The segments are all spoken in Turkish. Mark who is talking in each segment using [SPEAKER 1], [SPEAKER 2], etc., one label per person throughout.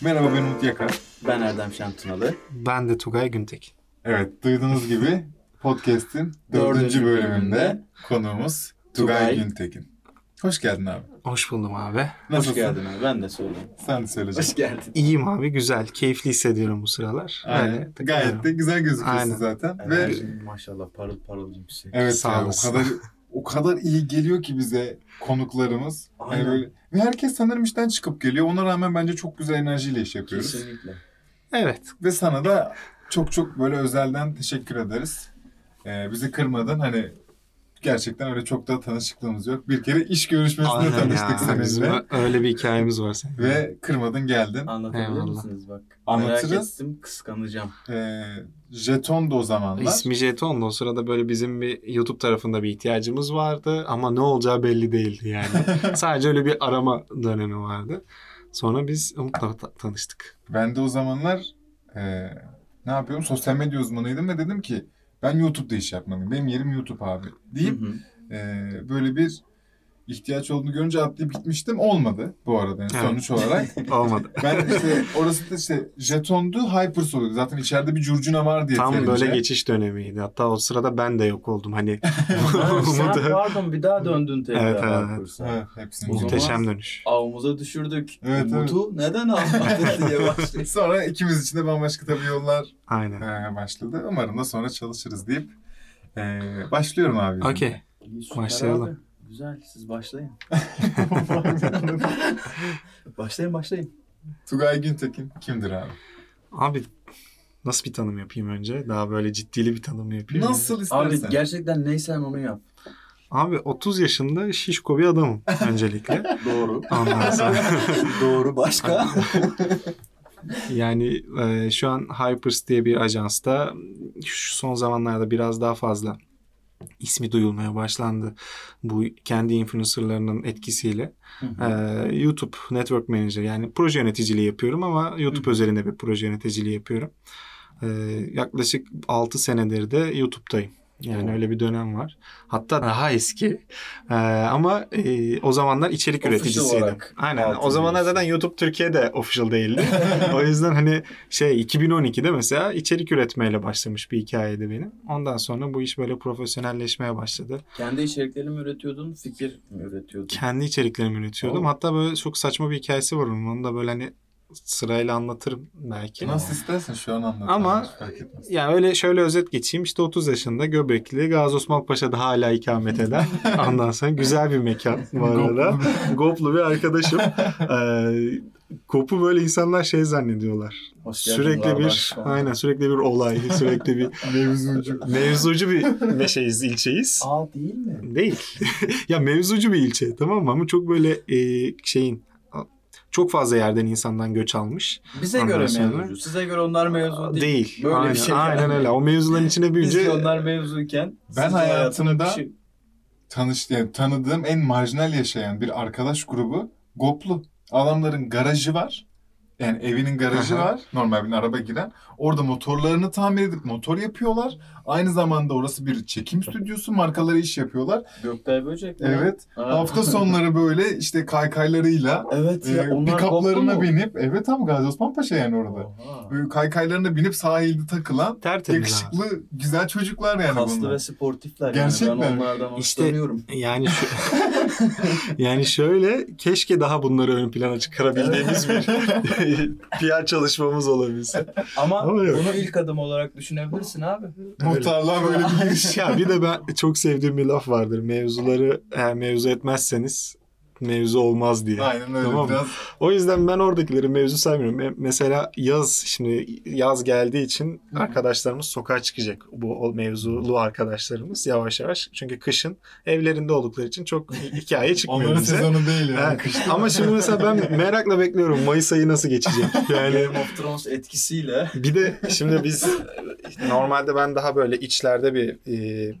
[SPEAKER 1] Merhaba ben Umut Yaka.
[SPEAKER 2] Ben Erdem Şantınalı.
[SPEAKER 3] Ben de Tugay Güntek.
[SPEAKER 1] Evet duyduğunuz gibi podcast'in
[SPEAKER 2] Dördüncü
[SPEAKER 1] bölümünde konuğumuz Tugay,
[SPEAKER 2] Tugay.
[SPEAKER 1] Güntekin. Hoş geldin abi.
[SPEAKER 3] Hoş buldum abi.
[SPEAKER 1] Nasılsın?
[SPEAKER 2] Hoş geldin abi. Ben de söyleyeyim.
[SPEAKER 1] Sen de söyleyeceksin.
[SPEAKER 2] Hoş geldin.
[SPEAKER 3] İyiyim abi güzel. Keyifli hissediyorum bu sıralar.
[SPEAKER 1] Aynen.
[SPEAKER 3] Takılıyorum.
[SPEAKER 1] Gayet de güzel gözüküyorsun
[SPEAKER 3] Aynen.
[SPEAKER 1] zaten. Ve
[SPEAKER 2] Enerjin maşallah parıl parıl yüksek.
[SPEAKER 1] evet
[SPEAKER 3] Sağ
[SPEAKER 1] ya, o
[SPEAKER 3] olasın.
[SPEAKER 1] kadar o kadar iyi geliyor ki bize konuklarımız. Hani
[SPEAKER 2] Aynen.
[SPEAKER 1] böyle ve herkes sanırım işten çıkıp geliyor. Ona rağmen bence çok güzel enerjiyle iş yapıyoruz.
[SPEAKER 2] Kesinlikle.
[SPEAKER 3] Evet.
[SPEAKER 1] Ve sana da çok çok böyle özelden teşekkür ederiz. Ee, bizi kırmadın. Hani gerçekten öyle çok da tanışıklığımız yok. Bir kere iş görüşmesinde
[SPEAKER 3] Aynen
[SPEAKER 1] tanıştık
[SPEAKER 3] ya. Bizim
[SPEAKER 1] seninle.
[SPEAKER 3] öyle bir hikayemiz var senin.
[SPEAKER 1] Ve kırmadın geldin.
[SPEAKER 2] Anlatabilir
[SPEAKER 3] Eyvallah.
[SPEAKER 2] misiniz bak?
[SPEAKER 1] Anlatırız.
[SPEAKER 2] Merak ettim kıskanacağım.
[SPEAKER 1] Ee, jeton da o zamanlar.
[SPEAKER 3] İsmi Jeton o sırada böyle bizim bir YouTube tarafında bir ihtiyacımız vardı ama ne olacağı belli değildi yani. Sadece öyle bir arama dönemi vardı. Sonra biz Umut'la ta- tanıştık.
[SPEAKER 1] Ben de o zamanlar e, ne yapıyorum? Sosyal medya uzmanıydım ve dedim ki ben YouTube'da iş yapmalıyım. Benim yerim YouTube abi deyip
[SPEAKER 2] Hı hı.
[SPEAKER 1] e, böyle bir ihtiyaç olduğunu görünce atlayıp gitmiştim. Olmadı bu arada yani
[SPEAKER 3] Evet.
[SPEAKER 1] sonuç olarak.
[SPEAKER 3] Olmadı.
[SPEAKER 1] Ben işte orası da işte jetondu Hypers oluyordu. Zaten içeride bir curcuna var diye
[SPEAKER 3] Tam
[SPEAKER 1] yeterince.
[SPEAKER 3] böyle geçiş dönemiydi. Hatta o sırada ben de yok oldum. Hani
[SPEAKER 2] Ha, sen pardon bir daha döndün tekrar
[SPEAKER 3] Evet, evet.
[SPEAKER 2] Hypers'a.
[SPEAKER 1] Evet, hepsini.
[SPEAKER 3] Muhteşem dönüş.
[SPEAKER 2] Avımıza düşürdük.
[SPEAKER 1] Evet,
[SPEAKER 2] Umut'u neden almadın diye başlıyor.
[SPEAKER 1] Sonra ikimiz için de bambaşka tabii yollar
[SPEAKER 3] Aynen.
[SPEAKER 1] e, başladı. Umarım da sonra çalışırız deyip e, başlıyorum abi.
[SPEAKER 3] Okey. Başlayalım.
[SPEAKER 2] abi. Güzel siz başlayın. başlayın başlayın.
[SPEAKER 1] Tugay Güntekin kimdir abi?
[SPEAKER 3] Abi nasıl bir tanım yapayım önce? Daha böyle ciddili bir tanım yapayım.
[SPEAKER 1] Nasıl istersen.
[SPEAKER 2] Abi gerçekten neysen onu yap.
[SPEAKER 3] Abi 30 yaşında şişko bir adamım öncelikle.
[SPEAKER 2] Doğru.
[SPEAKER 3] Ondan sonra
[SPEAKER 2] Doğru başka.
[SPEAKER 3] yani e, şu an Hypers diye bir ajansta şu son zamanlarda biraz daha fazla ismi duyulmaya başlandı. Bu kendi influencerlarının etkisiyle.
[SPEAKER 2] Hı
[SPEAKER 3] E, YouTube Network Manager yani proje yöneticiliği yapıyorum ama YouTube
[SPEAKER 2] Hı hı.
[SPEAKER 3] özelinde bir proje yöneticiliği yapıyorum. E, yaklaşık 6 senedir de YouTube'dayım. Yani öyle bir dönem var. Hatta daha eski. E, ama e, o zamanlar içerik
[SPEAKER 2] Official
[SPEAKER 3] üreticisiydim. Aynen. O zamanlar zaten YouTube Türkiye'de official değildi. o yüzden hani şey 2012'de mesela içerik üretmeyle başlamış bir hikayeydi benim. Ondan sonra bu iş böyle profesyonelleşmeye başladı.
[SPEAKER 2] Kendi içeriklerini mi üretiyordun, fikir mi üretiyordun?
[SPEAKER 3] Kendi içeriklerimi üretiyordum.
[SPEAKER 2] Oo.
[SPEAKER 3] Hatta böyle çok saçma bir hikayesi var onun. Onu da böyle hani sırayla anlatırım belki.
[SPEAKER 1] Nasıl istersen şu an anlat.
[SPEAKER 3] Ama-
[SPEAKER 1] Hiç fark etmez.
[SPEAKER 3] Ya öyle şöyle özet geçeyim. İşte 30 yaşında Göbekli Gazi Osman Paşa'da hala ikamet eden. Ondan sonra güzel bir mekan bu arada. Goplu bir arkadaşım. Ee, Kop'u böyle insanlar şey zannediyorlar.
[SPEAKER 2] Hoş geldin
[SPEAKER 3] Sürekli bir aynen sürekli bir olay, sürekli bir
[SPEAKER 1] Mevzucu.
[SPEAKER 3] mevzucu bir meşeyiz, ilçeyiz.
[SPEAKER 2] Aa değil mi?
[SPEAKER 3] Değil. ya mevzucu bir ilçe tamam mı? Ama çok böyle e, şeyin çok fazla yerden insandan göç almış.
[SPEAKER 2] Bize
[SPEAKER 3] Ondan
[SPEAKER 2] göre
[SPEAKER 3] sonra-
[SPEAKER 2] mevzucu. Size göre onlar mevzu değil.
[SPEAKER 3] Değil.
[SPEAKER 2] Böyle
[SPEAKER 3] aynen,
[SPEAKER 2] bir şey.
[SPEAKER 3] aynen
[SPEAKER 2] yani.
[SPEAKER 3] öyle. O mevzuların içine
[SPEAKER 2] Biz
[SPEAKER 3] büyüyünce
[SPEAKER 2] de onlar mevzuyken
[SPEAKER 1] Ben hayatımda-
[SPEAKER 2] bir şey...
[SPEAKER 1] Tanış, yani tanıdığım en marjinal yaşayan bir arkadaş grubu Goplu. Adamların garajı var. Yani evinin garajı var. Normal bir araba giren. Orada motorlarını tamir edip motor yapıyorlar. Aynı zamanda orası bir çekim stüdyosu. Markaları iş yapıyorlar.
[SPEAKER 2] Gökbel Böcek mi?
[SPEAKER 1] Evet.
[SPEAKER 2] Ha.
[SPEAKER 1] Hafta sonları böyle işte kaykaylarıyla
[SPEAKER 2] Evet ya
[SPEAKER 1] e,
[SPEAKER 2] mu?
[SPEAKER 1] binip evet ama Gazi Osman Paşa yani orada.
[SPEAKER 2] Oha.
[SPEAKER 1] Böyle kaykaylarına binip sahilde takılan
[SPEAKER 3] tertemiz
[SPEAKER 1] yakışıklı güzel çocuklar yani
[SPEAKER 2] Kaslı
[SPEAKER 1] bunlar.
[SPEAKER 2] ve sportifler
[SPEAKER 1] Gerçekten.
[SPEAKER 2] yani ben onlardan
[SPEAKER 3] İşte-
[SPEAKER 2] hoşlanıyorum.
[SPEAKER 3] Yani şu, yani şöyle keşke daha bunları ön plana çıkarabildiğimiz bir PR çalışmamız olabilse.
[SPEAKER 2] Ama
[SPEAKER 3] Ama yok.
[SPEAKER 2] bunu ilk adım olarak düşünebilirsin abi.
[SPEAKER 1] Muhtarlığa böyle bir giriş.
[SPEAKER 3] ya bir de ben çok sevdiğim bir laf vardır. Mevzuları eğer mevzu etmezseniz mevzu olmaz diye.
[SPEAKER 1] Aynen öyle
[SPEAKER 3] Tamam
[SPEAKER 1] biraz.
[SPEAKER 3] O yüzden ben oradakileri mevzu saymıyorum. Me- Mesela yaz şimdi yaz geldiği için
[SPEAKER 1] Hı hı.
[SPEAKER 3] arkadaşlarımız sokağa çıkacak. Bu o mevzulu arkadaşlarımız yavaş yavaş. Çünkü kışın evlerinde oldukları için çok hikaye çıkmıyor
[SPEAKER 1] Onların
[SPEAKER 3] bize.
[SPEAKER 1] sezonu değil yani.
[SPEAKER 3] Evet.
[SPEAKER 1] Kışın.
[SPEAKER 3] Ama şimdi mesela ben merakla bekliyorum Mayıs ayı nasıl geçecek. Yani
[SPEAKER 2] Game of Thrones etkisiyle
[SPEAKER 3] bir de şimdi biz normalde ben daha böyle içlerde bir e,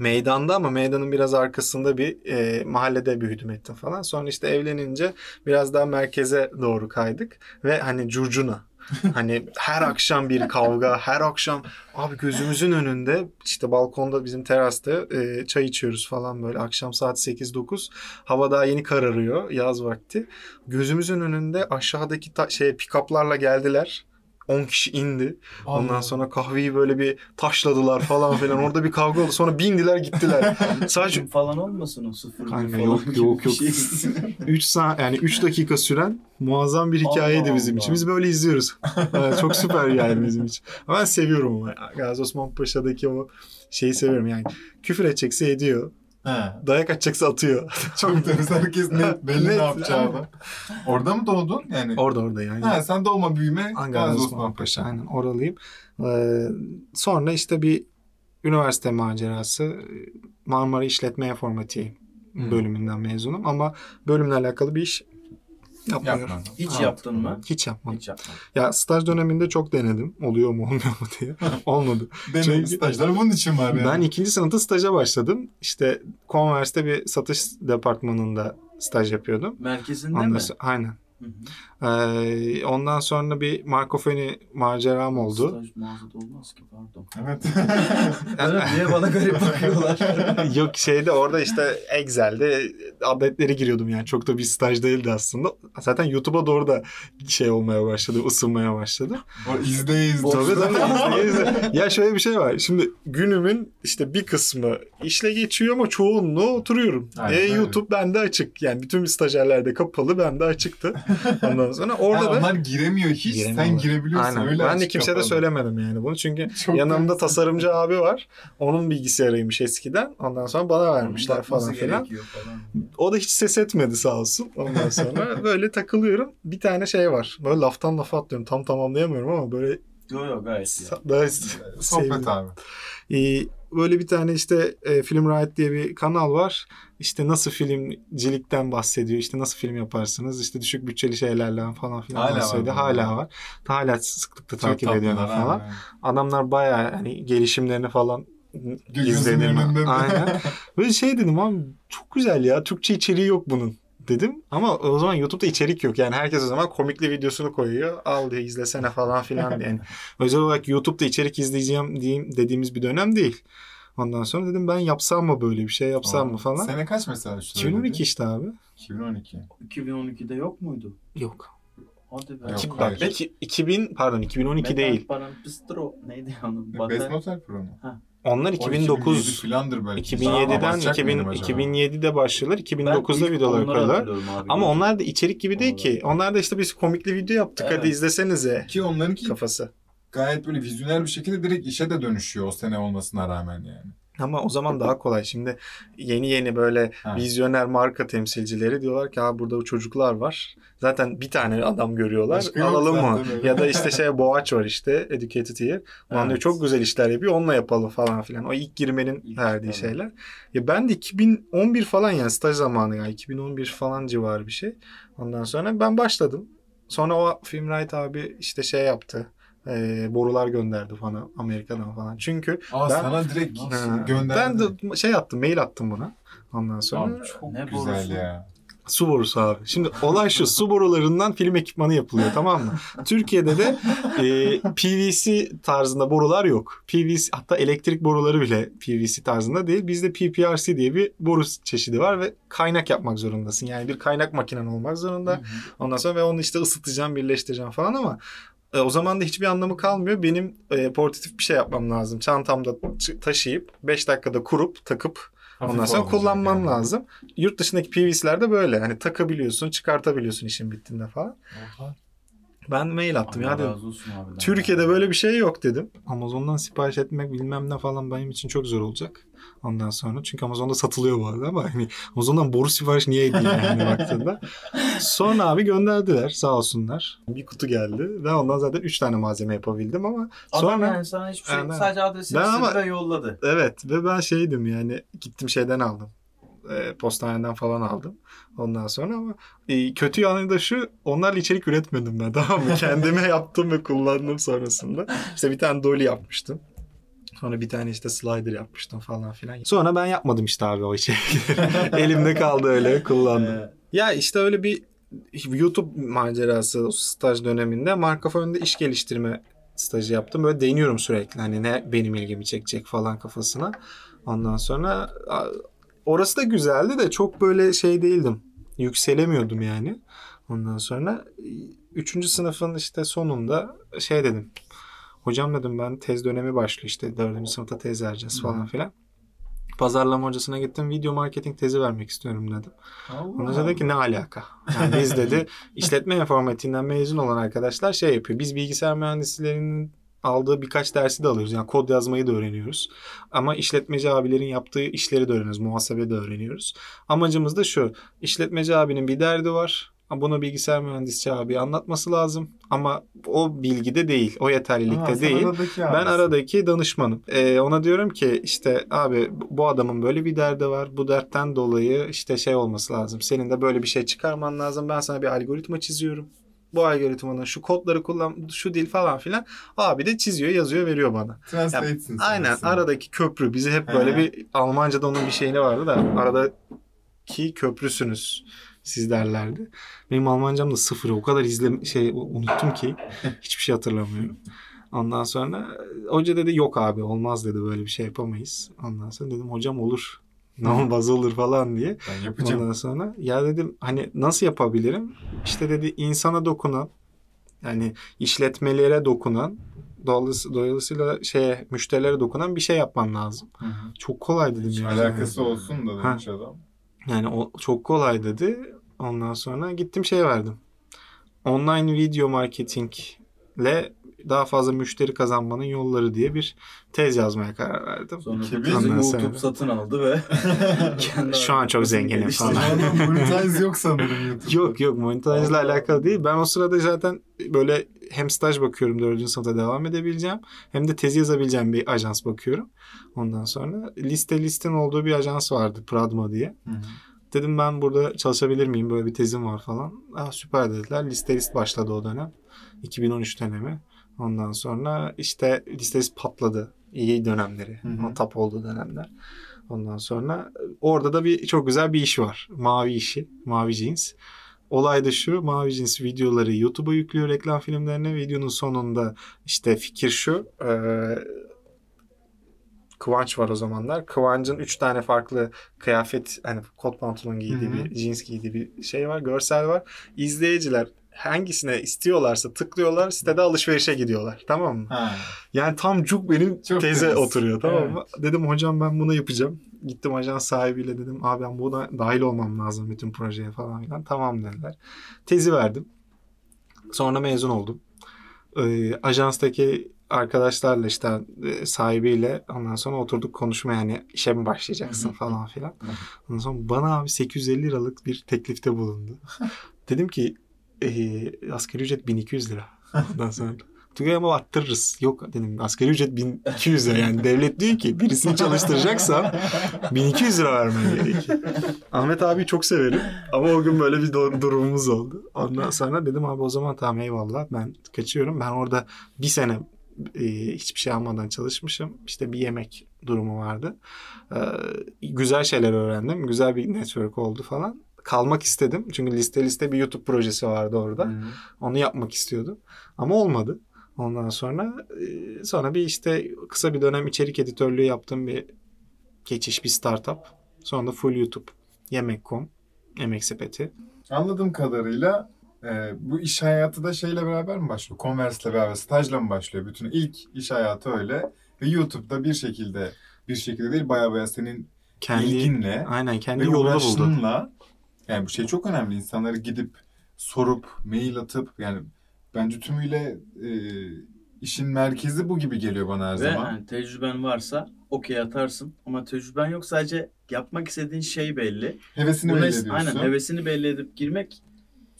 [SPEAKER 3] meydanda ama meydanın biraz arkasında bir e, mahallede büyüdüm ettim falan. Sonra işte evlenince biraz daha merkeze doğru kaydık ve hani curcuna. Hani her akşam bir kavga, her akşam abi gözümüzün önünde işte balkonda bizim terasta e, çay içiyoruz falan böyle akşam saat 8-9 hava daha yeni kararıyor yaz vakti. Gözümüzün önünde aşağıdaki ta- şey pick-up'larla geldiler. 10 kişi indi. Ondan
[SPEAKER 1] Allah.
[SPEAKER 3] sonra kahveyi böyle bir taşladılar falan filan. Orada bir kavga oldu. Sonra bindiler gittiler. Sadece
[SPEAKER 2] falan olmasın o sıfır
[SPEAKER 3] Kanka
[SPEAKER 2] falan
[SPEAKER 3] yok, yok, yok.
[SPEAKER 2] şey.
[SPEAKER 3] 3 saat yani 3 dakika süren muazzam bir hikayeydi
[SPEAKER 2] Allah
[SPEAKER 3] bizim
[SPEAKER 2] Allah.
[SPEAKER 3] için. Biz böyle izliyoruz. Evet, çok süper yani bizim için. Ben seviyorum. Gazi Osman Paşa'daki o şeyi seviyorum yani. Küfür edecekse ediyor.
[SPEAKER 1] He.
[SPEAKER 3] Dayak atacaksa atıyor.
[SPEAKER 1] Çok temiz. Herkes ne, belli ne yapacağını. Orada mı doğdun? Yani.
[SPEAKER 3] Orada orada yani.
[SPEAKER 1] Ha, sen doğma büyüme
[SPEAKER 3] Gazi Osman
[SPEAKER 1] Osman
[SPEAKER 3] Paşa. Aynen oralıyım. Ee, sonra işte bir üniversite macerası. Marmara İşletme Informatiği bölümünden mezunum. Ama bölümle alakalı bir iş yapmıyorum.
[SPEAKER 1] Yapma.
[SPEAKER 2] Hiç
[SPEAKER 3] Evet.
[SPEAKER 2] yaptın mı?
[SPEAKER 3] Hiç yapmadım.
[SPEAKER 2] Hiç yapmadım.
[SPEAKER 3] Ya staj döneminde çok denedim. Oluyor mu olmuyor mu diye. Olmadı.
[SPEAKER 1] Benim
[SPEAKER 3] Çünkü-
[SPEAKER 1] bunun için var yani.
[SPEAKER 3] Ben ikinci sınıfta staja başladım. İşte Converse'te bir satış departmanında staj yapıyordum.
[SPEAKER 2] Merkezinde
[SPEAKER 3] Ondan
[SPEAKER 2] mi?
[SPEAKER 3] sonra- aynen.
[SPEAKER 2] Hı hı.
[SPEAKER 3] Ee, ondan sonra bir Markofeni maceram oldu.
[SPEAKER 2] Staj mağazada olmaz ki pardon.
[SPEAKER 1] Evet.
[SPEAKER 2] Niye bana garip bakıyorlar?
[SPEAKER 3] Yok şeyde orada işte Excel'de adetleri giriyordum yani. Çok da bir staj değildi aslında. Zaten YouTube'a doğru da şey olmaya başladı, ısınmaya başladı.
[SPEAKER 1] o izle izle.
[SPEAKER 3] Tabii tabii. izle, izle. ya şöyle bir şey var. Şimdi günümün işte bir kısmı işle geçiyor ama çoğunluğu oturuyorum.
[SPEAKER 1] Aynen
[SPEAKER 3] e. YouTube bende açık. Yani bütün stajyerlerde kapalı bende açıktı. Ondan sonra orada
[SPEAKER 1] Ha,
[SPEAKER 3] da
[SPEAKER 1] onlar giremiyor hiç. Sen
[SPEAKER 3] Giremiyorlar.
[SPEAKER 1] girebiliyorsun.
[SPEAKER 3] Aynen.
[SPEAKER 1] Öyle
[SPEAKER 3] ben de
[SPEAKER 1] açık
[SPEAKER 3] kimseye de
[SPEAKER 1] kapalı.
[SPEAKER 3] söylemedim yani bunu. Çünkü
[SPEAKER 1] Çok
[SPEAKER 3] yanımda tasarımcı abi var. Onun bilgisayarıymış eskiden. Ondan sonra bana vermişler falan filan.
[SPEAKER 2] falan.
[SPEAKER 3] O da hiç ses etmedi sağ olsun. Ondan sonra böyle takılıyorum. Bir tane şey var. Böyle laftan lafa atlıyorum. Tam tamamlayamıyorum ama böyle
[SPEAKER 2] Yok yok gayet iyi.
[SPEAKER 3] daha
[SPEAKER 1] Sohbet abi.
[SPEAKER 3] Ee, böyle bir tane işte e, Film Riot diye bir kanal var. İşte nasıl filmcilikten bahsediyor. İşte nasıl film yaparsınız. İşte düşük bütçeli şeylerle falan filan
[SPEAKER 1] Hala var
[SPEAKER 3] bahsediyor. Hala var. Hala sıklıkla
[SPEAKER 1] Çok
[SPEAKER 3] takip ediyorlar falan.
[SPEAKER 1] abi.
[SPEAKER 3] Adamlar bayağı hani gelişimlerini falan izledim. Aynen. Böyle şey dedim abi çok güzel ya. Türkçe içeriği yok bunun dedim. Ama o zaman YouTube'da içerik yok. Yani herkes o zaman komikli videosunu koyuyor. Al diye izlesene falan filan diye. Yani özel olarak YouTube'da içerik izleyeceğim diyeyim dediğimiz bir dönem değil. Ondan sonra dedim ben yapsam mı böyle bir şey yapsam mı falan.
[SPEAKER 1] Sene kaç mesela? şu
[SPEAKER 3] 2012 işte abi.
[SPEAKER 1] 2012.
[SPEAKER 2] 2012'de yok muydu?
[SPEAKER 3] Yok.
[SPEAKER 2] Hadi be.
[SPEAKER 1] Yok, hayır.
[SPEAKER 3] bak, iki- 2000 pardon 2012
[SPEAKER 2] Metal
[SPEAKER 3] değil.
[SPEAKER 2] Paran Pistro neydi onun?
[SPEAKER 1] Best. Motel Pro mu?
[SPEAKER 3] Onlar
[SPEAKER 1] O
[SPEAKER 3] 2009
[SPEAKER 1] filandır belki.
[SPEAKER 3] 2007'den
[SPEAKER 1] Abartacak
[SPEAKER 3] 2000,
[SPEAKER 1] mıydım acaba?
[SPEAKER 3] 2007'de başlıyorlar.
[SPEAKER 2] Ben
[SPEAKER 3] 2009'da
[SPEAKER 2] ilk
[SPEAKER 3] videolar koyuyorlar. Ama onlar da içerik gibi değil ki. Onlar da işte biz komikli video yaptık
[SPEAKER 2] Evet.
[SPEAKER 3] hadi izlesenize
[SPEAKER 1] Ki onlarınki
[SPEAKER 3] kafası.
[SPEAKER 1] gayet böyle vizyoner bir şekilde direkt işe de dönüşüyor o sene olmasına rağmen yani.
[SPEAKER 3] Ama o zaman daha kolay. Şimdi yeni yeni böyle
[SPEAKER 1] Ha.
[SPEAKER 3] vizyoner marka temsilcileri diyorlar ki ha burada bu çocuklar var. Zaten bir tane adam görüyorlar.
[SPEAKER 1] Başka
[SPEAKER 3] Alalım mı? Ya da işte şey Boğaç var işte Educated Year. Ulan diyor
[SPEAKER 1] Evet.
[SPEAKER 3] çok güzel işler yapıyor onunla yapalım falan filan. O ilk girmenin
[SPEAKER 2] İlk,
[SPEAKER 3] verdiği
[SPEAKER 2] tabii.
[SPEAKER 3] şeyler. Ya ben de 2011 falan yani staj zamanı ya 2011 falan civarı bir şey. Ondan sonra ben başladım. Sonra o Filmright abi işte şey yaptı. E, borular gönderdi bana Amerika'dan falan. Çünkü
[SPEAKER 1] Aa
[SPEAKER 3] Ben-
[SPEAKER 1] sana direkt?
[SPEAKER 3] Ha,
[SPEAKER 1] gönderdi.
[SPEAKER 3] Ben de şey attım, mail attım buna. Ondan sonra
[SPEAKER 1] Abi çok
[SPEAKER 2] Ne
[SPEAKER 1] güzel
[SPEAKER 2] borusu?
[SPEAKER 1] ya.
[SPEAKER 3] su borusu abi. Şimdi olay şu, su borularından film ekipmanı yapılıyor tamam mı? Türkiye'de de e, PVC tarzında borular yok. PVC hatta elektrik boruları bile PVC tarzında değil. Bizde PPRC diye bir boru çeşidi var ve kaynak yapmak zorundasın. Yani bir kaynak makinen olmak zorunda. Ondan sonra ve onu işte ısıtacağım, birleştireceğim falan ama e, o zaman da hiçbir anlamı kalmıyor. Benim e, portatif bir şey yapmam lazım. Çantamda taşıyıp 5 dakikada kurup takıp ondan
[SPEAKER 1] Hafif
[SPEAKER 3] sonra
[SPEAKER 1] olmayacak
[SPEAKER 3] kullanmam
[SPEAKER 1] yani.
[SPEAKER 3] lazım. Yurt dışındaki PVC'lerde böyle. Hani takabiliyorsun, çıkartabiliyorsun işin bittiğinde falan.
[SPEAKER 1] Oha.
[SPEAKER 3] Ben mail attım
[SPEAKER 2] Allah
[SPEAKER 3] ya dedim. Türkiye'de böyle bir şey yok dedim. Amazon'dan sipariş etmek bilmem ne falan benim için çok zor olacak. Ondan sonra çünkü Amazon'da satılıyor bu arada ama hani Amazon'dan boru sipariş niye edeyim yani baktığında. Sonra abi gönderdiler sağ olsunlar. Bir kutu geldi. Ben ondan zaten 3 tane malzeme yapabildim ama
[SPEAKER 2] Adam
[SPEAKER 3] sonra
[SPEAKER 2] yani sana hiçbir şey
[SPEAKER 3] Aynen.
[SPEAKER 2] sadece adresini
[SPEAKER 3] Ben ama-
[SPEAKER 2] ve yolladı.
[SPEAKER 3] evet ve ben şeydim yani gittim şeyden aldım. E, postaneden falan aldım. Ondan sonra ama e, kötü yanı da şu onlarla içerik üretmedim ben tamam mı? Kendime yaptım ve kullandım sonrasında. İşte bir tane dolly yapmıştım. Sonra bir tane işte slider yapmıştım falan filan. Sonra ben yapmadım işte abi o içerikleri. Elimde kaldı öyle kullandım.
[SPEAKER 2] Ee,
[SPEAKER 3] Ya işte öyle bir YouTube macerası o staj döneminde marka fonunda iş geliştirme stajı yaptım. Böyle deniyorum sürekli. Hani ne benim ilgimi çekecek falan kafasına. Ondan sonra orası da güzeldi de çok böyle şey değildim. Yükselemiyordum yani. Ondan sonra e, üçüncü sınıfın işte sonunda şey dedim. Hocam dedim ben tez dönemi başlıyor işte dördüncü sınıfta tez vereceğiz falan filan. Pazarlama hocasına gittim. Video marketing tezi vermek istiyorum dedim. Sonra dedi ki ne alaka? Yani biz dedi işletme informatiğinden mezun olan arkadaşlar şey yapıyor. Biz bilgisayar mühendislerinin aldığı birkaç dersi de alıyoruz. Yani kod yazmayı da öğreniyoruz. Ama işletmeci abilerin yaptığı işleri de öğreniyoruz. Muhasebe de öğreniyoruz. Amacımız da şu. İşletmeci abinin bir derdi var. Bunu bilgisayar mühendisçi abi anlatması lazım. Ama o bilgide değil. O yeterlilikte değil. Ben aradaki danışmanım. Ee, ona diyorum ki işte abi bu adamın böyle bir derdi var. Bu dertten dolayı işte şey olması lazım. Senin de böyle bir şey çıkarman lazım. Ben sana bir algoritma çiziyorum. Bu algoritmanın şu kodları kullan, şu dil falan filan. Abi de çiziyor, yazıyor, veriyor bana.
[SPEAKER 1] Translate'sin sen
[SPEAKER 3] Aynen
[SPEAKER 1] aslında.
[SPEAKER 3] aradaki köprü. Bizi hep böyle
[SPEAKER 1] He.
[SPEAKER 3] bir Almanca'da onun bir şeyini vardı da aradaki köprüsünüz siz derlerdi. Benim Almancam da sıfır. O kadar izle şey unuttum ki hiçbir şey hatırlamıyorum. Ondan sonra e, hoca dedi yok abi olmaz dedi böyle bir şey yapamayız. Ondan sonra dedim hocam olur. Ne olmaz olur falan diye.
[SPEAKER 1] Ben yapacağım.
[SPEAKER 3] Ondan sonra ya dedim hani nasıl yapabilirim? İşte dedi insana dokunan yani işletmelere dokunan dolayısı- dolayısıyla şeye müşterilere dokunan bir şey yapman lazım.
[SPEAKER 1] Hı hı.
[SPEAKER 3] Çok kolay dedim
[SPEAKER 1] Hiç
[SPEAKER 3] yani.
[SPEAKER 1] alakası olsun da
[SPEAKER 3] Ha.
[SPEAKER 1] demiş adam.
[SPEAKER 3] Yani o çok kolay dedi. Ondan sonra gittim şey verdim. Online video marketingle daha fazla müşteri kazanmanın yolları diye bir tez yazmaya karar verdim.
[SPEAKER 2] Sonra
[SPEAKER 3] Ondan
[SPEAKER 2] YouTube
[SPEAKER 3] sonra-
[SPEAKER 2] satın aldı ve
[SPEAKER 3] Şu an çok zenginim falan.
[SPEAKER 1] Monetize yok sanırım YouTube'da.
[SPEAKER 3] Yok yok
[SPEAKER 2] Allah.
[SPEAKER 3] alakalı değil. Ben o sırada zaten böyle hem staj bakıyorum dördüncü sınıfta devam edebileceğim. Hem de tezi yazabileceğim bir ajans bakıyorum. Ondan sonra liste listin olduğu bir ajans vardı Pradma diye.
[SPEAKER 1] Hı hı.
[SPEAKER 3] Dedim ben burada çalışabilir miyim? Böyle bir tezim var falan. Aa, süper dediler. Liste list başladı o dönem. 2013 dönemi. Ondan sonra işte liste list patladı. İyi dönemleri.
[SPEAKER 1] Hı hı.
[SPEAKER 3] O tap olduğu dönemler. Ondan sonra orada da bir çok güzel bir iş var. Mavi işi. Mavi jeans. Olay da şu. Mavi jeans videoları YouTube'a yüklüyor reklam filmlerine. Videonun sonunda işte fikir şu. eee, Kıvanç var o zamanlar. Kıvanç'ın üç tane farklı kıyafet hani kot pantolon giydiği bir jeans giydiği bir şey var. Görsel var. İzleyiciler hangisine istiyorlarsa tıklıyorlar sitede alışverişe gidiyorlar. Tamam mı?
[SPEAKER 1] Ha.
[SPEAKER 3] Yani tam cuk benim
[SPEAKER 1] Çok
[SPEAKER 3] teze
[SPEAKER 1] temiz.
[SPEAKER 3] oturuyor tamam mı? Dedim hocam ben bunu yapacağım. Gittim ajans sahibiyle dedim abi ben buna dahil olmam lazım bütün projeye falan filan. Tamam dediler. Tezi verdim. Sonra mezun oldum. Ee, ajanstaki arkadaşlarla işte e, sahibiyle ondan sonra oturduk konuşmaya yani işe mi başlayacaksın falan filan. Ondan sonra bana abi 850 liralık bir teklifte bulundu. Dedim ki e, asgari ücret 1200 lira. Ondan sonra Tugay ama arttırırız. Yok dedim asgari ücret 1200 lira yani devlet diyor ki birisini çalıştıracaksam 1200 lira vermen gerekiyor. Ahmet abi çok severim ama o gün böyle bir durumumuz oldu. Ondan sonra dedim abi o zaman tamam eyvallah ben kaçıyorum. Ben orada bir sene e, hiçbir şey almadan çalışmışım. İşte bir yemek durumu vardı. Ee, güzel şeyler öğrendim. Güzel bir network oldu falan. Kalmak istedim. Çünkü liste liste bir YouTube projesi vardı orada.
[SPEAKER 1] Hı.
[SPEAKER 3] Onu yapmak istiyordum. Ama olmadı. Ondan sonra e, sonra bir işte kısa bir dönem içerik editörlüğü yaptığım bir geçiş bir startup. Sonra da full YouTube. Yemek.com. Yemek sepeti.
[SPEAKER 1] Anladığım kadarıyla e, bu iş hayatı da şeyle beraber mi başlıyor? Converse'le beraber, stajla mı başlıyor? Bütün ilk iş hayatı öyle. Ve YouTube'da bir şekilde, bir şekilde değil baya baya senin
[SPEAKER 3] Kendi
[SPEAKER 1] ilginle
[SPEAKER 3] aynen kendi
[SPEAKER 1] ve uğraşınla yani bu şey çok önemli. İnsanları gidip sorup, mail atıp yani bence tümüyle e, işin merkezi bu gibi geliyor bana her
[SPEAKER 2] Ve
[SPEAKER 1] zaman.
[SPEAKER 2] hani tecrüben varsa okey atarsın ama tecrüben yok sadece yapmak istediğin şey belli.
[SPEAKER 1] Hevesini
[SPEAKER 2] Bunu
[SPEAKER 1] belli ediyorsun.
[SPEAKER 2] aynen hevesini belli edip girmek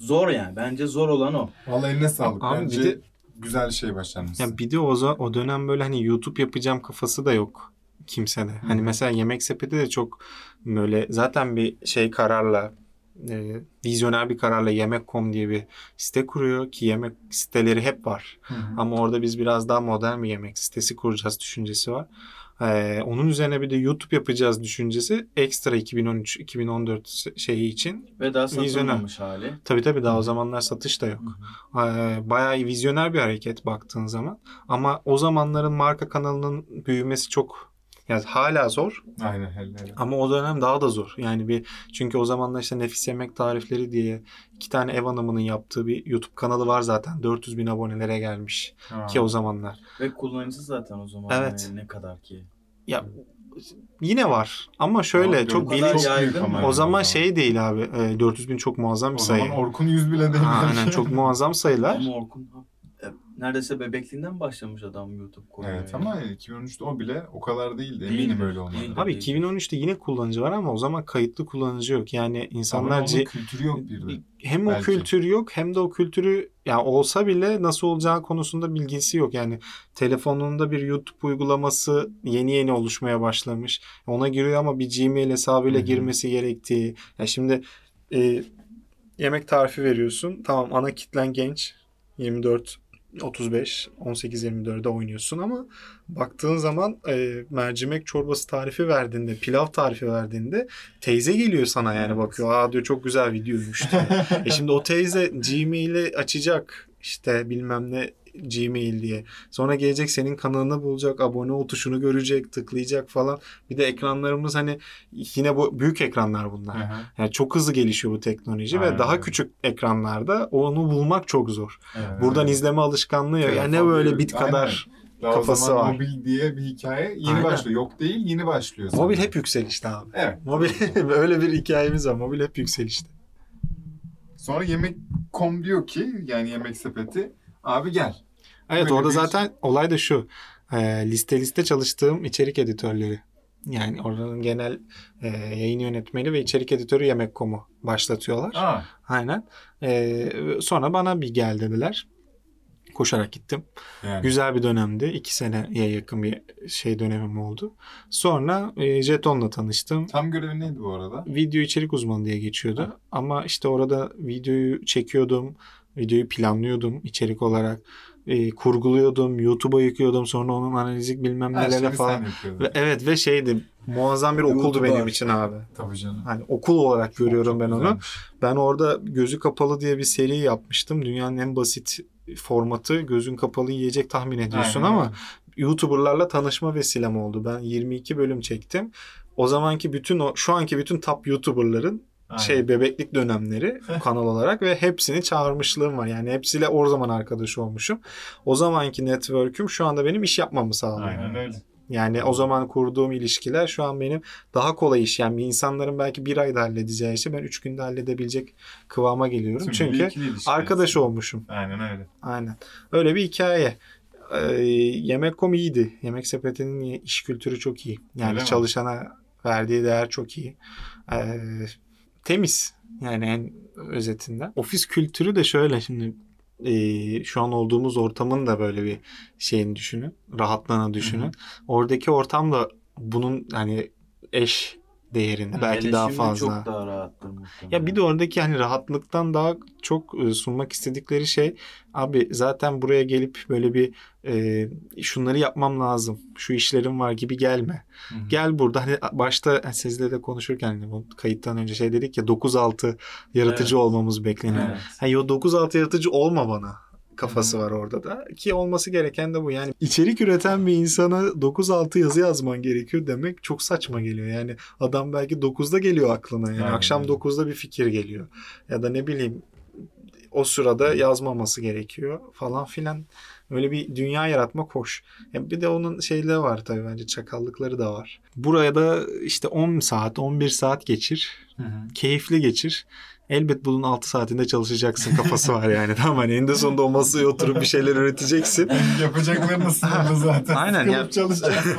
[SPEAKER 2] zor yani. Bence zor olan o.
[SPEAKER 1] Vallahi eline sağlık.
[SPEAKER 3] Abi bir
[SPEAKER 1] bence
[SPEAKER 3] de-
[SPEAKER 1] güzel şey başarmışsın.
[SPEAKER 3] Ya bir de o, o dönem böyle hani YouTube yapacağım kafası da yok kimsede. Hani
[SPEAKER 1] Hı.
[SPEAKER 3] mesela Yemek Sepeti de çok böyle zaten bir şey kararla e, vizyoner bir kararla Yemek.com diye bir site kuruyor ki yemek siteleri hep var.
[SPEAKER 1] Hı hı.
[SPEAKER 3] Ama orada biz biraz daha modern bir yemek sitesi kuracağız düşüncesi var. Ee, onun üzerine bir de YouTube yapacağız düşüncesi ekstra 2013-2014 şeyi için.
[SPEAKER 2] Ve daha
[SPEAKER 3] Vizyoner.
[SPEAKER 2] satılmamış hali.
[SPEAKER 3] Tabii tabii daha o zamanlar satış da yok.
[SPEAKER 2] Hı hı.
[SPEAKER 3] Ee, bayağı vizyoner bir hareket baktığın zaman. Ama o zamanların marka kanalının büyümesi çok yani hala zor
[SPEAKER 1] Aynen hele hele.
[SPEAKER 3] ama o dönem daha da zor. Yani bir çünkü o zamanlar işte nefis yemek tarifleri diye iki tane ev hanımının yaptığı bir YouTube kanalı var zaten. 400 bin abonelere gelmiş
[SPEAKER 1] Ha.
[SPEAKER 3] ki o zamanlar.
[SPEAKER 2] Ve kullanıcı zaten o zaman
[SPEAKER 3] Evet.
[SPEAKER 2] yani ne kadar ki.
[SPEAKER 3] Ya yine var ama şöyle
[SPEAKER 1] Ama
[SPEAKER 3] çok
[SPEAKER 2] o
[SPEAKER 1] büyük ama
[SPEAKER 2] mı?
[SPEAKER 3] o zaman şey değil abi. e, 400 bin çok muazzam
[SPEAKER 1] O
[SPEAKER 3] bir sayı.
[SPEAKER 1] zaman Orkun 100 bile değil.
[SPEAKER 3] Aynen çok muazzam sayılar.
[SPEAKER 2] Ama Orkun e, neredeyse bebekliğinden başlamış adam YouTube konuya.
[SPEAKER 1] Evet ama 2013'te o bile o kadar değildi. Eminim öyle olmadı.
[SPEAKER 2] değildi.
[SPEAKER 3] Abi 2013'te yine kullanıcı var ama o zaman kayıtlı kullanıcı yok. Yani insanlar
[SPEAKER 1] Ama kültürü yok bir de.
[SPEAKER 3] hem o
[SPEAKER 1] Belki.
[SPEAKER 3] kültür yok hem de o kültürü yani olsa bile nasıl olacağı konusunda bilgisi yok. Yani telefonunda bir YouTube uygulaması yeni yeni oluşmaya başlamış. Ona giriyor ama bir Gmail hesabıyla
[SPEAKER 1] Hı hı.
[SPEAKER 3] girmesi gerektiği. Ya şimdi e, yemek tarifi veriyorsun. Tamam ana kitlen genç. 24 35 18 24'de oynuyorsun ama baktığın zaman e, mercimek çorbası tarifi verdiğinde, pilav tarifi verdiğinde teyze geliyor sana yani bakıyor. Aa diyor çok güzel videoymuş diyor. e şimdi o teyze Gmail'i açacak işte bilmem ne Gmail diye. Sonra gelecek senin kanalını bulacak, abone ol tuşunu görecek, tıklayacak falan. Bir de ekranlarımız hani yine bu büyük ekranlar bunlar.
[SPEAKER 1] Hı hı.
[SPEAKER 3] Yani çok hızlı gelişiyor bu teknoloji ve
[SPEAKER 1] Aynen
[SPEAKER 3] daha
[SPEAKER 1] öyle.
[SPEAKER 3] küçük ekranlarda onu bulmak çok zor.
[SPEAKER 1] Evet.
[SPEAKER 3] Buradan izleme alışkanlığı yok. Yani ne böyle bit
[SPEAKER 1] Aynen.
[SPEAKER 3] kadar
[SPEAKER 1] Daha
[SPEAKER 3] kafası
[SPEAKER 1] o zaman
[SPEAKER 3] var.
[SPEAKER 1] mobil diye bir hikaye yeni
[SPEAKER 3] Aynen.
[SPEAKER 1] başlıyor. Yok değil yeni başlıyor.
[SPEAKER 3] mobil
[SPEAKER 1] sanırım.
[SPEAKER 3] hep yükselişte abi.
[SPEAKER 1] Evet.
[SPEAKER 3] Mobil öyle bir hikayemiz var. Mobil hep yükselişte.
[SPEAKER 1] Sonra yemek.com diyor ki yani yemek sepeti abi gel.
[SPEAKER 3] Evet
[SPEAKER 1] Böyle
[SPEAKER 3] orada zaten olay da şu. E, liste liste çalıştığım içerik editörleri. Yani oranın genel e, yayın yönetmeni ve içerik editörü Yemek.com'u başlatıyorlar.
[SPEAKER 1] Aa,
[SPEAKER 3] Aynen. E, sonra bana bir gel dediler. Koşarak gittim.
[SPEAKER 1] yani.
[SPEAKER 3] Güzel bir dönemdi. İki seneye yakın bir şey dönemim oldu. Sonra e, Jeton'la tanıştım.
[SPEAKER 1] Tam görevi neydi bu arada?
[SPEAKER 3] Video içerik uzmanı diye geçiyordu. Ama işte orada videoyu çekiyordum. Videoyu planlıyordum içerik olarak. E, kurguluyordum. YouTube'a yüklüyordum. Sonra onun analizik bilmem
[SPEAKER 1] Her
[SPEAKER 3] nelere falan. Ve, evet ve şeydi muazzam bir okuldu
[SPEAKER 2] YouTuber.
[SPEAKER 3] benim için abi.
[SPEAKER 1] Tabii canım.
[SPEAKER 3] Hani okul olarak görüyorum
[SPEAKER 1] Çok
[SPEAKER 3] ben onu.
[SPEAKER 1] güzelmiş.
[SPEAKER 3] Ben orada gözü kapalı diye bir seri yapmıştım. Dünyanın en basit formatı gözün kapalı yiyecek tahmin ediyorsun
[SPEAKER 1] Aynen
[SPEAKER 3] ama. YouTuber'larla tanışma vesilem oldu. Ben 22 bölüm çektim. O zamanki bütün o şu anki bütün top YouTuber'ların
[SPEAKER 1] Aynen.
[SPEAKER 3] şey bebeklik dönemleri kanal olarak ve hepsini çağırmışlığım var. Yani hepsiyle o zaman arkadaş olmuşum. O zamanki network'üm şu anda benim iş yapmamı sağlıyor.
[SPEAKER 1] Aynen öyle.
[SPEAKER 3] Yani o zaman kurduğum ilişkiler şu an benim daha kolay iş. Yani insanların belki bir ayda halledeceği işi ben üç günde halledebilecek kıvama geliyorum.
[SPEAKER 1] Tüm bir
[SPEAKER 3] Çünkü arkadaş olmuşum.
[SPEAKER 1] Aynen öyle.
[SPEAKER 3] Aynen. Öyle bir hikaye. Ee, Yemek.com iyiydi. Yemek sepetinin iş kültürü çok iyi. Yani
[SPEAKER 1] Öyle mi?
[SPEAKER 3] çalışana verdiği değer çok iyi. Ee, temiz. Yani en özetinden. Ofis kültürü de şöyle şimdi e, şu an olduğumuz ortamın da böyle bir şeyini düşünün. Rahatlığını düşünün.
[SPEAKER 1] Hı hı.
[SPEAKER 3] Oradaki ortam da bunun hani eş değerinde. belki daha fazla.
[SPEAKER 2] Çok daha rahattır muhtemelen.
[SPEAKER 3] Ya bir de oradaki hani rahatlıktan daha çok e, sunmak istedikleri şey abi zaten buraya gelip böyle bir e, şunları yapmam lazım. Şu işlerim var gibi gelme.
[SPEAKER 1] Hı hı.
[SPEAKER 3] Gel burada hani başta hani sizle de konuşurken hani bu kayıttan önce şey dedik ya 9-6 yaratıcı
[SPEAKER 2] Evet.
[SPEAKER 3] olmamız bekleniyor.
[SPEAKER 2] Evet.
[SPEAKER 3] Hani o 9-6 yaratıcı olma bana kafası var orada da. Ki olması gereken de bu. Yani içerik üreten bir insana 9-6 yazı yazman gerekiyor demek çok saçma geliyor. Yani adam belki 9'da geliyor aklına. Yani
[SPEAKER 1] Aynen
[SPEAKER 3] akşam
[SPEAKER 1] öyle.
[SPEAKER 3] 9'da bir fikir geliyor. Ya da ne bileyim o sırada yazmaması gerekiyor falan filan. Öyle bir dünya yaratmak hoş. Ya bir de onun şeyleri var tabii bence çakallıkları da var. Buraya da işte 10 saat 11 saat geçir
[SPEAKER 1] Hı hı.
[SPEAKER 3] keyifli geçir. Elbet bunun 6 saatinde çalışacaksın kafası var yani. Tamam hani eninde sonunda o masaya oturup bir şeyler üreteceksin.
[SPEAKER 1] Yapacaklarını sınırlı zaten.
[SPEAKER 3] Aynen
[SPEAKER 1] Sıkılıp
[SPEAKER 3] ya.
[SPEAKER 1] çalışacaksın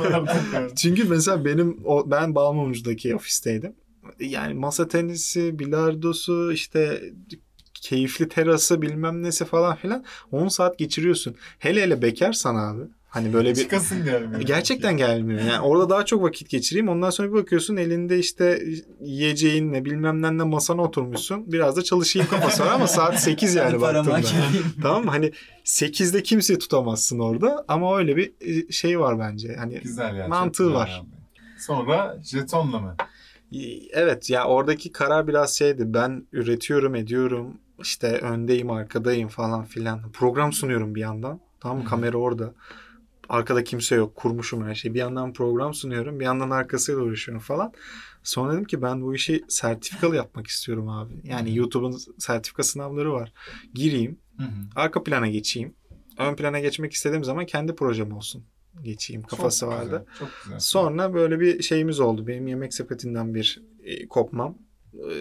[SPEAKER 1] yani.
[SPEAKER 3] Çünkü mesela benim o, ben Balmumcu'daki ofisteydim. Yani masa tenisi, bilardosu, işte keyifli terası bilmem nesi falan filan 10 saat geçiriyorsun. Hele hele bekarsan abi. Hani böyle bir
[SPEAKER 1] Çıkasın gelmiyor.
[SPEAKER 3] Gerçekten gelmiyor. Yani orada daha çok vakit geçireyim. Ondan sonra bir bakıyorsun elinde işte yiyeceğin ne bilmem ne masana oturmuşsun. Biraz da çalışayım kafası var ama saat 8 yani baktığında. Tamam mı? Hani 8'de kimseyi tutamazsın orada ama öyle bir e, şey var bence. Hani
[SPEAKER 1] Güzel yani.
[SPEAKER 3] Mantığı
[SPEAKER 1] güzel
[SPEAKER 3] var.
[SPEAKER 1] abi. Sonra jetonla mı?
[SPEAKER 3] Evet ya oradaki karar biraz şeydi. Ben üretiyorum, ediyorum. işte öndeyim, arkadayım falan filan. Program sunuyorum bir yandan. Tamam mı? Kamera orada. Arkada kimse yok. Kurmuşum her şeyi. Bir yandan program sunuyorum. Bir yandan arkasıyla uğraşıyorum falan. Sonra dedim ki ben bu işi sertifikalı yapmak istiyorum abi. Yani YouTube'un sertifika sınavları var. Gireyim.
[SPEAKER 1] Hı hı.
[SPEAKER 3] Arka plana geçeyim. Ön plana geçmek istediğim zaman kendi projem olsun. Geçeyim kafası
[SPEAKER 1] Çok
[SPEAKER 3] vardı.
[SPEAKER 1] Güzel, çok güzel.
[SPEAKER 3] Sonra böyle bir şeyimiz oldu. Benim yemek sepetinden bir e, kopmam. E,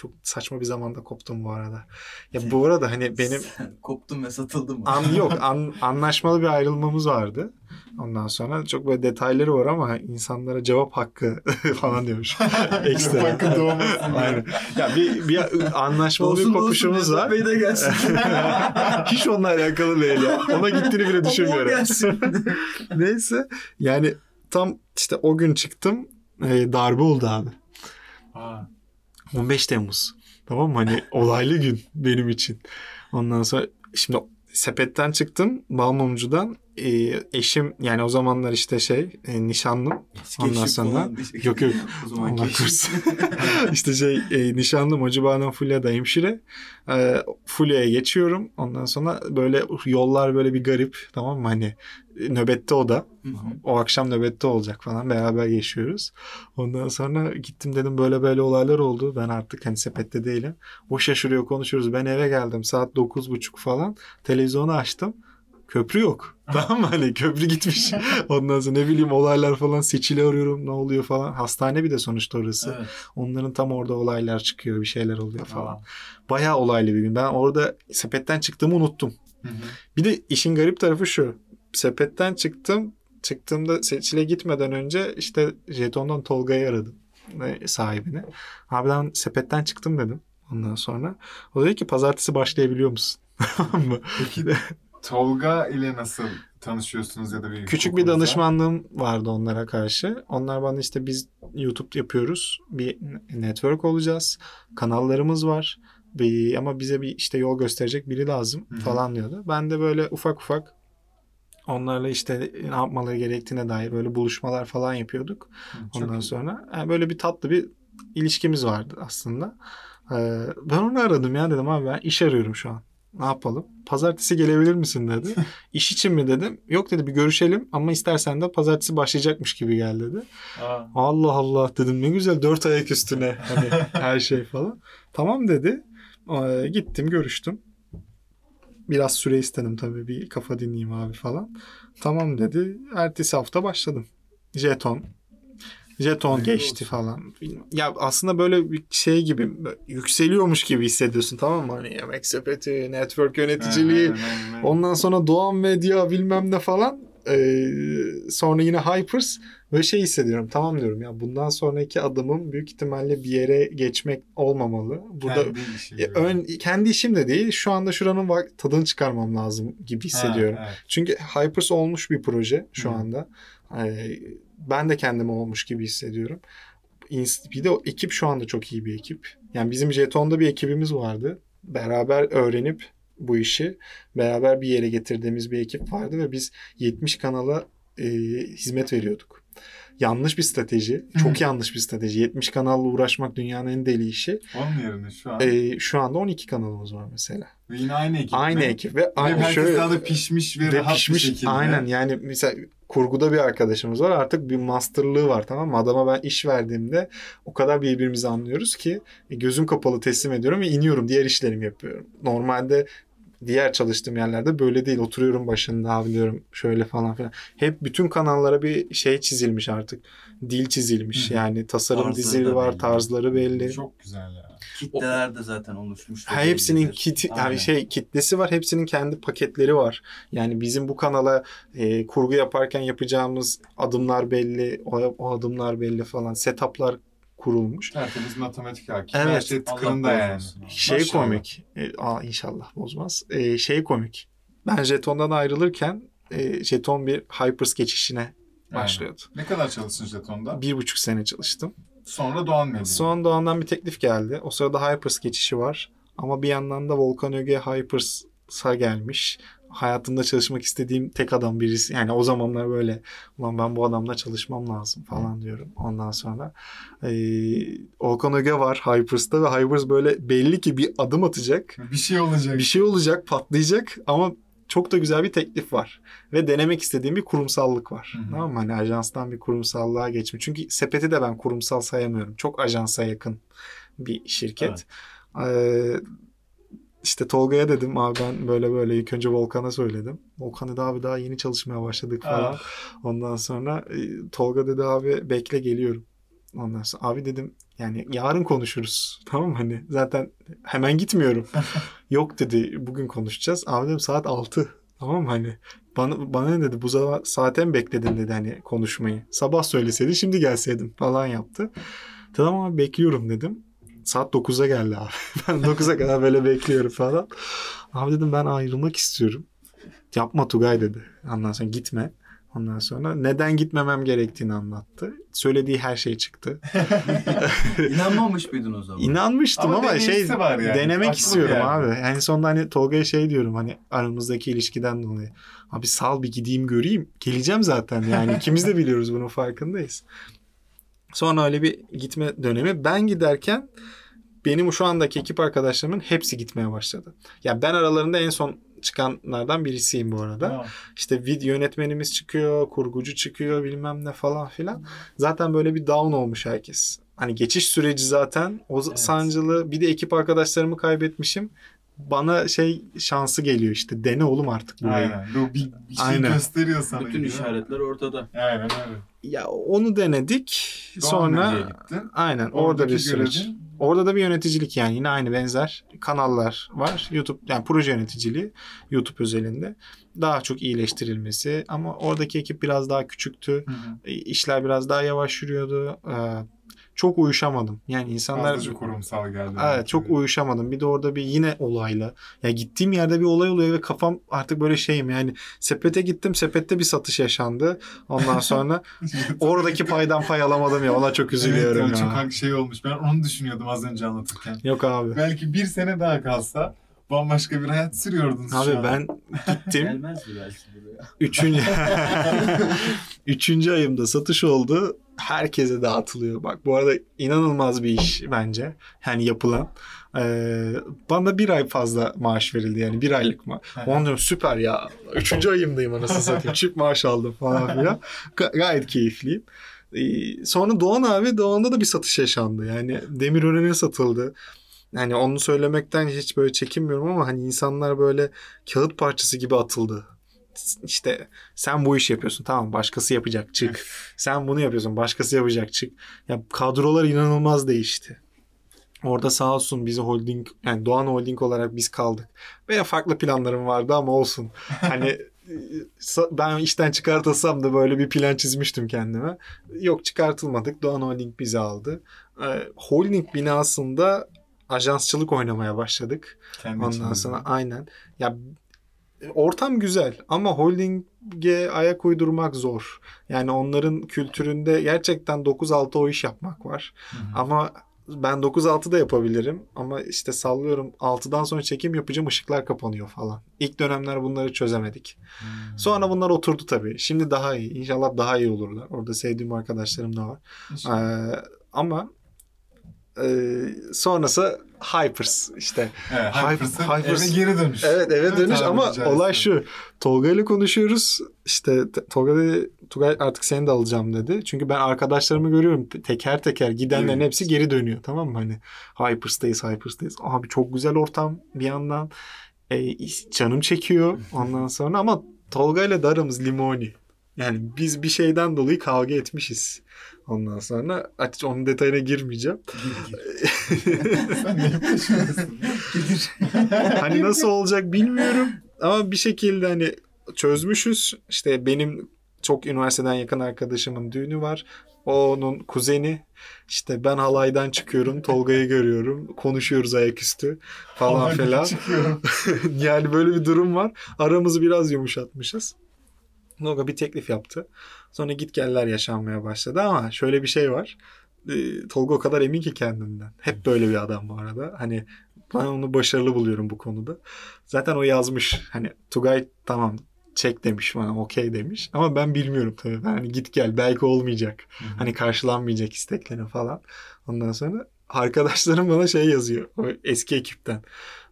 [SPEAKER 3] çok saçma bir zamanda koptum bu arada. Ya bu arada hani benim
[SPEAKER 2] Sen koptun ve satıldın mı?
[SPEAKER 3] an yok an, anlaşmalı bir ayrılmamız vardı. Ondan sonra çok böyle detayları var ama insanlara cevap hakkı falan diyormuş. Ekstra.
[SPEAKER 1] Hakkı doğmasın.
[SPEAKER 3] Aynen. Ya bir, bir anlaşmalı bir
[SPEAKER 2] Olsun,
[SPEAKER 3] kopuşumuz
[SPEAKER 2] olsun,
[SPEAKER 3] var.
[SPEAKER 2] Bey de gelsin.
[SPEAKER 3] Hiç onunla alakalı değil ya. Ona gittiğini bile düşünmüyorum. Neyse yani tam işte o gün çıktım e, darbe oldu abi.
[SPEAKER 1] Aa,
[SPEAKER 3] 15 Temmuz. Tamam mı? Hani olaylı gün benim için. Ondan sonra şimdi sepetten çıktım Balmumcu'dan. E, eşim yani o zamanlar işte şey e, nişanlım. Ondan
[SPEAKER 2] Keşif
[SPEAKER 3] sonra
[SPEAKER 2] falan
[SPEAKER 3] yok yok
[SPEAKER 2] O zaman
[SPEAKER 3] işte şey e, nişanlım Acıbağ'dan Fulya'da hemşire. E, Fulya'ya geçiyorum. Ondan sonra böyle yollar böyle bir garip tamam mı? Hani nöbette o da.
[SPEAKER 2] Hı hı.
[SPEAKER 3] O akşam nöbette olacak falan. Beraber yaşıyoruz. Ondan sonra gittim dedim böyle böyle olaylar oldu. Ben artık hani sepette değilim. O şaşırıyor konuşuyoruz. Ben eve geldim saat dokuz buçuk falan. Televizyonu açtım. Köprü yok. Tamam mı? Hani köprü gitmiş. Ondan sonra ne bileyim olaylar falan seçili arıyorum ne oluyor falan. Hastane bir de sonuçta orası.
[SPEAKER 2] Evet.
[SPEAKER 3] Onların tam orada olaylar çıkıyor bir şeyler oluyor falan.
[SPEAKER 1] aa.
[SPEAKER 3] Bayağı olaylı bir gün. Ben orada sepetten çıktığımı unuttum.
[SPEAKER 1] Hı hı.
[SPEAKER 3] Bir de işin garip tarafı şu. Sepetten çıktım. Çıktığımda seçile gitmeden önce işte jetondan Tolga'yı aradım. e, Sahibini. Abi ben sepetten çıktım dedim. Ondan sonra. O dedi ki pazartesi başlayabiliyor musun? Tamam mı?
[SPEAKER 1] Peki Tolga ile nasıl tanışıyorsunuz ya da bir
[SPEAKER 3] Küçük bir danışmanlığım vardı onlara karşı. Onlar bana işte biz YouTube yapıyoruz. Bir network olacağız. Kanallarımız var. Bir, ama bize bir işte yol gösterecek biri lazım
[SPEAKER 1] Hı hı.
[SPEAKER 3] falan diyordu. Ben de böyle ufak ufak onlarla işte ne yapmaları gerektiğine dair böyle buluşmalar falan yapıyorduk.
[SPEAKER 1] Çok
[SPEAKER 3] Ondan
[SPEAKER 1] iyi.
[SPEAKER 3] sonra yani böyle bir tatlı bir ilişkimiz vardı aslında. Ee, ben onu aradım ya dedim abi ben iş arıyorum şu an. Ne yapalım? Pazartesi gelebilir misin dedi. İş için mi dedim. Yok dedi bir görüşelim ama istersen de pazartesi başlayacakmış gibi gel dedi.
[SPEAKER 1] Aa,
[SPEAKER 3] Allah Allah dedim ne güzel dört ayak üstüne hani her şey falan. Tamam dedi. Ee, gittim görüştüm. Biraz süre istedim tabii bir kafa dinleyeyim abi falan. Tamam dedi. Ertesi hafta başladım. Jeton. Jeton
[SPEAKER 1] Hayırlı
[SPEAKER 3] geçti
[SPEAKER 1] olsun.
[SPEAKER 3] falan. Ya aslında böyle bir şey gibi yükseliyormuş gibi hissediyorsun tamam mı? Hani yemek sepeti, network yöneticiliği. Ondan sonra Doğan Medya bilmem ne falan. Ee, sonra yine Hypers. Böyle şey hissediyorum. Tamam diyorum ya bundan sonraki adımım büyük ihtimalle bir yere geçmek olmamalı. Burada
[SPEAKER 1] Kendi işi
[SPEAKER 3] Ya
[SPEAKER 1] gibi.
[SPEAKER 3] ön, kendi işim de değil. Şu anda şuranın vak- tadını çıkarmam lazım gibi hissediyorum.
[SPEAKER 1] Ha, evet.
[SPEAKER 3] Çünkü Hypers olmuş bir proje şu
[SPEAKER 1] Hı.
[SPEAKER 3] anda. Ee, ben de kendimi olmuş gibi hissediyorum. Bir de o ekip şu anda çok iyi bir ekip. Yani bizim Jeton'da bir ekibimiz vardı. Beraber öğrenip bu işi beraber bir yere getirdiğimiz bir ekip vardı ve biz 70 kanala e, hizmet veriyorduk. Yanlış bir strateji. Çok yanlış bir strateji. 70 kanalla uğraşmak dünyanın en deli işi.
[SPEAKER 1] Onun yerine şu an.
[SPEAKER 3] E, şu anda 12 kanalımız var mesela.
[SPEAKER 1] Ve yine aynı ekip.
[SPEAKER 3] Aynı
[SPEAKER 1] mi?
[SPEAKER 3] ekip ve
[SPEAKER 1] Ve
[SPEAKER 3] aynı şöyle
[SPEAKER 1] da pişmiş ve,
[SPEAKER 3] ve
[SPEAKER 1] rahat
[SPEAKER 3] pişmiş
[SPEAKER 1] bir şekilde.
[SPEAKER 3] aynen yani mesela kurguda bir arkadaşımız var artık bir masterlığı var tamam mı adama ben iş verdiğimde o kadar birbirimizi anlıyoruz ki e, gözüm kapalı teslim ediyorum ve iniyorum diğer işlerimi yapıyorum normalde diğer çalıştığım yerlerde böyle değil oturuyorum başında abi diyorum şöyle falan filan hep bütün kanallara bir şey çizilmiş artık dil çizilmiş
[SPEAKER 1] Hı.
[SPEAKER 3] yani tasarım
[SPEAKER 2] Tarzları
[SPEAKER 3] dizili var
[SPEAKER 2] belli.
[SPEAKER 3] tarzları belli
[SPEAKER 1] Çok güzel ya.
[SPEAKER 2] Kitleler de zaten oluşmuş.
[SPEAKER 3] Ha, hepsinin
[SPEAKER 2] Aynen.
[SPEAKER 3] yani şey kitlesi var. Hepsinin kendi paketleri var. Yani bizim bu kanala e, kurgu yaparken yapacağımız adımlar belli, o, o adımlar belli falan. Setup'lar kurulmuş.
[SPEAKER 1] Tertemiz matematik hakim.
[SPEAKER 3] Evet.
[SPEAKER 1] Her şey
[SPEAKER 2] Allah
[SPEAKER 1] tıkırında yani.
[SPEAKER 3] Şey
[SPEAKER 1] Maşallah.
[SPEAKER 3] komik. E, aa inşallah bozmaz. E, şey komik. Ben jetondan ayrılırken e, jeton bir Hypers geçişine başlıyordu.
[SPEAKER 1] Ne kadar çalıştın jetonda?
[SPEAKER 3] Bir buçuk sene çalıştım.
[SPEAKER 1] Sonra Doğan Medya.
[SPEAKER 3] Son Doğan'dan bir teklif geldi. O sırada Hypers geçişi var. Ama bir yandan da Volkan Öge Hypers'a gelmiş. Hayatımda çalışmak istediğim tek adam birisi. Yani o zamanlar böyle ulan ben bu adamla çalışmam lazım falan diyorum. Ondan sonra e, Volkan Öge var Hypers'ta ve Hypers böyle belli ki bir adım atacak.
[SPEAKER 1] Bir şey olacak.
[SPEAKER 3] Bir şey olacak, patlayacak ama çok da güzel bir teklif var. Ve denemek istediğim bir kurumsallık var.
[SPEAKER 1] Hı hı.
[SPEAKER 3] Tamam mı? Hani ajanstan bir kurumsallığa geçme. Çünkü sepeti de ben kurumsal sayamıyorum. Çok ajansa yakın bir şirket. Ee, işte Tolga'ya dedim abi ben böyle böyle ilk önce Volkan'a söyledim. Volkan dedi abi daha yeni çalışmaya başladık falan.
[SPEAKER 1] Ah.
[SPEAKER 3] Ondan sonra e, Tolga dedi abi bekle geliyorum. Ondan sonra abi dedim yani yarın konuşuruz. Tamam? Hani zaten hemen gitmiyorum. Yok dedi bugün konuşacağız. Abi dedim saat 6. Tamam? Hani bana, bana ne dedi bu saate mi bekledin dedi hani konuşmayı. Sabah söyleseydin şimdi gelseydim falan yaptı. Tamam abi bekliyorum dedim. Saat 9'a geldi abi. ben 9'a kadar böyle bekliyorum falan. Abi dedim ben ayrılmak istiyorum. Yapma Tugay dedi. Ondan sonra gitme. Ondan sonra neden gitmemem gerektiğini anlattı. Söylediği her şey çıktı.
[SPEAKER 2] İnanmamış mıydın o zaman?
[SPEAKER 3] İnanmıştım
[SPEAKER 1] Ama
[SPEAKER 3] ama, şey
[SPEAKER 1] var yani.
[SPEAKER 3] denemek
[SPEAKER 1] Aklı
[SPEAKER 3] istiyorum
[SPEAKER 1] yani.
[SPEAKER 3] abi. En sonunda hani Tolga'ya şey diyorum hani aramızdaki ilişkiden dolayı. Abi sal bir gideyim göreyim. Geleceğim zaten yani. İkimiz de biliyoruz bunun farkındayız. Sonra öyle bir gitme dönemi. Ben giderken benim şu andaki ekip arkadaşlarımın hepsi gitmeye başladı. Ya ben aralarında en son çıkanlardan birisiyim bu arada.
[SPEAKER 1] Tamam.
[SPEAKER 3] İşte video yönetmenimiz çıkıyor, kurgucu çıkıyor bilmem ne falan filan. Zaten böyle bir down olmuş herkes. Hani geçiş süreci zaten o
[SPEAKER 1] Evet.
[SPEAKER 3] sancılı. Bir de ekip arkadaşlarımı kaybetmişim. Bana şey şansı geliyor işte dene oğlum artık burayı.
[SPEAKER 1] Aynen. Bu bir, bir şey
[SPEAKER 3] Aynen.
[SPEAKER 1] gösteriyor sana.
[SPEAKER 2] Bütün
[SPEAKER 1] gibi.
[SPEAKER 2] işaretler ortada.
[SPEAKER 1] Aynen öyle.
[SPEAKER 3] Ya onu denedik.
[SPEAKER 1] Doğan
[SPEAKER 3] Sonra aynen orada
[SPEAKER 1] Oradaki
[SPEAKER 3] bir süreç. Orada da bir yöneticilik yani yine aynı benzer kanallar var. YouTube yani proje yöneticiliği YouTube özelinde daha çok iyileştirilmesi ama oradaki ekip biraz daha küçüktü.
[SPEAKER 1] Hı hı.
[SPEAKER 3] İşler biraz daha yavaş yürüyordu. Ee, çok uyuşamadım. Yani insanlar
[SPEAKER 1] Fazlaca kurumsal geldi.
[SPEAKER 3] Evet çok uyuşamadım. Bir de orada bir yine olayla. Ya gittiğim yerde bir olay oluyor ve kafam artık böyle şeyim yani sepete gittim sepette bir satış yaşandı. Ondan sonra oradaki paydan pay alamadım ya ona çok üzülüyorum
[SPEAKER 1] evet,
[SPEAKER 3] ya.
[SPEAKER 1] ya. Çok şey olmuş. Ben onu düşünüyordum az önce anlatırken.
[SPEAKER 3] Yok abi.
[SPEAKER 1] Belki bir sene daha kalsa bambaşka bir hayat sürüyordunuz şu
[SPEAKER 3] Abi
[SPEAKER 1] an.
[SPEAKER 3] ben gittim.
[SPEAKER 2] Gelmezdi belki buraya.
[SPEAKER 3] Üçüncü, üçüncü ayımda satış oldu. Herkese dağıtılıyor. Bak bu arada inanılmaz bir iş bence. Yani yapılan. Ee, bana bir ay fazla maaş verildi yani bir aylık mı? Onu diyorum süper ya. Üçüncü ayımdayım anasını satayım. Çift maaş aldım falan filan. Ga- gayet keyifliyim. Ee, sonra Doğan abi Doğan'da da bir satış yaşandı. Yani Demirören'e satıldı. Yani onu söylemekten hiç böyle çekinmiyorum ama hani insanlar böyle kağıt parçası gibi atıldı. İşte sen bu iş yapıyorsun tamam başkası yapacak çık. sen bunu yapıyorsun başkası yapacak çık. Ya kadrolar inanılmaz değişti. Orada sağ olsun bizi holding yani Doğan Holding olarak biz kaldık. Benim farklı planlarım vardı ama olsun. Hani e, ben işten çıkartılsam da böyle bir plan çizmiştim kendime. Yok çıkartılmadık. Doğan Holding bizi aldı. Ee, holding binasında ajansçılık oynamaya başladık.
[SPEAKER 1] Kendi
[SPEAKER 3] Ondan
[SPEAKER 1] içimizde.
[SPEAKER 3] sonra aynen. Ya ortam güzel ama holdinge ayak uydurmak zor. Yani onların kültüründe gerçekten 9-6 o iş yapmak var.
[SPEAKER 1] Hı hı.
[SPEAKER 3] Ama ben 9-6 da yapabilirim ama işte sallıyorum 6'dan sonra çekim yapacağım ışıklar kapanıyor falan. İlk dönemler bunları çözemedik.
[SPEAKER 1] Hmm.
[SPEAKER 3] Sonra bunlar oturdu tabii. Şimdi daha iyi. İnşallah daha iyi olurlar. Orada sevdiğim arkadaşlarım da var. Ee, ama e, sonrası Hypers işte.
[SPEAKER 1] Evet, Hypers'ın
[SPEAKER 3] Hypers-
[SPEAKER 1] eve geri dönüş.
[SPEAKER 3] Evet eve dönüş ama
[SPEAKER 1] caizse.
[SPEAKER 3] olay şu. Tolga ile konuşuyoruz. İşte Tolga dedi Tugay artık seni de alacağım dedi. Çünkü ben arkadaşlarımı görüyorum. Teker teker gidenlerin
[SPEAKER 1] Evet.
[SPEAKER 3] hepsi geri dönüyor. Tamam mı? Hani Hypers'tayız Hypers'tayız. Abi çok güzel ortam bir yandan. E, canım çekiyor ondan sonra ama Tolga ile de aramız limoni. Yani biz bir şeyden dolayı kavga etmişiz. Ondan sonra artık onun detayına girmeyeceğim.
[SPEAKER 1] Sen ne yapıyorsun?
[SPEAKER 3] hani nasıl olacak bilmiyorum ama bir şekilde hani çözmüşüz. İşte benim çok üniversiteden yakın arkadaşımın düğünü var. O onun kuzeni. İşte ben halaydan çıkıyorum. Tolga'yı görüyorum. Konuşuyoruz ayaküstü falan
[SPEAKER 1] Hadi
[SPEAKER 3] filan. Yani böyle bir durum var. Aramızı biraz yumuşatmışız. Tolga bir teklif yaptı. Sonra git geller yaşanmaya başladı ama şöyle bir şey var. Ee, Tolga o kadar emin ki kendinden. Hep böyle bir adam bu arada. Hani ben onu başarılı buluyorum bu konuda. Zaten o yazmış. Hani Tugay tamam çek demiş bana okey demiş. Ama ben bilmiyorum tabii. Ben hani git gel belki olmayacak. Hani karşılanmayacak isteklerin falan. Ondan sonra arkadaşlarım bana şey yazıyor. O eski ekipten.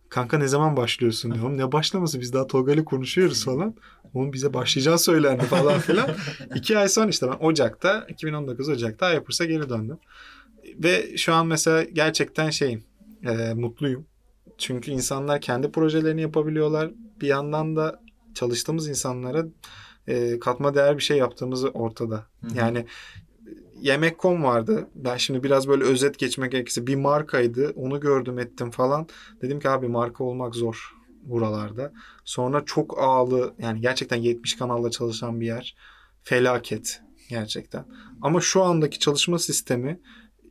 [SPEAKER 3] Kanka ne zaman başlıyorsun diyorum. Ne başlaması biz daha Tolga ile konuşuyoruz falan. Oğlum bize başlayacağı söylendi falan filan. İki ay sonra işte ben Ocak'ta 2019 Ocak'ta Hypers'a geri döndüm. Ve şu an mesela gerçekten şeyim e, mutluyum. Çünkü insanlar kendi projelerini yapabiliyorlar. Bir yandan da çalıştığımız insanlara e, katma değer bir şey yaptığımız ortada.
[SPEAKER 1] Hı hı.
[SPEAKER 3] Yani Yemek.com vardı. Ben şimdi biraz böyle özet geçmek gerekirse bir markaydı. Onu gördüm ettim falan. Dedim ki abi marka olmak zor buralarda. Sonra çok ağlı yani gerçekten 70 kanalla çalışan bir yer. Felaket gerçekten. Ama şu andaki çalışma sistemi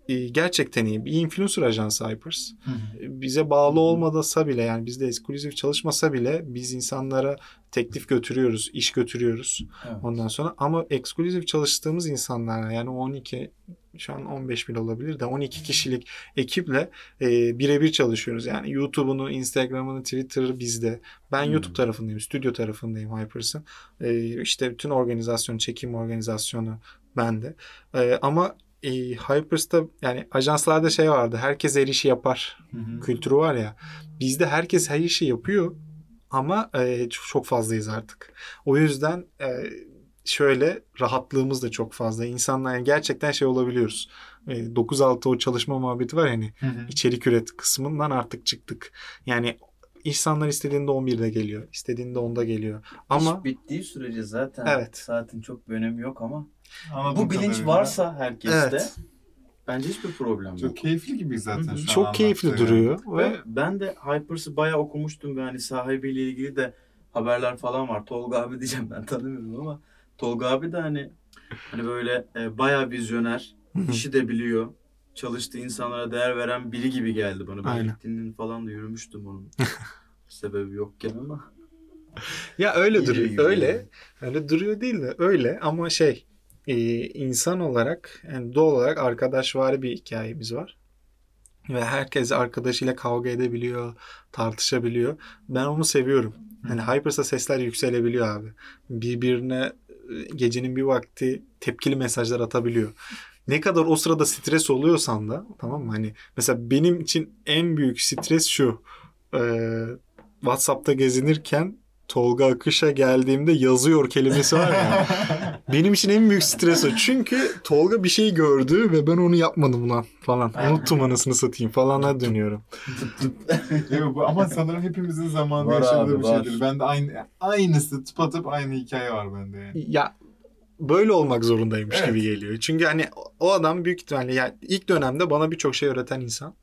[SPEAKER 3] gerçekten iyi. Bir influencer ajansı Hypers
[SPEAKER 1] Hı hı.
[SPEAKER 3] bize bağlı olmadasa bile yani bizde eksklusif çalışmasa bile biz insanlara teklif götürüyoruz, iş götürüyoruz
[SPEAKER 2] Evet.
[SPEAKER 3] ondan sonra ama eksklusif çalıştığımız insanlarla yani 12 şu an 15 bile olabilir de 12 kişilik ekiple e, birebir çalışıyoruz. Yani YouTube'unu, Instagram'ını, Twitter'ı bizde. Ben
[SPEAKER 2] Hmm.
[SPEAKER 3] YouTube tarafındayım, stüdyo tarafındayım Hypers'ın. E, işte bütün organizasyon, çekim organizasyonu bende. E, ama e, Hypers'ta yani ajanslarda şey vardı. Herkes her işi yapar
[SPEAKER 1] Hı hı.
[SPEAKER 3] kültürü var ya. Bizde herkes her işi yapıyor ama e, çok, fazlayız artık. O yüzden e, şöyle rahatlığımız da çok fazla. İnsanlar yani gerçekten şey olabiliyoruz. E, 9-6 o çalışma muhabbeti var yani
[SPEAKER 1] Hı hı.
[SPEAKER 3] içerik üret kısmından artık çıktık. Yani insanlar istediğinde 11'de geliyor. istediğinde 10'da geliyor. Ama
[SPEAKER 2] İş bittiği sürece zaten
[SPEAKER 3] Evet.
[SPEAKER 2] saatin çok bir önemi yok ama
[SPEAKER 1] Anladığım
[SPEAKER 2] bu bilinç
[SPEAKER 1] kadarıyla
[SPEAKER 2] varsa herkeste
[SPEAKER 3] Evet.
[SPEAKER 2] bence hiçbir problem yok.
[SPEAKER 1] Çok keyifli gibi zaten
[SPEAKER 2] Hı hı.
[SPEAKER 1] şu an
[SPEAKER 3] çok keyifli
[SPEAKER 1] anlattığı.
[SPEAKER 3] duruyor
[SPEAKER 2] Ve
[SPEAKER 3] ve
[SPEAKER 2] ben de Hypers'ı bayağı okumuştum ve hani sahibiyle ilgili de haberler falan var. Tolga abi diyeceğim ben tanımıyorum ama Tolga abi de hani hani böyle e, bayağı vizyoner, işi de biliyor. Çalıştığı insanlara değer veren biri gibi geldi bana. Ben
[SPEAKER 3] Aynen.
[SPEAKER 2] LinkedIn'in falan da yürümüştüm onun. Sebebi yokken ama.
[SPEAKER 3] ya öyle
[SPEAKER 2] İyi
[SPEAKER 3] duruyor. Öyle.
[SPEAKER 2] yani.
[SPEAKER 3] Öyle duruyor değil de öyle ama şey e, insan olarak yani doğal olarak arkadaşvari bir hikayemiz var. Ve herkes arkadaşıyla kavga edebiliyor, tartışabiliyor. Ben onu seviyorum. Hani Hypers'a sesler yükselebiliyor abi. Birbirine e, gecenin bir vakti tepkili mesajlar atabiliyor. Ne kadar o sırada stres oluyorsan da tamam mı? Hani mesela benim için en büyük stres şu. e, WhatsApp'ta gezinirken Tolga Akış'a geldiğimde yazıyor kelimesi var ya. benim için en büyük stres o. Çünkü Tolga bir şey gördü ve ben onu yapmadım lan falan. Unuttum anasını satayım falana dönüyorum.
[SPEAKER 1] Bu, ama sanırım hepimizin zamanında
[SPEAKER 2] Var
[SPEAKER 1] yaşadığı
[SPEAKER 2] abi,
[SPEAKER 1] bir
[SPEAKER 2] var.
[SPEAKER 1] şeydir. Ben de aynı aynısı tıpatıp aynı hikaye var bende yani.
[SPEAKER 3] Ya böyle olmak zorundaymış
[SPEAKER 1] Evet.
[SPEAKER 3] gibi geliyor. Çünkü hani o- o adam büyük ihtimalle yani ilk dönemde bana birçok şey öğreten insan.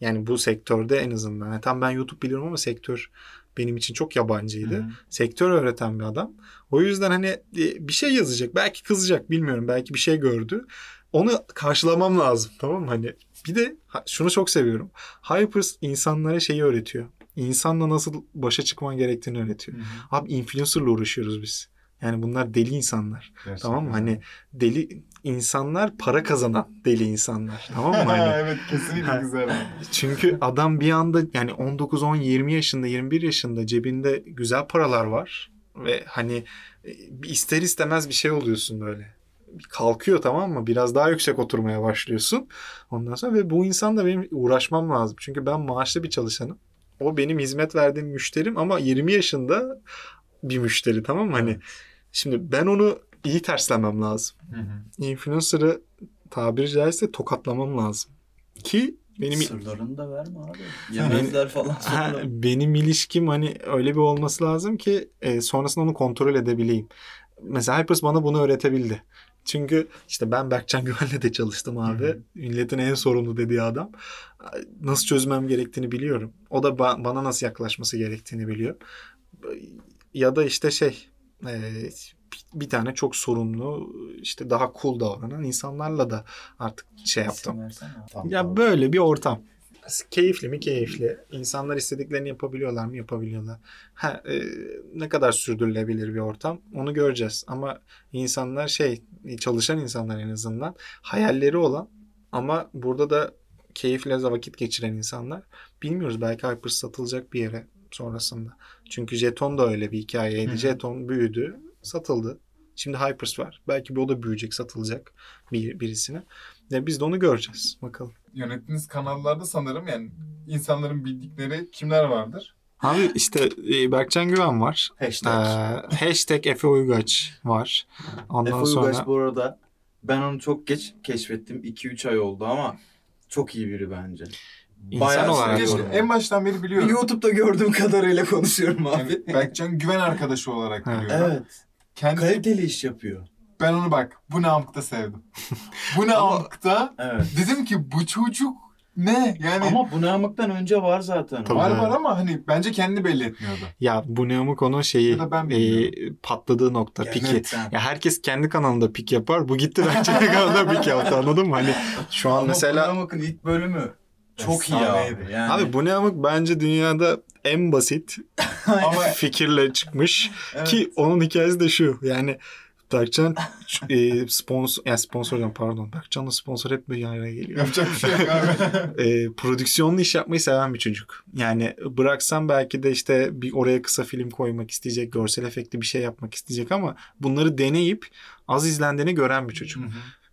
[SPEAKER 3] Yani bu sektörde en azından. Yani tam ben YouTube biliyorum ama sektör benim için çok yabancıydı.
[SPEAKER 1] Hı hı.
[SPEAKER 3] Sektör öğreten bir adam. O yüzden hani e, bir şey yazacak. Belki kızacak bilmiyorum. Belki bir şey gördü. Onu karşılamam lazım tamam mı? Hani bir de şunu çok seviyorum. Hypers insanlara şeyi öğretiyor. İnsanla nasıl başa çıkman gerektiğini öğretiyor.
[SPEAKER 1] Hı hı.
[SPEAKER 3] Abi influencer'la uğraşıyoruz biz. Yani bunlar deli insanlar.
[SPEAKER 1] Gerçekten.
[SPEAKER 3] Tamam mı? Hani deli insanlar para kazanan deli insanlar. Tamam mı? Hani
[SPEAKER 1] evet kesinlikle güzel.
[SPEAKER 3] çünkü adam bir anda yani 19 10 20 yaşında 21 yaşında cebinde güzel paralar var ve hani e, ister istemez bir şey oluyorsun böyle. Kalkıyor tamam mı? Biraz daha yüksek oturmaya başlıyorsun. Ondan sonra ve bu insan benim uğraşmam lazım. Çünkü ben maaşlı bir çalışanım. O benim hizmet verdiğim müşterim ama 20 yaşında bir müşteri tamam mı? Hani şimdi ben onu iyi terslemem lazım
[SPEAKER 1] Hı hı.
[SPEAKER 3] influencer'ı tabiri caizse tokatlamam lazım. Ki benim
[SPEAKER 2] Sırlarını da verme abi. Yemezler falan
[SPEAKER 3] Ha, benim ilişkim hani öyle bir olması lazım ki e, sonrasında onu kontrol edebileyim. Mesela Hypers bana bunu öğretebildi. Çünkü işte ben Berkcan Güven'le de çalıştım abi.
[SPEAKER 1] Hı hı.
[SPEAKER 3] Milletin en sorumlu dediği adam. Nasıl çözmem gerektiğini biliyorum. O da ba- bana nasıl yaklaşması gerektiğini biliyor. Ya da işte şey e, bir tane çok sorumlu işte daha cool davranan insanlarla da artık şey yaptım. Ya
[SPEAKER 1] tamam.
[SPEAKER 3] böyle bir ortam. Keyifli mi? Keyifli. İnsanlar istediklerini yapabiliyorlar mı? Yapabiliyorlar. Ha, e, ne kadar sürdürülebilir bir ortam onu göreceğiz. Ama insanlar şey çalışan insanlar en azından hayalleri olan ama burada da keyifle vakit geçiren insanlar bilmiyoruz. Belki Hyper satılacak bir yere sonrasında. Çünkü Jeton da öyle bir hikayeydi.
[SPEAKER 1] Hı.
[SPEAKER 3] Jeton büyüdü, satıldı. Şimdi Hypers var. Belki bir o da büyüyecek, satılacak bir, birisine. Ya biz de onu göreceğiz. Bakalım.
[SPEAKER 1] Yönettiğiniz kanallarda sanırım yani insanların bildikleri kimler vardır?
[SPEAKER 3] Abi işte e, Berkcan Güven var. Ee,
[SPEAKER 2] Hashtag.
[SPEAKER 3] hashtag Efe Uygaç var. Ondan
[SPEAKER 2] Efe
[SPEAKER 3] sonra
[SPEAKER 2] Uygaç bu arada ben onu çok geç keşfettim. 2-3 ay oldu ama çok iyi biri bence.
[SPEAKER 3] İnsan olarak
[SPEAKER 1] Keşke-
[SPEAKER 3] doğru.
[SPEAKER 1] en baştan beri biliyorum.
[SPEAKER 2] YouTube'da gördüğüm kadarıyla konuşuyorum abi.
[SPEAKER 1] Yani Berkcan güven arkadaşı olarak biliyorum.
[SPEAKER 2] evet.
[SPEAKER 1] Kendisi,
[SPEAKER 2] Kaliteli iş yapıyor.
[SPEAKER 1] ben onu bak bu ne amkta sevdim. bu ne
[SPEAKER 2] Ama-
[SPEAKER 1] amkta
[SPEAKER 2] Evet.
[SPEAKER 1] dedim ki bu çocuk ne? Yani
[SPEAKER 2] Ama bu namıktan önce var zaten.
[SPEAKER 3] Tabii.
[SPEAKER 1] var var ama hani bence kendini belli etmiyordu.
[SPEAKER 3] ya bu Neomuk onun şeyi
[SPEAKER 1] Ya da ben
[SPEAKER 3] e,
[SPEAKER 1] bilmiyorum.
[SPEAKER 3] patladığı nokta piki.
[SPEAKER 2] Gerçekten.
[SPEAKER 3] Ya herkes kendi kanalında pik yapar. Bu gitti Berkcan kanalında pik yaptı anladın mı? Hani şu an
[SPEAKER 2] Ama
[SPEAKER 3] mesela
[SPEAKER 2] bu namıkın ilk bölümü çok iyi abi. Yani,
[SPEAKER 3] Abi bu ne amık bence dünyada en basit
[SPEAKER 1] Ama
[SPEAKER 3] fikirle çıkmış
[SPEAKER 1] evet.
[SPEAKER 3] ki onun hikayesi de şu yani Berkcan e, sponsor yani sponsor diyorum pardon Berkcan'la sponsor hep bir araya geliyor.
[SPEAKER 1] yapacak bir şey yok abi.
[SPEAKER 3] E, prodüksiyonlu iş yapmayı seven bir çocuk. Yani bıraksam belki de işte bir oraya kısa film koymak isteyecek, görsel efekti bir şey yapmak isteyecek ama bunları deneyip az izlendiğini gören bir çocuk.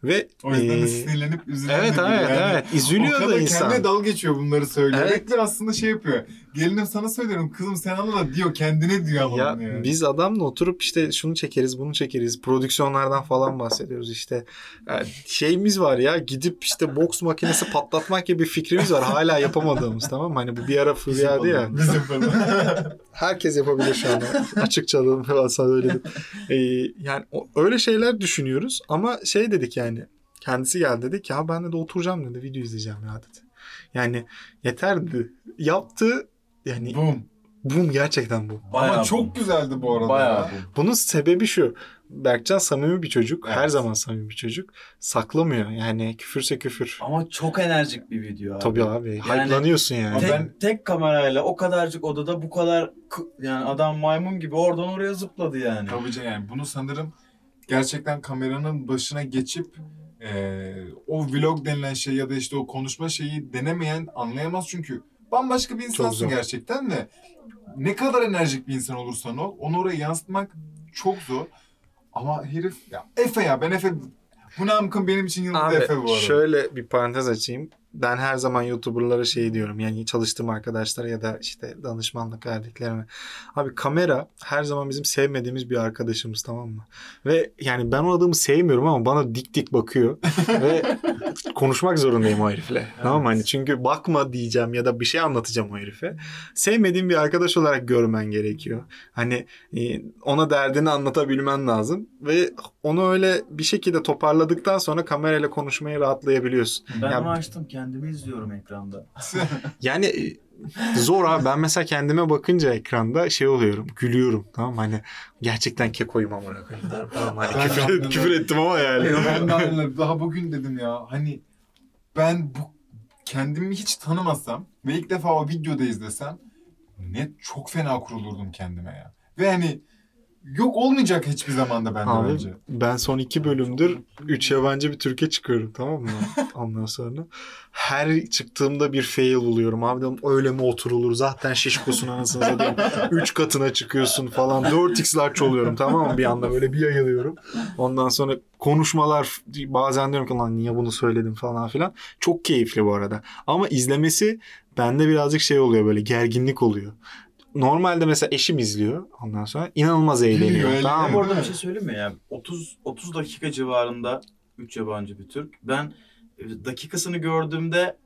[SPEAKER 3] Ve
[SPEAKER 1] o yüzden de
[SPEAKER 3] e,
[SPEAKER 1] sinirlenip üzülen
[SPEAKER 3] Evet evet
[SPEAKER 1] Yani
[SPEAKER 3] evet
[SPEAKER 1] O
[SPEAKER 3] üzülüyor
[SPEAKER 1] kadar
[SPEAKER 3] da insan.
[SPEAKER 1] kendine dalga geçiyor bunları söylüyor.
[SPEAKER 3] Evet.
[SPEAKER 1] Ve aslında şey yapıyor. Gelinim sana söylüyorum kızım sen anla da diyor kendine diyor ama
[SPEAKER 3] Ya
[SPEAKER 1] yani.
[SPEAKER 3] biz adamla oturup işte şunu çekeriz bunu çekeriz prodüksiyonlardan falan bahsediyoruz işte Yani şeyimiz var ya gidip işte boks makinesi patlatmak gibi bir fikrimiz var hala yapamadığımız tamam mı? Hani bu bir ara
[SPEAKER 1] Biz
[SPEAKER 3] furyaydı ya
[SPEAKER 1] Biz yapalım.
[SPEAKER 3] herkes yapabilir şu anda açıkça alalım falan sana söyledim. Ee, yani o- öyle şeyler düşünüyoruz ama şey dedik yani kendisi geldi dedi ki ya ben de oturacağım dedi video izleyeceğim ya dedi. Yani yeter dedi. Yaptı yani
[SPEAKER 1] Boom.
[SPEAKER 3] bum gerçekten bu.
[SPEAKER 2] Bayağı
[SPEAKER 1] Ama çok güzeldi bu arada.
[SPEAKER 2] Bayağı
[SPEAKER 1] ya.
[SPEAKER 2] bu.
[SPEAKER 3] Bunun sebebi şu. Berkcan samimi bir çocuk. Her
[SPEAKER 1] Evet.
[SPEAKER 3] zaman samimi bir çocuk. Saklamıyor. Yani küfürse küfür.
[SPEAKER 2] Ama çok enerjik bir video abi.
[SPEAKER 3] Tabii abi.
[SPEAKER 2] Yani-
[SPEAKER 3] Hype'lanıyorsun yani.
[SPEAKER 2] Tek,
[SPEAKER 1] ben-
[SPEAKER 2] tek kamerayla o kadarcık odada bu kadar yani adam maymun gibi oradan oraya zıpladı yani.
[SPEAKER 1] Tabii canım yani bunu sanırım gerçekten kameranın başına geçip eee, o vlog denilen şey ya da işte o konuşma şeyi denemeyen anlayamaz çünkü bambaşka bir insansın gerçekten de ne kadar enerjik bir insan olursan ol onu oraya yansıtmak çok zor ama herif ya Efe ya ben Efe bu namkın benim için yıldız
[SPEAKER 3] Abi
[SPEAKER 1] Efe bu arada.
[SPEAKER 3] şöyle bir parantez açayım. Ben her zaman YouTuber'lara şey diyorum. Yani çalıştığım arkadaşlara ya da işte danışmanlık verdiklerime. Abi kamera her zaman bizim sevmediğimiz bir arkadaşımız tamam mı? Ve yani ben o adamı sevmiyorum ama bana dik dik bakıyor. Ve konuşmak zorundayım o herifle. Tamam mı? Hani çünkü bakma diyeceğim ya da bir şey anlatacağım o herife. Sevmediğim bir arkadaş olarak görmen gerekiyor. Hani e, ona derdini anlatabilmen lazım. Ve onu öyle bir şekilde toparladıktan sonra kamerayla konuşmaya rahatlayabiliyorsun.
[SPEAKER 2] Ben
[SPEAKER 3] Ya-
[SPEAKER 2] onu açtım kendimi izliyorum ekranda.
[SPEAKER 3] Yani zor abi. Ben mesela kendime bakınca ekranda şey oluyorum. Gülüyorum. Tamam? Hani gerçekten kekoyum amına koyayım. Tamam, hani küfür, küfür ettim ama yani.
[SPEAKER 1] ben de aynı- daha bugün dedim ya hani ben bu kendimi hiç tanımasam ve ilk defa o videoda izlesem ne çok fena kurulurdum kendime ya. Ve hani yok olmayacak hiçbir zamanda bende
[SPEAKER 3] Abi
[SPEAKER 1] bence.
[SPEAKER 3] ben son iki bölümdür üç yabancı bir Türkiye çıkıyorum tamam mı? Ondan sonra her çıktığımda bir fail buluyorum. Abi dedim öyle mi oturulur? Zaten şişkosun anasını satayım. Üç katına çıkıyorsun falan. 4x large oluyorum tamam mı? Bir anda böyle bir yayılıyorum. Ondan sonra konuşmalar bazen diyorum ki lan niye bunu söyledim falan filan. Çok keyifli bu arada. Ama izlemesi bende birazcık şey oluyor böyle gerginlik oluyor. Normalde mesela eşim izliyor ondan sonra inanılmaz eğleniyor.
[SPEAKER 1] Gülüyor,
[SPEAKER 3] tamam mı?
[SPEAKER 2] arada bir şey söyleyeyim mi ya? 30 30 dakika civarında 3 yabancı bir Türk. Ben e, dakikasını gördüğümde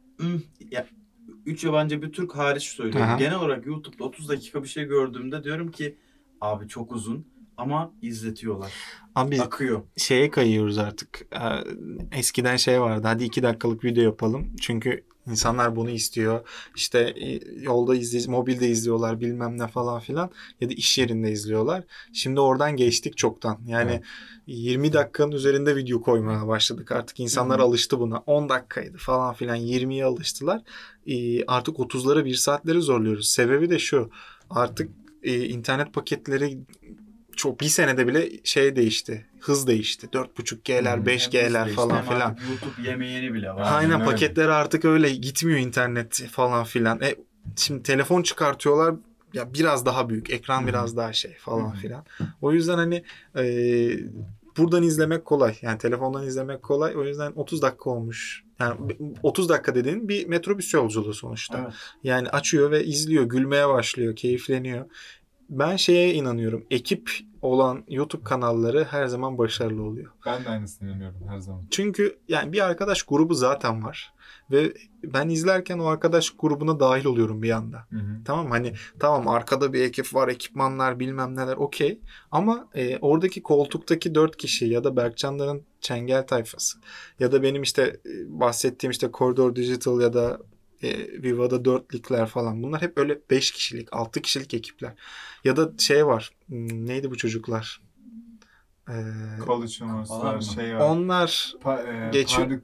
[SPEAKER 2] 3 yabancı bir Türk hariç söylüyorum.
[SPEAKER 3] Aha.
[SPEAKER 2] Genel olarak YouTube'da 30 dakika bir şey gördüğümde diyorum ki abi çok uzun. ama izletiyorlar.
[SPEAKER 3] Abi
[SPEAKER 2] Akıyor.
[SPEAKER 3] şeye kayıyoruz artık. Ee, Eskiden şey vardı. Hadi iki dakikalık video yapalım. Çünkü insanlar bunu istiyor. İşte e, yolda izley mobilde izliyorlar bilmem ne falan filan. Ya da iş yerinde izliyorlar. Şimdi oradan geçtik çoktan. Yani
[SPEAKER 1] Evet.
[SPEAKER 3] 20 dakikanın üzerinde video koymaya başladık artık. İnsanlar
[SPEAKER 2] hı.
[SPEAKER 3] alıştı buna. 10 dakikaydı falan filan 20'ye alıştılar. Ee, artık 30'lara 1 saatleri zorluyoruz. Sebebi de şu. Artık e, internet paketleri çok bir senede bile şey değişti. Hız değişti. 4.5G'ler,
[SPEAKER 1] Hı hı.
[SPEAKER 3] 5G'ler falan
[SPEAKER 2] Hem
[SPEAKER 3] filan.
[SPEAKER 2] YouTube yemeğeni bile var.
[SPEAKER 1] Aynen öyle.
[SPEAKER 3] paketler artık öyle gitmiyor internet falan filan. E, şimdi telefon çıkartıyorlar ya biraz daha büyük, ekran
[SPEAKER 1] hı.
[SPEAKER 3] biraz daha şey falan
[SPEAKER 1] hı.
[SPEAKER 3] filan. O yüzden hani e, buradan izlemek kolay. Yani telefondan izlemek kolay. O yüzden 30 dakika olmuş. Yani 30 dakika dediğin bir metrobüs yolculuğu sonuçta.
[SPEAKER 2] Evet.
[SPEAKER 3] Yani açıyor ve izliyor, gülmeye başlıyor, keyifleniyor. Ben şeye inanıyorum. Ekip olan YouTube kanalları her zaman başarılı oluyor.
[SPEAKER 1] Ben de aynısını inanıyorum her zaman.
[SPEAKER 3] Çünkü yani bir arkadaş grubu zaten var. Ve ben izlerken o arkadaş grubuna dahil oluyorum bir anda.
[SPEAKER 1] Hı hı.
[SPEAKER 3] Tamam hani tamam arkada bir ekip var, ekipmanlar bilmem neler okey. Ama e, oradaki koltuktaki dört kişi ya da Berkcanların Çengel tayfası ya da benim işte e, bahsettiğim işte Corridor Digital ya da e, Viva'da dörtlükler falan bunlar hep öyle 5 kişilik, 6 kişilik ekipler. Ya da şey var. hmm, Neydi bu çocuklar? Ee,
[SPEAKER 1] College şey var.
[SPEAKER 3] onlar
[SPEAKER 1] Pa- e,
[SPEAKER 3] Geçiyor.
[SPEAKER 1] Park-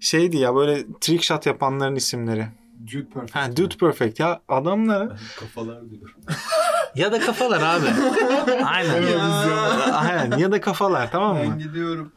[SPEAKER 3] şeydi ya böyle trick shot yapanların isimleri.
[SPEAKER 1] Dude Perfect.
[SPEAKER 3] Ha Dude Perfect ya adamlar
[SPEAKER 2] Ben kafalar diyorum.
[SPEAKER 3] ya da kafalar abi. Aynen.
[SPEAKER 1] Televizyon.
[SPEAKER 3] Aynen ya da kafalar tamam mı?
[SPEAKER 2] Ben gidiyorum.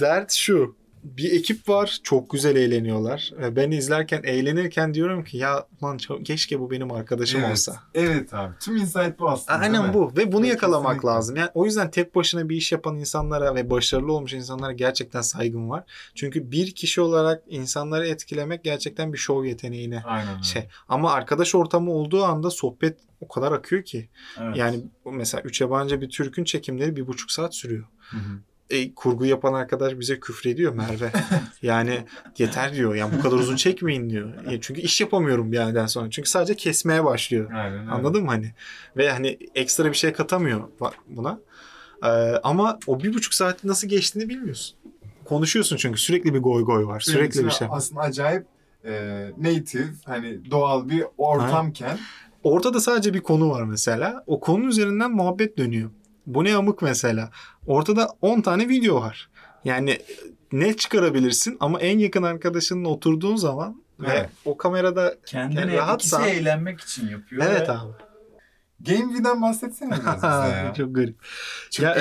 [SPEAKER 3] Dert şu. Bir ekip var çok güzel eğleniyorlar. Ve Ben izlerken eğlenirken diyorum ki ya lan keşke bu benim arkadaşım
[SPEAKER 1] Evet.
[SPEAKER 3] olsa.
[SPEAKER 1] Evet abi. Tüm insight bu aslında.
[SPEAKER 3] Aynen bu ve bunu
[SPEAKER 1] Evet,
[SPEAKER 3] yakalamak
[SPEAKER 1] kesinlikle.
[SPEAKER 3] lazım. Yani o yüzden tek başına bir iş yapan insanlara ve başarılı olmuş insanlara gerçekten saygım var. Çünkü bir kişi olarak insanları etkilemek gerçekten bir şov yeteneğine
[SPEAKER 1] Aynen
[SPEAKER 3] şey. Ama arkadaş ortamı olduğu anda sohbet o kadar akıyor ki.
[SPEAKER 2] Evet.
[SPEAKER 3] Yani mesela üç yabancı bir Türk'ün çekimleri bir buçuk saat sürüyor.
[SPEAKER 1] Hı hı.
[SPEAKER 3] E, kurgu yapan arkadaş bize küfrediyor Merve. yani yeter diyor. Yani bu kadar uzun çekmeyin diyor. E, çünkü iş yapamıyorum bir yerden sonra. Çünkü sadece kesmeye başlıyor.
[SPEAKER 1] Aynen.
[SPEAKER 3] Anladın mı hani? Ve hani ekstra bir şey katamıyor buna. Ee, ama o bir buçuk saat nasıl geçtiğini bilmiyorsun. Konuşuyorsun çünkü sürekli bir goy goy var.
[SPEAKER 1] Benim
[SPEAKER 3] Sürekli bir şey.
[SPEAKER 1] Aslında acayip e, native hani doğal bir ortamken
[SPEAKER 3] Ortada sadece bir konu var mesela. O konunun üzerinden muhabbet dönüyor. Bu ne amık mesela. Ortada 10 tane video var. Yani ne çıkarabilirsin ama en yakın arkadaşınla oturduğun zaman
[SPEAKER 1] Evet.
[SPEAKER 3] ve o kamerada
[SPEAKER 2] Kendine
[SPEAKER 3] Yani
[SPEAKER 2] ikisi eğlenmek için yapıyor.
[SPEAKER 3] evet
[SPEAKER 2] ve
[SPEAKER 3] abi.
[SPEAKER 1] Game V'den bahsetsene biraz bize ya.
[SPEAKER 3] çok garip.
[SPEAKER 1] Çok
[SPEAKER 3] Ya-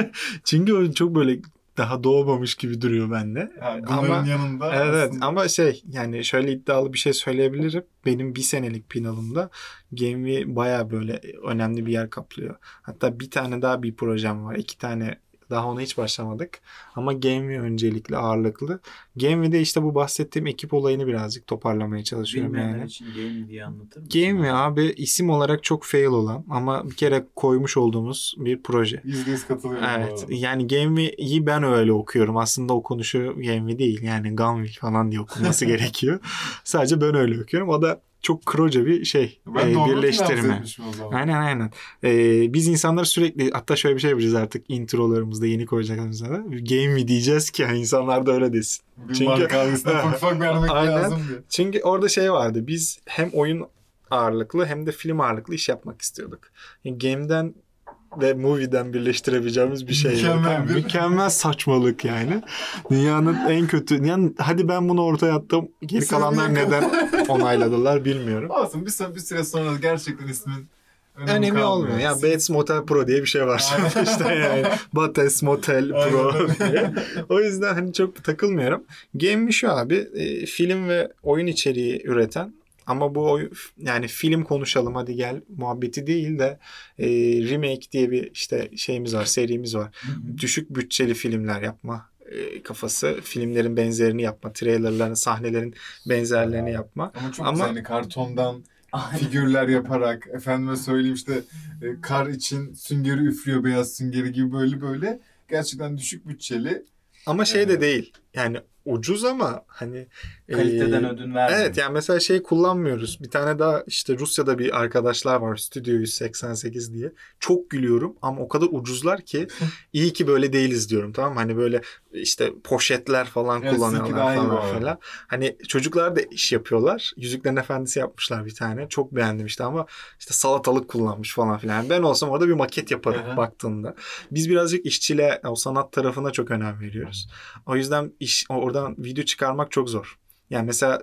[SPEAKER 3] Çünkü çok böyle daha doğmamış gibi duruyor bende.
[SPEAKER 1] Ha, bunların
[SPEAKER 3] ama
[SPEAKER 1] yanında
[SPEAKER 3] evet
[SPEAKER 1] aslında-
[SPEAKER 3] ama şey yani şöyle iddialı bir şey söyleyebilirim. Benim bir senelik pinalımda Game baya böyle önemli bir yer kaplıyor. Hatta bir tane daha bir projem var. iki tane daha ona hiç başlamadık. Ama Game öncelikli ağırlıklı. Game'de işte bu bahsettiğim ekip olayını birazcık toparlamaya çalışıyorum
[SPEAKER 2] Bilmeyenler
[SPEAKER 3] yani.
[SPEAKER 2] için game diye anlatır mısın?
[SPEAKER 3] Game abi isim olarak çok fail olan ama bir kere koymuş olduğumuz bir proje.
[SPEAKER 1] Yüzde yüz katılıyorum bu
[SPEAKER 3] Evet. Yani Genvi'yi ben öyle okuyorum. Aslında okunuşu Genvi değil. Yani Ganvi falan diye okunması gerekiyor. Sadece ben öyle okuyorum. O da çok kroca bir şey.
[SPEAKER 1] Ben
[SPEAKER 3] e, birleştirme. Aynen aynen. Ee, biz insanlar sürekli hatta şöyle bir şey yapacağız artık introlarımızda yeni koyacağımızda da. Game diyeceğiz ki yani insanlar da öyle desin.
[SPEAKER 1] Bir
[SPEAKER 3] Çünkü-
[SPEAKER 1] ufak vermek
[SPEAKER 3] Aynen.
[SPEAKER 1] lazım diye.
[SPEAKER 3] Çünkü orada şey vardı. Biz hem oyun ağırlıklı hem de film ağırlıklı iş yapmak istiyorduk. Yani game'den ve movie'den birleştirebileceğimiz bir şey.
[SPEAKER 1] Mükemmel bir-
[SPEAKER 3] Mükemmel saçmalık yani. Dünyanın en kötü. Yani hadi ben bunu ortaya attım. Geri kalanlar neden onayladılar bilmiyorum.
[SPEAKER 1] Olsun bir, süre, bir süre sonra gerçekten ismin önemi,
[SPEAKER 3] Önemi
[SPEAKER 1] kalmıyor.
[SPEAKER 3] olmuyor. Ya Bates Motel Pro diye bir şey var.
[SPEAKER 1] Aynen.
[SPEAKER 3] işte yani Bates Motel Pro diye. O yüzden hani çok takılmıyorum. Game şu abi e, film ve oyun içeriği üreten ama bu yani film konuşalım hadi gel muhabbeti değil de e, remake diye bir işte şeyimiz var serimiz var. Düşük bütçeli filmler yapma e, kafası. Filmlerin benzerini yapma. Trailerların, sahnelerin benzerlerini yapma.
[SPEAKER 1] Ama çok
[SPEAKER 3] Ama-
[SPEAKER 1] güzel hani kartondan figürler yaparak efendime söyleyeyim işte e, kar için süngeri üflüyor beyaz süngeri gibi böyle böyle gerçekten düşük bütçeli
[SPEAKER 3] Ama şey de
[SPEAKER 1] Evet.
[SPEAKER 3] değil. Yani ucuz ama hani
[SPEAKER 2] Kaliteden
[SPEAKER 3] e,
[SPEAKER 2] ödün vermiyor.
[SPEAKER 3] Evet yani mesela şey kullanmıyoruz. Bir tane daha işte Rusya'da bir arkadaşlar var Studio 188 diye. Çok gülüyorum ama o kadar ucuzlar ki iyi ki böyle değiliz diyorum tamam mı? Hani böyle işte poşetler falan
[SPEAKER 1] Evet,
[SPEAKER 3] kullanıyorlar falan falan. Hani çocuklar da iş yapıyorlar. Yüzüklerin Efendisi yapmışlar bir tane. Çok beğendim işte ama işte salatalık kullanmış falan filan. Yani ben olsam orada bir maket yaparım
[SPEAKER 1] Hı hı.
[SPEAKER 3] baktığında. Biz birazcık işçiliğe, o sanat tarafına çok önem veriyoruz. O yüzden iş oradan video çıkarmak çok zor. Yani mesela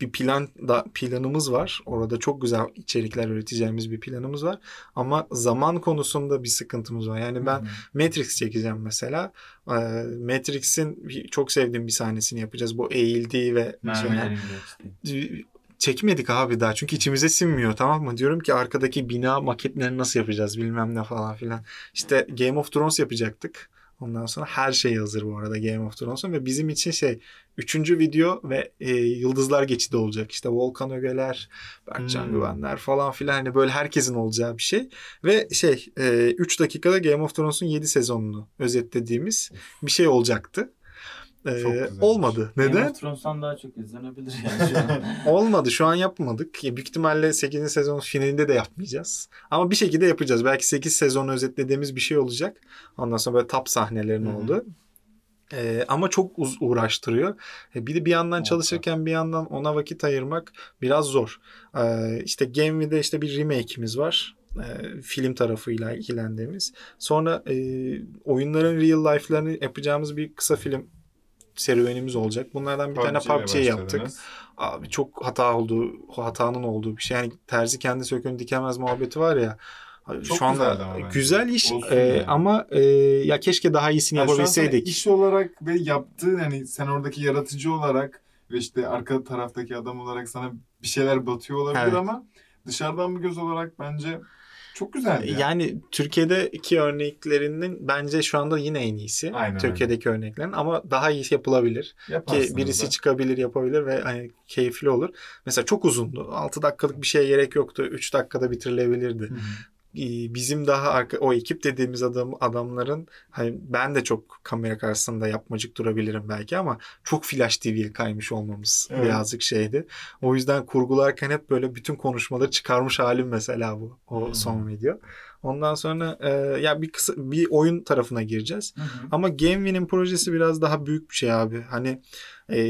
[SPEAKER 3] bir plan da planımız var. Orada çok güzel içerikler üreteceğimiz bir planımız var. Ama zaman konusunda bir sıkıntımız var. Yani ben Matrix çekeceğim mesela. Matrix'in çok sevdiğim bir sahnesini yapacağız. Bu eğildiği ve
[SPEAKER 2] Mermilerin
[SPEAKER 3] çekmedik abi daha çünkü içimize sinmiyor tamam mı? Diyorum ki arkadaki bina maketlerini nasıl yapacağız bilmem ne falan filan. İşte Game of Thrones yapacaktık. Ondan sonra her şey hazır bu arada Game of Thrones'un ve bizim için şey üçüncü video ve e, Yıldızlar Geçidi olacak. İşte Volkan Ögeler, Berkcan
[SPEAKER 1] Hmm.
[SPEAKER 3] Güvenler falan filan hani böyle herkesin olacağı bir şey. Ve şey 3 dakikada Game of Thrones'un 7 sezonunu özetlediğimiz bir şey olacaktı. E,
[SPEAKER 1] güzelmiş.
[SPEAKER 3] olmadı.
[SPEAKER 2] Game
[SPEAKER 3] Neden?
[SPEAKER 2] of Thrones'tan daha çok izlenebilir yani şu an.
[SPEAKER 3] Olmadı. Şu an yapmadık. Ya Büyük ihtimalle 8. sezon finalinde de yapmayacağız. Ama bir şekilde yapacağız. Belki 8 sezonu özetlediğimiz bir şey olacak. Ondan sonra böyle top sahnelerin
[SPEAKER 1] Hı hı.
[SPEAKER 3] oldu. Ee, ama çok uz- uğraştırıyor. E, bir de bir yandan çalışırken bir yandan ona vakit ayırmak biraz zor. Ee, işte Game'de işte bir remake'imiz var. Ee, film tarafıyla ilgilendiğimiz. Sonra e, oyunların real life'larını yapacağımız bir kısa film serüvenimiz olacak. Bunlardan bir tane
[SPEAKER 1] PUBG ile
[SPEAKER 3] PUBG yaptık. Abi çok hata oldu. Hatanın olduğu bir şey. Yani terzi kendi söküğünü dikemez muhabbeti var ya.
[SPEAKER 1] Çok
[SPEAKER 3] şu anda
[SPEAKER 1] ama bence.
[SPEAKER 3] güzel iş
[SPEAKER 1] Olsun
[SPEAKER 3] e,
[SPEAKER 1] yani.
[SPEAKER 3] ama e, ya keşke daha iyisini
[SPEAKER 1] Yani
[SPEAKER 3] yapabilseydik.
[SPEAKER 1] iş olarak ve yaptığı hani sen oradaki yaratıcı olarak ve işte arka taraftaki adam olarak sana bir şeyler batıyor olabilir
[SPEAKER 3] Evet.
[SPEAKER 1] ama dışarıdan bir göz olarak bence çok güzeldi. ya.
[SPEAKER 3] Yani Türkiye'deki örneklerinin bence şu anda yine en iyisi.
[SPEAKER 1] Aynen
[SPEAKER 3] Türkiye'deki örneklerin ama daha iyi yapabilir.
[SPEAKER 1] Yaparsınız
[SPEAKER 3] Ki birisi
[SPEAKER 1] da.
[SPEAKER 3] çıkabilir, yapabilir ve hani keyifli olur. Mesela çok uzundu. 6 dakikalık bir şeye gerek yoktu. 3 dakikada bitirilebilirdi.
[SPEAKER 1] Hı hı.
[SPEAKER 3] Ee, bizim daha arka, o ekip dediğimiz adam adamların hani ben de çok kamera karşısında yapmacık durabilirim belki ama çok Flash TV'ye kaymış olmamız
[SPEAKER 1] Evet.
[SPEAKER 3] birazcık şeydi. O yüzden kurgularken hep böyle bütün konuşmaları çıkarmış halim mesela bu o
[SPEAKER 1] Hmm.
[SPEAKER 3] son video. Ondan sonra e, ya bir kısa bir oyun tarafına gireceğiz.
[SPEAKER 1] Hı hı.
[SPEAKER 3] Ama GameWin'in projesi biraz daha büyük bir şey abi. Hani e,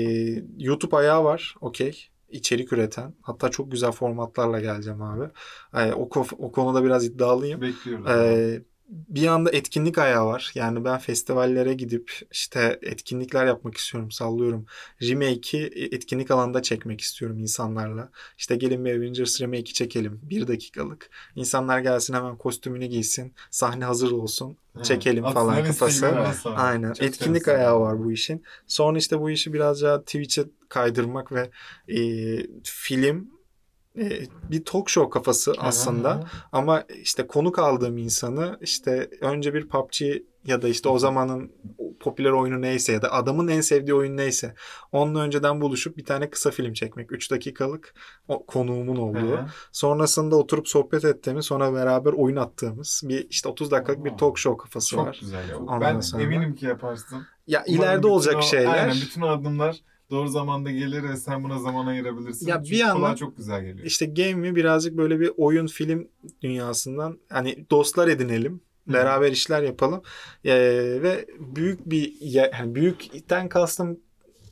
[SPEAKER 3] YouTube ayağı var. Okey. İçerik üreten. Hatta çok güzel formatlarla geleceğim abi. E, o, o konuda biraz iddialıyım.
[SPEAKER 1] Bekliyoruz.
[SPEAKER 3] Ee, bir yanda etkinlik ayağı var. Yani ben festivallere gidip işte etkinlikler yapmak istiyorum. Sallıyorum. Remake'i etkinlik alanda çekmek istiyorum insanlarla. İşte gelin bir Avengers Remake'i çekelim. Bir dakikalık. İnsanlar gelsin hemen kostümünü giysin. Sahne hazır olsun.
[SPEAKER 1] Hı.
[SPEAKER 3] çekelim
[SPEAKER 1] Aslında
[SPEAKER 3] falan kafası. Aynen.
[SPEAKER 1] Çok
[SPEAKER 3] Etkinlik
[SPEAKER 1] sevindim.
[SPEAKER 3] ayağı var bu işin. Sonra işte bu işi biraz daha Twitch'e kaydırmak ve e, film e, bir talk show kafası aslında.
[SPEAKER 1] Hı.
[SPEAKER 3] Ama işte konuk aldığım insanı işte önce bir PUBG ya da işte o zamanın popüler oyunu neyse ya da adamın en sevdiği oyun neyse onunla önceden buluşup bir tane kısa film çekmek. 3 dakikalık o konuğumun olduğu.
[SPEAKER 1] hı.
[SPEAKER 3] Sonrasında oturup sohbet ettiğimiz sonra beraber oyun attığımız bir işte 30 dakikalık bir
[SPEAKER 1] Aa.
[SPEAKER 3] talk show kafası
[SPEAKER 1] Çok
[SPEAKER 3] var.
[SPEAKER 1] güzel ya.
[SPEAKER 3] Ondan
[SPEAKER 1] Ben
[SPEAKER 3] sonra-
[SPEAKER 1] eminim ki yaparsın.
[SPEAKER 3] Ya
[SPEAKER 1] Umarım
[SPEAKER 3] ileride olacak
[SPEAKER 1] o-
[SPEAKER 3] şeyler.
[SPEAKER 1] Aynen bütün adımlar doğru zamanda gelir ve sen buna zaman ayırabilirsin.
[SPEAKER 3] Ya
[SPEAKER 1] Çünkü
[SPEAKER 3] bir yandan-
[SPEAKER 1] çok güzel geliyor.
[SPEAKER 3] İşte Game'i birazcık böyle bir oyun film dünyasından hani dostlar edinelim.
[SPEAKER 1] Hı.
[SPEAKER 3] Beraber işler yapalım. Ee, ve büyük bir yani büyükten kastım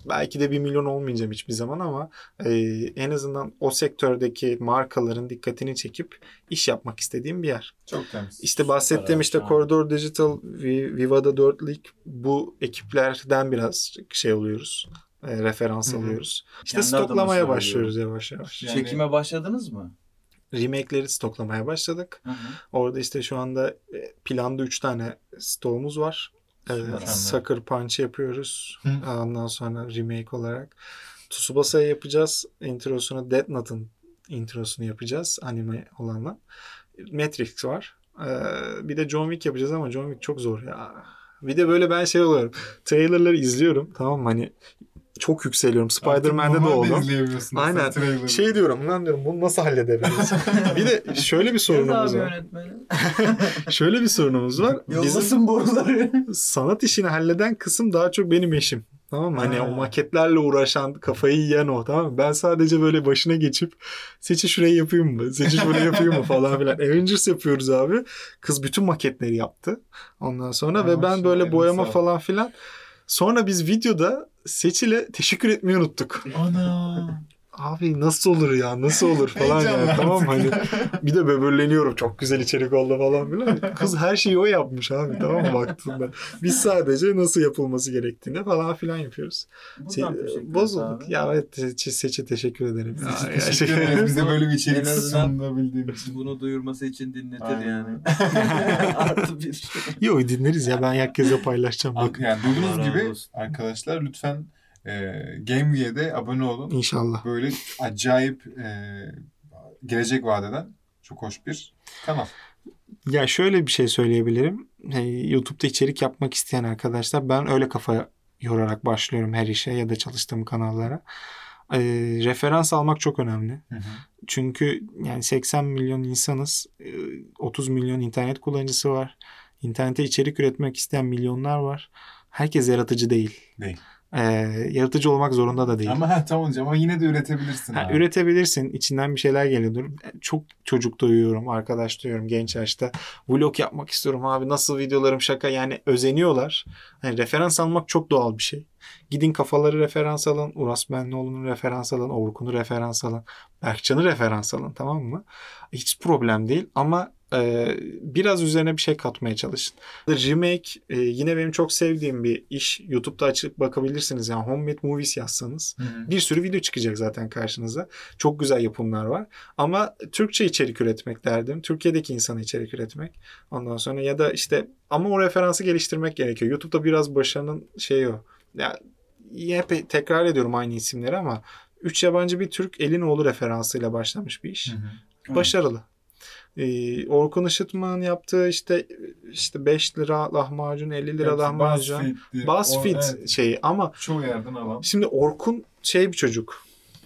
[SPEAKER 3] belki de bir milyon olmayacağım hiçbir zaman ama e, en azından o sektördeki markaların dikkatini çekip iş yapmak istediğim bir yer.
[SPEAKER 1] Çok temiz.
[SPEAKER 3] İşte bahsettiğim işte. Corridor Digital, Vi- Viva'da 4 bu ekiplerden biraz şey oluyoruz. E, referans alıyoruz. İşte
[SPEAKER 2] Kendi
[SPEAKER 3] stoklamaya başlıyoruz yavaş yavaş.
[SPEAKER 1] Yani-
[SPEAKER 2] Çekime başladınız mı?
[SPEAKER 3] Remake'leri stoklamaya başladık.
[SPEAKER 2] Hı hı.
[SPEAKER 3] Orada işte şu anda e, planda 3 tane stoğumuz var. Ee. Sucker Punch yapıyoruz.
[SPEAKER 1] Hı.
[SPEAKER 3] Ondan sonra remake olarak. Tsubasa'yı yapacağız. Introsunu Death Note'ın introsunu yapacağız. Anime olanla. Matrix var. Ee, bir de John Wick yapacağız ama John Wick çok zor ya. Bir de böyle ben şey oluyorum. Trailerları izliyorum. Tamam mı? Hani çok yükseliyorum. Spider-Man'de de oldu. Aynen. Şey diyorum lan diyorum bunu nasıl halledebiliriz? bir de şöyle bir sorunumuz var. Şöyle bir sorunumuz var.
[SPEAKER 2] Yollasın boruları.
[SPEAKER 3] sanat işini halleden kısım daha çok benim eşim. Tamam mı? Hani
[SPEAKER 1] Ha.
[SPEAKER 3] o maketlerle uğraşan, kafayı yiyen o tamam mı? Ben sadece böyle başına geçip seçi şurayı yapayım mı? Seçi şurayı yapayım mı falan filan. Avengers yapıyoruz abi. Kız bütün maketleri yaptı. Ondan sonra
[SPEAKER 1] Ha,
[SPEAKER 3] ve ben böyle boyama falan filan. Sonra biz videoda Seçil'e teşekkür etmeyi unuttuk.
[SPEAKER 1] Ana.
[SPEAKER 3] Abi nasıl olur ya nasıl olur falan
[SPEAKER 1] Heyecanlı
[SPEAKER 3] tamam. Hani bir de böbürleniyorum çok güzel içerik oldu falan filan. Kız her şeyi o yapmış abi tamam mı baktığında. Biz sadece nasıl yapılması gerektiğini falan filan yapıyoruz.
[SPEAKER 2] Teşekkür ederiz
[SPEAKER 3] bozulduk.
[SPEAKER 2] abi.
[SPEAKER 3] Ya evet Seçe, Seçe teşekkür ederim. Ya,
[SPEAKER 1] çok
[SPEAKER 3] ya,
[SPEAKER 1] teşekkür
[SPEAKER 3] şey-
[SPEAKER 1] ederiz bize böyle bir içerik sunabildiğin için.
[SPEAKER 2] Bunu duyurması için dinletir
[SPEAKER 1] Aynen.
[SPEAKER 2] yani. Artı bir.
[SPEAKER 3] Yo dinleriz ya ben herkese paylaşacağım bak.
[SPEAKER 1] Yani duyduğunuz gibi
[SPEAKER 2] olsun.
[SPEAKER 1] arkadaşlar lütfen e, GameView'de abone olun.
[SPEAKER 3] İnşallah.
[SPEAKER 1] Böyle acayip e, gelecek vadeden çok hoş bir kanal.
[SPEAKER 3] Ya şöyle bir şey söyleyebilirim. Ee, YouTube'da içerik yapmak isteyen arkadaşlar ben öyle kafa yorarak başlıyorum her işe ya da çalıştığım kanallara. Ee, referans almak çok önemli.
[SPEAKER 1] Hı hı.
[SPEAKER 3] Çünkü yani 80 milyon insanız. Ee, 30 milyon internet kullanıcısı var. İnternete içerik üretmek isteyen milyonlar var. Herkes yaratıcı değil.
[SPEAKER 1] Değil.
[SPEAKER 3] Ee, yaratıcı olmak zorunda da değil.
[SPEAKER 1] Ama ha, tamam hocam ama yine de üretebilirsin.
[SPEAKER 3] Ha,
[SPEAKER 1] abi.
[SPEAKER 3] üretebilirsin. İçinden bir şeyler geliyordur. Çok çocuk duyuyorum, arkadaş duyuyorum genç yaşta. Vlog yapmak istiyorum abi. Nasıl videolarım şaka. Yani özeniyorlar. Hani referans almak çok doğal bir şey. Gidin kafaları referans alın. Uras Benlioğlu'nu referans alın. Orkun'u referans alın. Berkcan'ı referans alın tamam mı? Hiç problem değil ama e, biraz üzerine bir şey katmaya çalışın. Remake e, yine benim çok sevdiğim bir iş. YouTube'da açıp bakabilirsiniz. Yani Homemade Movies yazsanız
[SPEAKER 1] Hı hı.
[SPEAKER 3] bir sürü video çıkacak zaten karşınıza. Çok güzel yapımlar var. Ama Türkçe içerik üretmek derdim. Türkiye'deki insana içerik üretmek. Ondan sonra ya da işte ama o referansı geliştirmek gerekiyor. YouTube'da biraz başarının şeyi o. Ya hep tekrar ediyorum aynı isimleri ama üç yabancı bir Türk Elinoğlu referansıyla başlamış bir iş.
[SPEAKER 1] Hı hı.
[SPEAKER 3] Başarılı. Ee, Orkun Işıtmak'ın yaptığı işte işte 5 lira lahmacun 50 lira
[SPEAKER 1] Hepsi
[SPEAKER 3] lahmacun. BuzzFeed
[SPEAKER 1] evet,
[SPEAKER 3] şeyi ama
[SPEAKER 1] çoğu yerden alan.
[SPEAKER 3] Şimdi Orkun şey bir çocuk.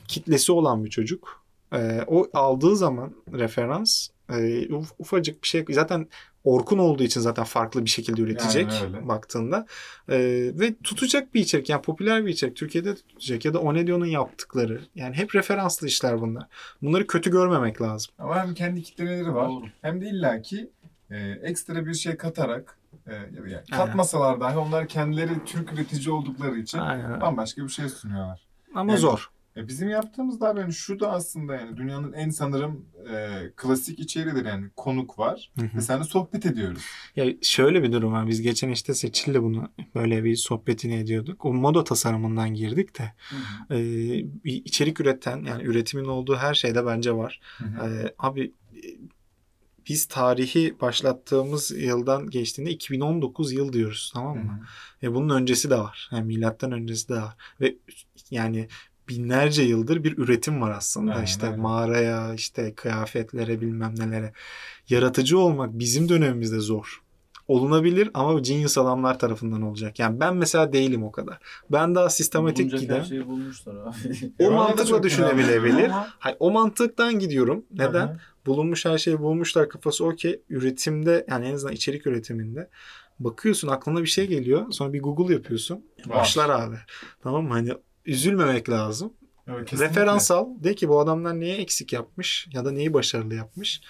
[SPEAKER 3] Kitlesi olan bir çocuk. Ee, o aldığı zaman referans e, uf- ufacık bir şey zaten Orkun olduğu için zaten farklı bir şekilde üretecek
[SPEAKER 1] öyle.
[SPEAKER 3] baktığında. Ee, ve tutacak bir içerik yani popüler bir içerik Türkiye'de tutacak ya da Onedio'nun yaptıkları. Yani hep referanslı işler bunlar. Bunları kötü görmemek lazım.
[SPEAKER 1] Ama hem kendi kitleleri var
[SPEAKER 2] Doğru.
[SPEAKER 1] hem de illaki e, ekstra bir şey katarak e, yani katmasalar dahi onlar kendileri Türk üretici oldukları için
[SPEAKER 3] Aynen.
[SPEAKER 1] bambaşka bir şey sunuyorlar.
[SPEAKER 3] Ama
[SPEAKER 1] Yani-
[SPEAKER 3] zor.
[SPEAKER 1] E, bizim yaptığımız da yani şu da aslında yani dünyanın en sanırım e, klasik içeriğidir yani konuk var
[SPEAKER 3] Hı hı.
[SPEAKER 1] ve seninle sohbet ediyoruz.
[SPEAKER 3] Ya şöyle bir durum var. Biz geçen işte Seçil'le bunu böyle bir sohbetini ediyorduk. O moda tasarımından girdik de.
[SPEAKER 2] Hı hı.
[SPEAKER 3] Bir içerik üreten yani üretimin olduğu her şeyde bence var.
[SPEAKER 1] Hı hı.
[SPEAKER 3] Ee, abi e, biz tarihi başlattığımız yıldan geçtiğinde 2019 yıl diyoruz tamam
[SPEAKER 1] Hı
[SPEAKER 3] mı?
[SPEAKER 1] hı.
[SPEAKER 3] Ve bunun öncesi de var. Yani milattan öncesi de var. Ve yani binlerce yıldır bir üretim var aslında.
[SPEAKER 1] Aynen
[SPEAKER 3] işte
[SPEAKER 1] öyle.
[SPEAKER 3] mağaraya, işte kıyafetlere bilmem nelere. Yaratıcı olmak bizim dönemimizde zor. Olunabilir ama genius adamlar tarafından olacak. Yani ben mesela değilim o kadar. Ben daha sistematik
[SPEAKER 2] Bulunacak
[SPEAKER 3] giden.
[SPEAKER 2] her şeyi bulmuşlar abi.
[SPEAKER 3] O mantıkla düşünebilebilir. Hayır, o mantıktan gidiyorum. Neden?
[SPEAKER 1] Hı hı.
[SPEAKER 3] bulunmuş her şeyi bulmuşlar kafası okey. Üretimde yani en azından içerik üretiminde bakıyorsun aklına bir şey geliyor. Sonra bir Google yapıyorsun. Başlar abi. Tamam mı? Hani üzülmemek lazım.
[SPEAKER 1] Evet, kesinlikle.
[SPEAKER 3] Referans al. De ki bu adamlar neyi eksik yapmış ya da neyi başarılı yapmış.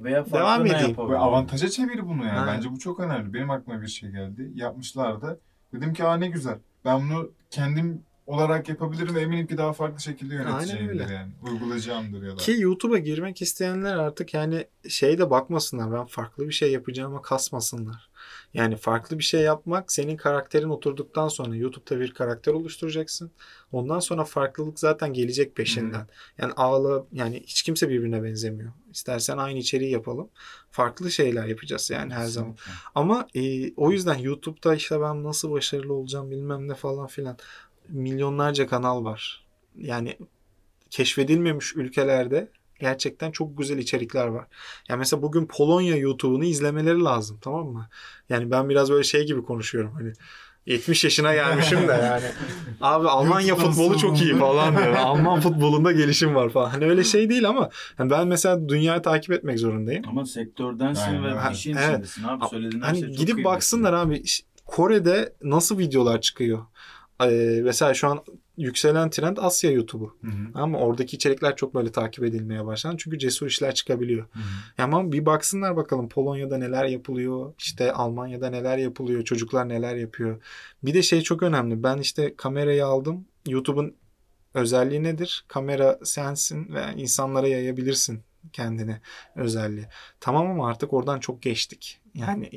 [SPEAKER 2] Veya farklı
[SPEAKER 3] Devam
[SPEAKER 2] ne
[SPEAKER 3] edeyim.
[SPEAKER 1] Ve avantaja çevir bunu yani.
[SPEAKER 3] Ha.
[SPEAKER 1] Bence bu çok önemli. Benim aklıma bir şey geldi. Yapmışlardı. Dedim ki aa ne güzel. Ben bunu kendim olarak yapabilirim ve eminim ki daha farklı şekilde yöneteceğimdir
[SPEAKER 3] öyle.
[SPEAKER 1] yani. Uygulayacağımdır ya da.
[SPEAKER 3] Ki YouTube'a girmek isteyenler artık yani şey de bakmasınlar. Ben farklı bir şey yapacağıma kasmasınlar. Yani farklı bir şey yapmak senin karakterin oturduktan sonra YouTube'da bir karakter oluşturacaksın. Ondan sonra farklılık zaten gelecek peşinden. Yani ağla yani hiç kimse birbirine benzemiyor. İstersen aynı içeriği yapalım. Farklı şeyler yapacağız yani her zaman. Ama e, o yüzden YouTube'da işte ben nasıl başarılı olacağım bilmem ne falan filan. Milyonlarca kanal var. Yani keşfedilmemiş ülkelerde gerçekten çok güzel içerikler var. Yani mesela bugün Polonya YouTube'unu izlemeleri lazım tamam mı? Yani ben biraz böyle şey gibi konuşuyorum hani 70 yaşına gelmişim de yani. Abi Almanya futbolu çok iyi falan diyor. Alman futbolunda gelişim var falan. Hani öyle şey değil ama hani ben mesela dünyayı takip etmek zorundayım.
[SPEAKER 2] Ama sektördensin
[SPEAKER 1] Aynen.
[SPEAKER 2] ve işin
[SPEAKER 3] evet.
[SPEAKER 2] içindesin abi. Söylediğin her
[SPEAKER 3] Hani
[SPEAKER 2] şey çok
[SPEAKER 3] gidip
[SPEAKER 2] kıymetli.
[SPEAKER 3] baksınlar abi Kore'de nasıl videolar çıkıyor? e, mesela şu an yükselen trend Asya YouTube'u. Ama oradaki içerikler çok böyle takip edilmeye başlandı. Çünkü cesur işler çıkabiliyor.
[SPEAKER 1] Hı hı.
[SPEAKER 3] Ama bir baksınlar bakalım Polonya'da neler yapılıyor, işte Almanya'da neler yapılıyor, çocuklar neler yapıyor. Bir de şey çok önemli. Ben işte kamerayı aldım. YouTube'un özelliği nedir? Kamera sensin ve insanlara yayabilirsin kendini özelliği. Tamam ama artık oradan çok geçtik. Yani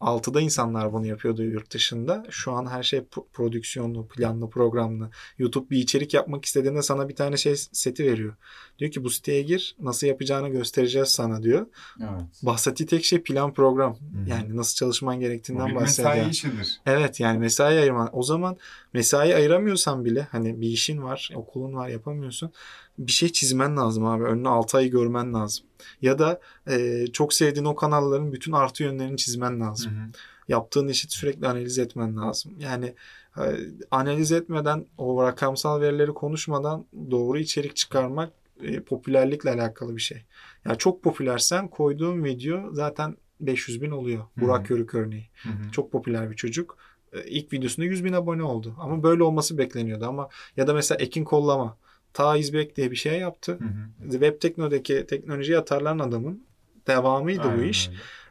[SPEAKER 3] 2006'da insanlar bunu yapıyordu yurt dışında. Şu an her şey pro- prodüksiyonlu, planlı, programlı. YouTube bir içerik yapmak istediğinde sana bir tane şey seti veriyor. Diyor ki bu siteye gir, nasıl yapacağını göstereceğiz sana diyor.
[SPEAKER 2] Evet.
[SPEAKER 3] Bahsettiği tek şey plan program.
[SPEAKER 1] hı.
[SPEAKER 3] Yani nasıl çalışman gerektiğinden bahsediyor.
[SPEAKER 1] mesai işidir.
[SPEAKER 3] Evet yani mesai ayırman. O zaman mesai ayıramıyorsan bile hani bir işin var, okulun var yapamıyorsun. Bir şey çizmen lazım abi. Önüne 6 ay görmen lazım. Ya da e, çok sevdiğin o kanalların bütün artı yönlerini çizmen lazım.
[SPEAKER 1] Hı hı.
[SPEAKER 3] Yaptığın işi sürekli analiz etmen lazım. Yani e, analiz etmeden o rakamsal verileri konuşmadan doğru içerik çıkarmak e, popülerlikle alakalı bir şey. Yani çok popülersen koyduğun video zaten 500 bin oluyor.
[SPEAKER 1] Hı
[SPEAKER 3] Burak. Yörük örneği.
[SPEAKER 1] Hı hı.
[SPEAKER 3] Çok popüler bir çocuk. E, İlk videosunda 100 bin abone oldu. Ama böyle olması bekleniyordu ama ya da mesela Ekin Kollama. Ta İzbek diye bir şey yaptı.
[SPEAKER 1] Hı hı.
[SPEAKER 3] Web Tekno'daki teknoloji atarlan adamın devamıydı bu
[SPEAKER 1] Aynen
[SPEAKER 3] iş.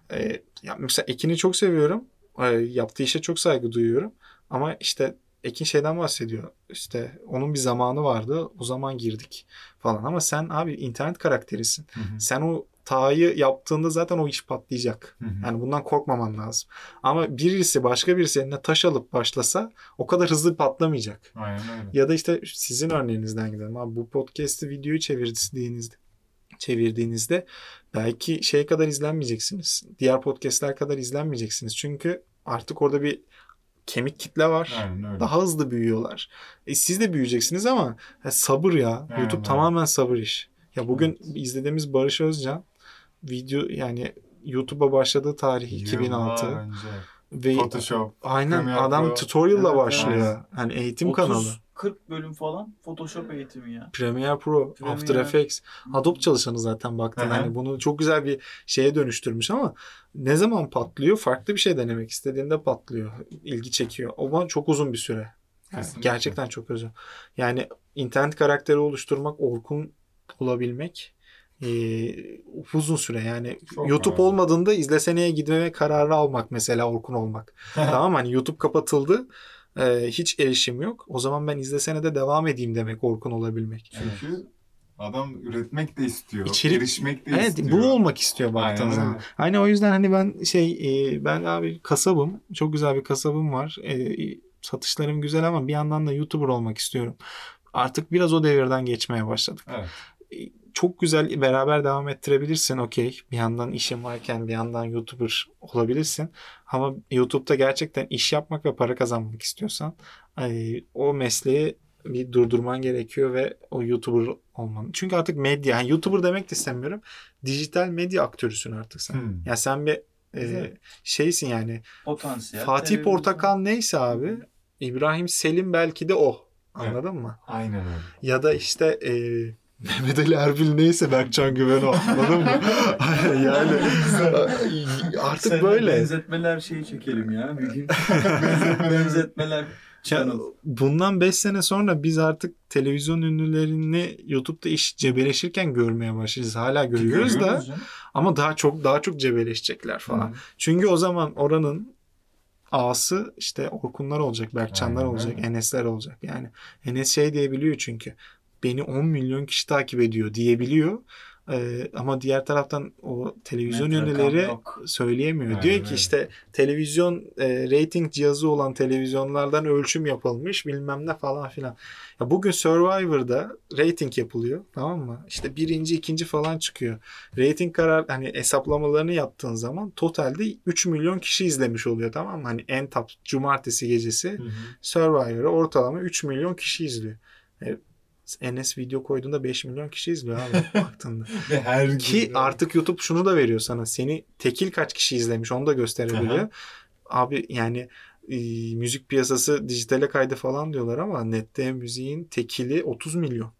[SPEAKER 1] öyle.
[SPEAKER 3] E, ya mesela Ekin'i çok seviyorum. E, yaptığı işe çok saygı duyuyorum. Ama işte Ekin şeyden bahsediyor. İşte onun bir zamanı vardı. O zaman girdik falan. Ama sen abi internet karakterisin.
[SPEAKER 1] Hı hı.
[SPEAKER 3] Sen o Ta'yı yaptığında zaten o iş patlayacak.
[SPEAKER 1] Hı hı.
[SPEAKER 3] Yani bundan korkmaman lazım. Ama birisi başka birisi eline taş alıp başlasa o kadar hızlı patlamayacak.
[SPEAKER 1] Aynen öyle.
[SPEAKER 3] Ya da işte sizin örneğinizden gidelim. Abi bu podcast'i videoyu çevirdiğinizde çevirdiğinizde belki şey kadar izlenmeyeceksiniz. Diğer podcast'ler kadar izlenmeyeceksiniz. Çünkü artık orada bir kemik kitle var.
[SPEAKER 1] Aynen öyle.
[SPEAKER 3] Daha hızlı büyüyorlar. E siz de büyüyeceksiniz ama ha, sabır ya.
[SPEAKER 1] Aynen
[SPEAKER 3] YouTube
[SPEAKER 1] öyle.
[SPEAKER 3] tamamen sabır iş. Ya bugün
[SPEAKER 1] Evet.
[SPEAKER 3] izlediğimiz Barış Özcan video yani YouTube'a başladığı tarih 2006
[SPEAKER 1] Yıllar önce.
[SPEAKER 3] ve
[SPEAKER 1] Photoshop.
[SPEAKER 3] aynen
[SPEAKER 1] Premiere
[SPEAKER 3] adam
[SPEAKER 1] Pro.
[SPEAKER 3] tutorial'la
[SPEAKER 2] Evet,
[SPEAKER 3] başlıyor. Hani eğitim kanalı.
[SPEAKER 2] 40 bölüm falan Photoshop eğitimi ya.
[SPEAKER 3] Premiere Pro,
[SPEAKER 2] Premiere.
[SPEAKER 3] After Effects, Adobe çalışanı zaten baktın. Hani bunu çok güzel bir şeye dönüştürmüş ama ne zaman patlıyor? Farklı bir şey denemek istediğinde patlıyor. ilgi çekiyor. O zaman çok uzun bir süre. Yani
[SPEAKER 1] Kesinlikle.
[SPEAKER 3] gerçekten çok uzun. Yani internet karakteri oluşturmak, Orkun olabilmek eee, uzun süre. Yani
[SPEAKER 1] Çok
[SPEAKER 3] YouTube
[SPEAKER 1] önemli.
[SPEAKER 3] olmadığında izleseneye gitmeme kararı almak mesela Orkun olmak. tamam hani YouTube kapatıldı. eee, hiç erişim yok. O zaman ben izlesene de devam edeyim demek Orkun olabilmek.
[SPEAKER 1] Çünkü adam üretmek de istiyor.
[SPEAKER 3] İçerik-
[SPEAKER 1] erişmek de
[SPEAKER 3] Evet
[SPEAKER 1] istiyor.
[SPEAKER 3] bu olmak istiyor baktığın zaman. Hani o yüzden hani ben şey e, ben abi kasabım. Çok güzel bir kasabım var. E, satışlarım güzel ama bir yandan da YouTuber olmak istiyorum. Artık biraz o devirden geçmeye başladık.
[SPEAKER 1] Evet.
[SPEAKER 3] Çok güzel beraber devam ettirebilirsin okey. Bir yandan işin varken bir yandan YouTuber olabilirsin. Ama YouTube'da gerçekten iş yapmak ve para kazanmak istiyorsan o mesleği bir durdurman gerekiyor ve o YouTuber olman. Çünkü artık medya, yani YouTuber demek de istemiyorum. Dijital medya aktörüsün artık sen.
[SPEAKER 1] Hmm.
[SPEAKER 3] Ya sen bir e, şeysin yani.
[SPEAKER 2] Potansiyel.
[SPEAKER 3] Fatih. Portakal neyse abi, İbrahim Selim belki de o. Anladın mı?
[SPEAKER 1] Aynen öyle.
[SPEAKER 3] Ya da işte e, Mehmet Ali Erbil neyse Berkcan Güven o. Anladın mı? yani artık
[SPEAKER 2] Seninle
[SPEAKER 3] böyle.
[SPEAKER 2] Benzetmeler şeyi çekelim ya. Benzetmeler.
[SPEAKER 3] Ya,
[SPEAKER 2] channel.
[SPEAKER 3] bundan 5 sene sonra biz artık televizyon ünlülerini YouTube'da iş cebeleşirken görmeye başlayacağız. Hala görüyoruz da
[SPEAKER 1] canım.
[SPEAKER 3] ama daha çok daha çok cebeleşecekler falan.
[SPEAKER 1] Hı.
[SPEAKER 3] Çünkü o zaman oranın ağası işte Orkunlar olacak, Berkcanlar
[SPEAKER 1] Aynen
[SPEAKER 3] olacak. Enesler olacak. Yani Enes şey diyebiliyor çünkü beni 10 milyon kişi takip ediyor diyebiliyor. Ee, ama diğer taraftan o televizyon
[SPEAKER 2] Net
[SPEAKER 3] ünlüleri söyleyemiyor.
[SPEAKER 1] Aynen
[SPEAKER 3] Diyor ki işte televizyon e, rating cihazı olan televizyonlardan ölçüm yapılmış bilmem ne falan filan. Ya bugün Survivor'da rating yapılıyor tamam mı? İşte birinci ikinci falan çıkıyor. Rating karar hani hesaplamalarını yaptığın zaman totalde 3 milyon kişi izlemiş oluyor tamam mı? Hani en top cumartesi gecesi. Survivor'ı ortalama 3 milyon kişi izliyor. E, Enes video koyduğunda 5 milyon kişi izliyor abi baktığında.
[SPEAKER 1] Ve her
[SPEAKER 3] Ki
[SPEAKER 1] gün-
[SPEAKER 3] artık YouTube şunu da veriyor sana. Seni tekil kaç kişi izlemiş onu da gösterebiliyor.
[SPEAKER 1] Aha.
[SPEAKER 3] Abi yani e, müzik piyasası dijitale kaydı falan diyorlar ama nette müziğin tekili 30 milyon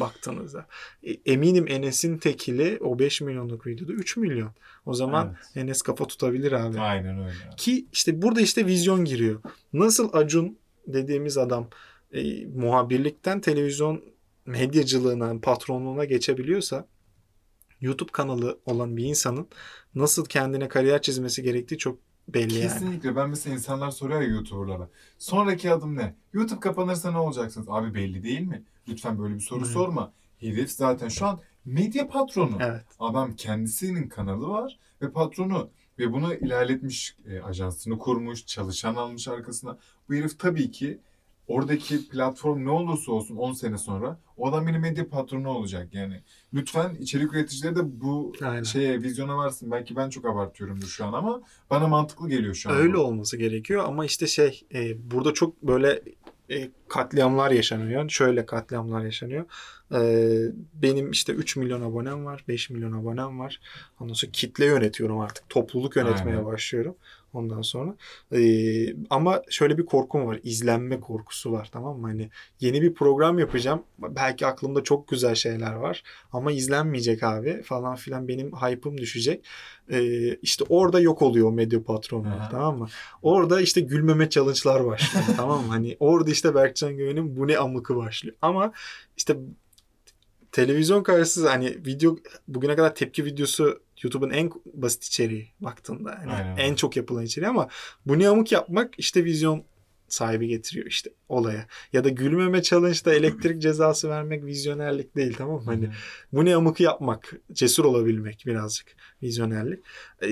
[SPEAKER 3] baktığınızda. E, eminim Enes'in tekili o 5 milyonluk videoda 3 milyon. O zaman
[SPEAKER 1] Evet.
[SPEAKER 3] Enes kafa tutabilir abi.
[SPEAKER 1] Aynen öyle.
[SPEAKER 3] Ki işte burada işte vizyon giriyor. Nasıl Acun dediğimiz adam e, muhabirlikten televizyon medyacılığına, patronluğuna geçebiliyorsa YouTube kanalı olan bir insanın nasıl kendine kariyer çizmesi gerektiği çok belli yani.
[SPEAKER 1] Kesinlikle. Ben mesela insanlar soruyor ya YouTuber'lara. Sonraki adım ne? YouTube kapanırsa ne olacaksınız? Abi belli değil mi? Lütfen böyle bir soru
[SPEAKER 3] Evet.
[SPEAKER 1] sorma. Herif zaten şu an medya patronu.
[SPEAKER 3] Evet.
[SPEAKER 1] Adam kendisinin kanalı var ve patronu ve bunu ilerletmiş, e, ajansını kurmuş, çalışan almış arkasına. Bu herif tabii ki oradaki platform ne olursa olsun 10 sene sonra o adam benim medya patronu olacak yani. Lütfen içerik üreticileri de bu
[SPEAKER 3] Aynen.
[SPEAKER 1] şeye vizyona varsın. Belki ben çok abartıyorumdur şu an ama bana mantıklı geliyor şu an.
[SPEAKER 3] Öyle
[SPEAKER 1] bu.
[SPEAKER 3] olması gerekiyor ama işte şey e, burada çok böyle e, katliamlar yaşanıyor. Şöyle katliamlar yaşanıyor. E, benim işte 3 milyon abonem var, 5 milyon abonem var. Ondan sonra kitle yönetiyorum artık. Topluluk yönetmeye
[SPEAKER 1] Aynen.
[SPEAKER 3] başlıyorum. Ondan sonra. E, ama şöyle bir korkum var. İzlenme korkusu var tamam mı? Hani yeni bir program yapacağım. Belki aklımda çok güzel şeyler var. Ama izlenmeyecek abi falan filan. Benim hype'ım düşecek. E, işte orada yok oluyor medya patronu.
[SPEAKER 1] Aha.
[SPEAKER 3] Tamam mı? Orada işte gülmeme challenge'lar başlıyor. tamam mı? Hani orada işte Berkcan Güven'in bu ne amıkı başlıyor. Ama işte televizyon karşısında hani video bugüne kadar tepki videosu YouTube'un en basit içeriği baktığında.
[SPEAKER 1] Aynen.
[SPEAKER 3] en çok yapılan içeriği ama bu ne amık yapmak işte vizyon sahibi getiriyor işte olaya. Ya da gülmeme challenge'da elektrik cezası vermek vizyonerlik değil tamam mı? Hani bu ne amıkı yapmak, cesur olabilmek birazcık vizyonerlik. Ee,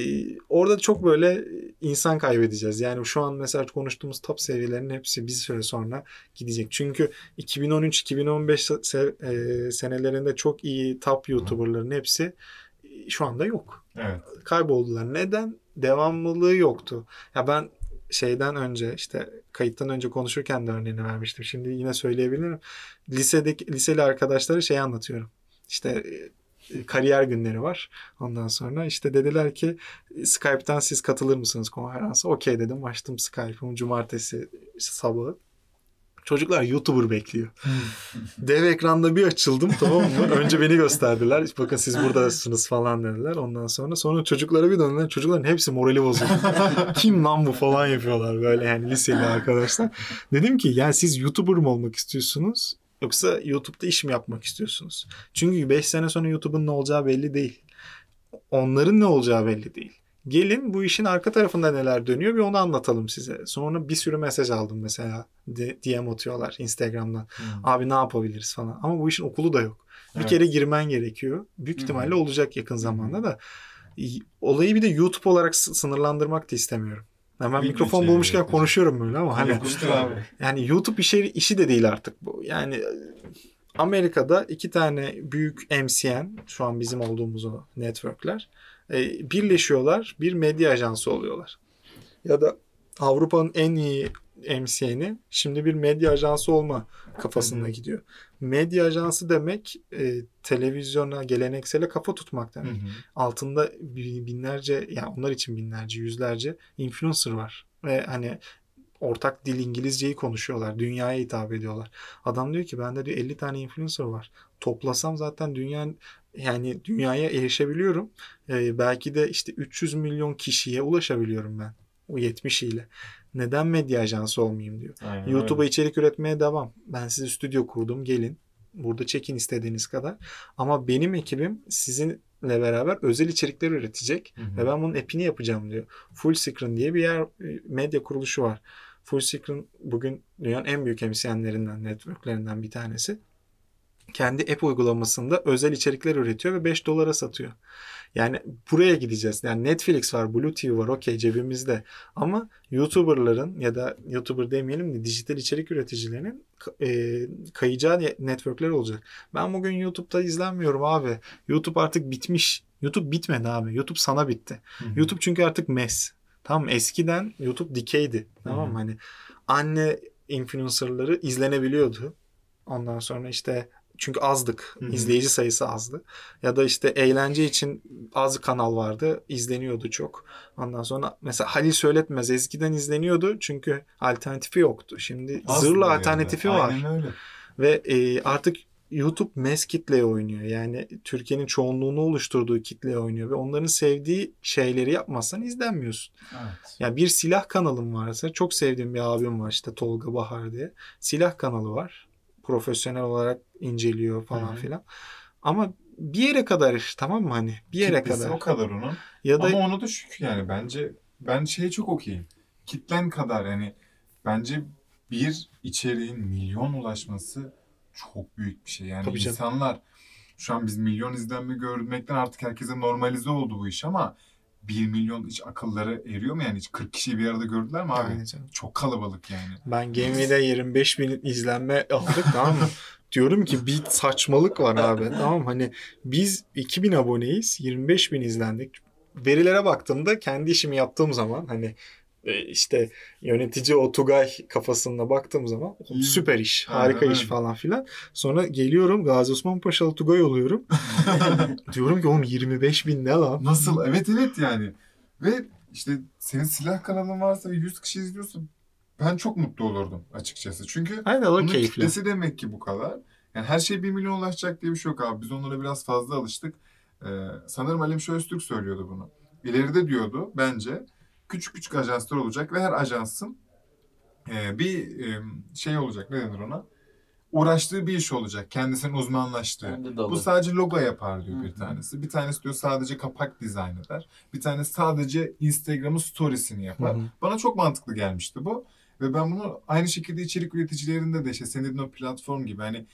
[SPEAKER 3] orada çok böyle insan kaybedeceğiz. Yani şu an mesela konuştuğumuz top seviyelerin hepsi bir süre sonra gidecek. Çünkü 2013-2015 se- e, senelerinde çok iyi top YouTuber'ların hepsi şu anda yok.
[SPEAKER 1] Evet.
[SPEAKER 3] Kayboldular. Neden? Devamlılığı yoktu. Ya ben şeyden önce işte kayıttan önce konuşurken de örneğini vermiştim. Şimdi yine söyleyebilirim. Lisedeki liseli arkadaşlara şey anlatıyorum. İşte e, kariyer günleri var. Ondan sonra işte dediler ki Skype'tan siz katılır mısınız konferansa? Okey dedim. Açtım Skype'ımı cumartesi sabahı. Çocuklar YouTuber bekliyor. Dev ekranda bir açıldım tamam mı? Önce beni gösterdiler. Bakın siz buradasınız falan dediler. Ondan sonra sonra çocuklara bir döndüler. Çocukların hepsi morali bozuldu. Kim lan bu falan yapıyorlar böyle yani liseli arkadaşlar. Dedim ki yani siz YouTuber mı olmak istiyorsunuz? Yoksa YouTube'da iş mi yapmak istiyorsunuz? Çünkü 5 sene sonra YouTube'un ne olacağı belli değil. Onların ne olacağı belli değil. Gelin bu işin arka tarafında neler dönüyor bir onu anlatalım size. Sonra bir sürü mesaj aldım mesela. DM atıyorlar Instagram'dan. Abi ne yapabiliriz falan. Ama bu işin okulu da yok. Bir
[SPEAKER 1] Evet.
[SPEAKER 3] kere girmen gerekiyor. Büyük ihtimalle olacak yakın zamanda da. Olayı bir de YouTube olarak sınırlandırmak da istemiyorum. Yani ben
[SPEAKER 1] Video
[SPEAKER 3] mikrofon
[SPEAKER 1] içeriği
[SPEAKER 3] bulmuşken
[SPEAKER 1] yapacak.
[SPEAKER 3] konuşuyorum böyle ama hani yani YouTube işi, işi de değil artık bu. Yani Amerika'da iki tane büyük MCN şu an bizim olduğumuz o networkler e, birleşiyorlar bir medya ajansı oluyorlar. Ya da Avrupa'nın en iyi MCN'i şimdi bir medya ajansı olma kafasında
[SPEAKER 1] Hı hı.
[SPEAKER 3] gidiyor. Medya ajansı demek e, televizyona geleneksele kafa tutmak
[SPEAKER 1] Hı
[SPEAKER 3] demek.
[SPEAKER 1] hı.
[SPEAKER 3] Altında bi- binlerce yani onlar için binlerce yüzlerce influencer var. Ve hani ortak dil İngilizceyi konuşuyorlar. Dünyaya hitap ediyorlar. Adam diyor ki bende diyor 50 tane influencer var. Toplasam zaten dünya yani dünyaya erişebiliyorum. Ee, belki de işte 300 milyon kişiye ulaşabiliyorum ben. O 70 ile. Neden medya ajansı olmayayım diyor. YouTube'a içerik üretmeye devam. Ben size stüdyo kurdum. Gelin. Burada çekin istediğiniz kadar. Ama benim ekibim sizinle beraber özel içerikler üretecek.
[SPEAKER 1] Hı hı.
[SPEAKER 3] Ve ben bunun app'ini yapacağım diyor. Full Screen diye bir yer e, medya kuruluşu var. Full Screen bugün dünyanın en büyük MCN'lerinden, networklerinden bir tanesi. Kendi app uygulamasında özel içerikler üretiyor ve 5 dolara satıyor. Yani buraya gideceğiz. Yani Netflix var, Blue TV var, okey cebimizde. Ama YouTuber'ların ya da YouTuber demeyelim de dijital içerik üreticilerinin e, kayacağı networkler olacak. Ben bugün YouTube'da izlenmiyorum abi. YouTube artık bitmiş. YouTube bitmedi abi. YouTube sana bitti.
[SPEAKER 1] Hı hı.
[SPEAKER 3] YouTube çünkü artık mes. Tamam eskiden YouTube dikeydi. Tamam mı? Hani anne influencerları izlenebiliyordu. Ondan sonra işte çünkü azdık.
[SPEAKER 1] Hı hı.
[SPEAKER 3] izleyici sayısı azdı. Ya da işte eğlence için az kanal vardı. izleniyordu çok. Ondan sonra mesela Halil Söyletmez eskiden izleniyordu çünkü alternatifi yoktu. Şimdi
[SPEAKER 1] Az
[SPEAKER 3] zırla alternatifi var.
[SPEAKER 1] Aynen öyle.
[SPEAKER 3] Ve e, artık YouTube mes kitleye oynuyor. Yani Türkiye'nin çoğunluğunu oluşturduğu kitleye oynuyor ve onların sevdiği şeyleri yapmazsan izlenmiyorsun.
[SPEAKER 2] Evet.
[SPEAKER 3] Ya bir silah kanalım varsa çok sevdiğim bir abim var işte Tolga Bahar diye. Silah kanalı var. Profesyonel olarak inceliyor falan
[SPEAKER 1] Hı hı.
[SPEAKER 3] filan. Ama bir yere kadar tamam mı hani? Bir yere
[SPEAKER 1] Kitlesi
[SPEAKER 3] kadar.
[SPEAKER 1] o kadar onun.
[SPEAKER 3] Ya da
[SPEAKER 1] Ama onu da şükür yani bence ben şeye çok okeyim. Kitlen kadar yani bence bir içeriğin milyon ulaşması çok büyük bir şey. Yani
[SPEAKER 3] Tabii canım.
[SPEAKER 1] insanlar şu an biz milyon izlenme görmekten artık herkese normalize oldu bu iş ama bir milyon hiç akılları eriyor mu yani hiç 40 kişiyi bir arada gördüler mi abi?
[SPEAKER 3] Canım.
[SPEAKER 1] Çok kalabalık yani.
[SPEAKER 3] Ben Gemi'de 25 bin izlenme aldık tamam mı? Diyorum ki bir saçmalık var abi tamam? Hani biz 2000 aboneyiz 25 bin izlendik. Verilere baktığımda kendi işimi yaptığım zaman hani işte yönetici o Tugay kafasına baktığım zaman
[SPEAKER 1] İyi.
[SPEAKER 3] süper iş,
[SPEAKER 1] Aynen
[SPEAKER 3] harika iş
[SPEAKER 1] öyle.
[SPEAKER 3] falan filan. Sonra geliyorum Gazi Osman Paşalı Tugay oluyorum. Diyorum ki oğlum 25 bin ne lan?
[SPEAKER 1] Nasıl? Evet evet yani. Ve işte senin silah kanalın varsa ve 100 kişi izliyorsa ben çok mutlu olurdum açıkçası. Çünkü
[SPEAKER 3] Aynen
[SPEAKER 1] bunun
[SPEAKER 3] keyifli.
[SPEAKER 1] kitlesi demek ki bu kadar. Yani her şey 1 milyon ulaşacak diye bir şey yok abi. Biz onlara biraz fazla alıştık. Ee, sanırım Halim Şöğüstürk söylüyordu bunu. İleride diyordu bence küçük küçük ajanslar olacak ve her ajansın e, bir e, şey olacak. Ne denir ona? Uğraştığı bir iş olacak. Kendisinin uzmanlaştığı. Bu sadece logo yapar diyor
[SPEAKER 2] Hı
[SPEAKER 1] bir tanesi. Bir tanesi diyor sadece kapak dizayn eder. Bir tanesi sadece Instagram'ın storiesini yapar.
[SPEAKER 3] Hı hı.
[SPEAKER 1] Bana çok mantıklı gelmişti bu. Ve ben bunu aynı şekilde içerik üreticilerinde de işte senin o platform gibi hani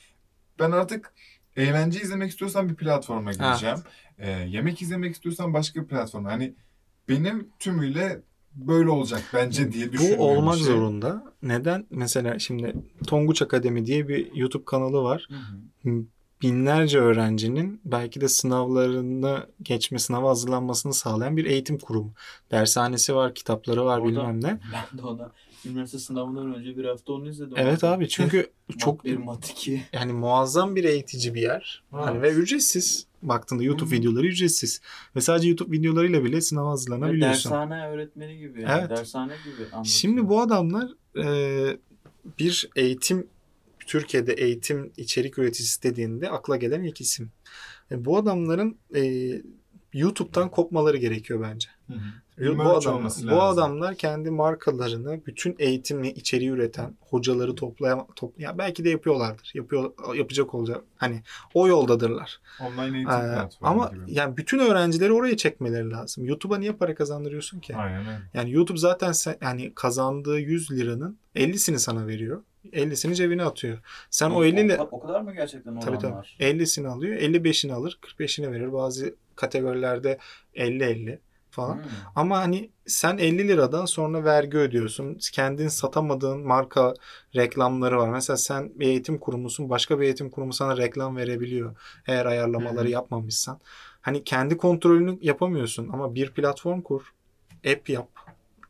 [SPEAKER 1] ben artık eğlence izlemek istiyorsam bir platforma gireceğim. Ee, yemek izlemek istiyorsam başka bir platforma. Hani benim tümüyle böyle olacak bence diye düşünüyorum.
[SPEAKER 3] Bu olmak
[SPEAKER 1] şey.
[SPEAKER 3] zorunda. Neden? Mesela şimdi Tonguç Akademi diye bir YouTube kanalı var.
[SPEAKER 2] Hı hı.
[SPEAKER 3] binlerce öğrencinin belki de sınavlarını geçme, sınava hazırlanmasını sağlayan bir eğitim kurumu. Dershanesi var, kitapları var
[SPEAKER 2] Orada-
[SPEAKER 3] bilmem ne.
[SPEAKER 2] Ben de ona üniversite sınavından önce bir hafta onu izledim.
[SPEAKER 3] Evet abi çünkü çok
[SPEAKER 2] bir mat iki.
[SPEAKER 3] yani muazzam bir eğitici bir yer. Hani ve ücretsiz. Baktığında YouTube
[SPEAKER 1] Hı.
[SPEAKER 3] videoları ücretsiz. Ve sadece YouTube videolarıyla bile sınava
[SPEAKER 2] Ve
[SPEAKER 3] hazırlanabiliyorsun.
[SPEAKER 2] dershane öğretmeni gibi yani.
[SPEAKER 3] Evet.
[SPEAKER 2] Dershane gibi anlatıyor.
[SPEAKER 3] Şimdi bu adamlar e, bir eğitim Türkiye'de eğitim içerik üreticisi dediğinde akla gelen ilk isim. E, bu adamların e, YouTube'dan kopmaları gerekiyor bence.
[SPEAKER 1] Hı hı.
[SPEAKER 3] Bu,
[SPEAKER 1] Bir merch
[SPEAKER 3] adam,
[SPEAKER 1] olması
[SPEAKER 3] bu
[SPEAKER 1] lazım.
[SPEAKER 3] adamlar kendi markalarını bütün eğitimli içeriği üreten hocaları toplayan topla, belki de yapıyorlardır. Yapıyor yapacak olacak. Hani o yoldadırlar.
[SPEAKER 1] Online eğitim
[SPEAKER 3] Ee,
[SPEAKER 1] platformu
[SPEAKER 3] ama
[SPEAKER 1] gibi.
[SPEAKER 3] yani bütün öğrencileri oraya çekmeleri lazım. YouTube'a niye para kazandırıyorsun ki?
[SPEAKER 1] Aynen öyle.
[SPEAKER 3] Yani YouTube zaten sen, yani kazandığı 100 liranın 50'sini sana veriyor. 50'sini cebine atıyor. Sen o 50 ile
[SPEAKER 2] o, o kadar mı gerçekten
[SPEAKER 3] tabii tabii
[SPEAKER 2] olanlar?
[SPEAKER 3] 50'sini alıyor. 55'ini alır. 45'ini verir. Bazı kategorilerde 50-50 falan.
[SPEAKER 2] Hmm.
[SPEAKER 3] Ama hani sen 50 liradan sonra vergi ödüyorsun. Kendin satamadığın marka reklamları var. Mesela sen bir eğitim kurumusun. Başka bir eğitim kurumu sana reklam verebiliyor. Eğer ayarlamaları
[SPEAKER 1] hı.
[SPEAKER 3] yapmamışsan. Hani kendi kontrolünü yapamıyorsun ama bir platform kur. App yap.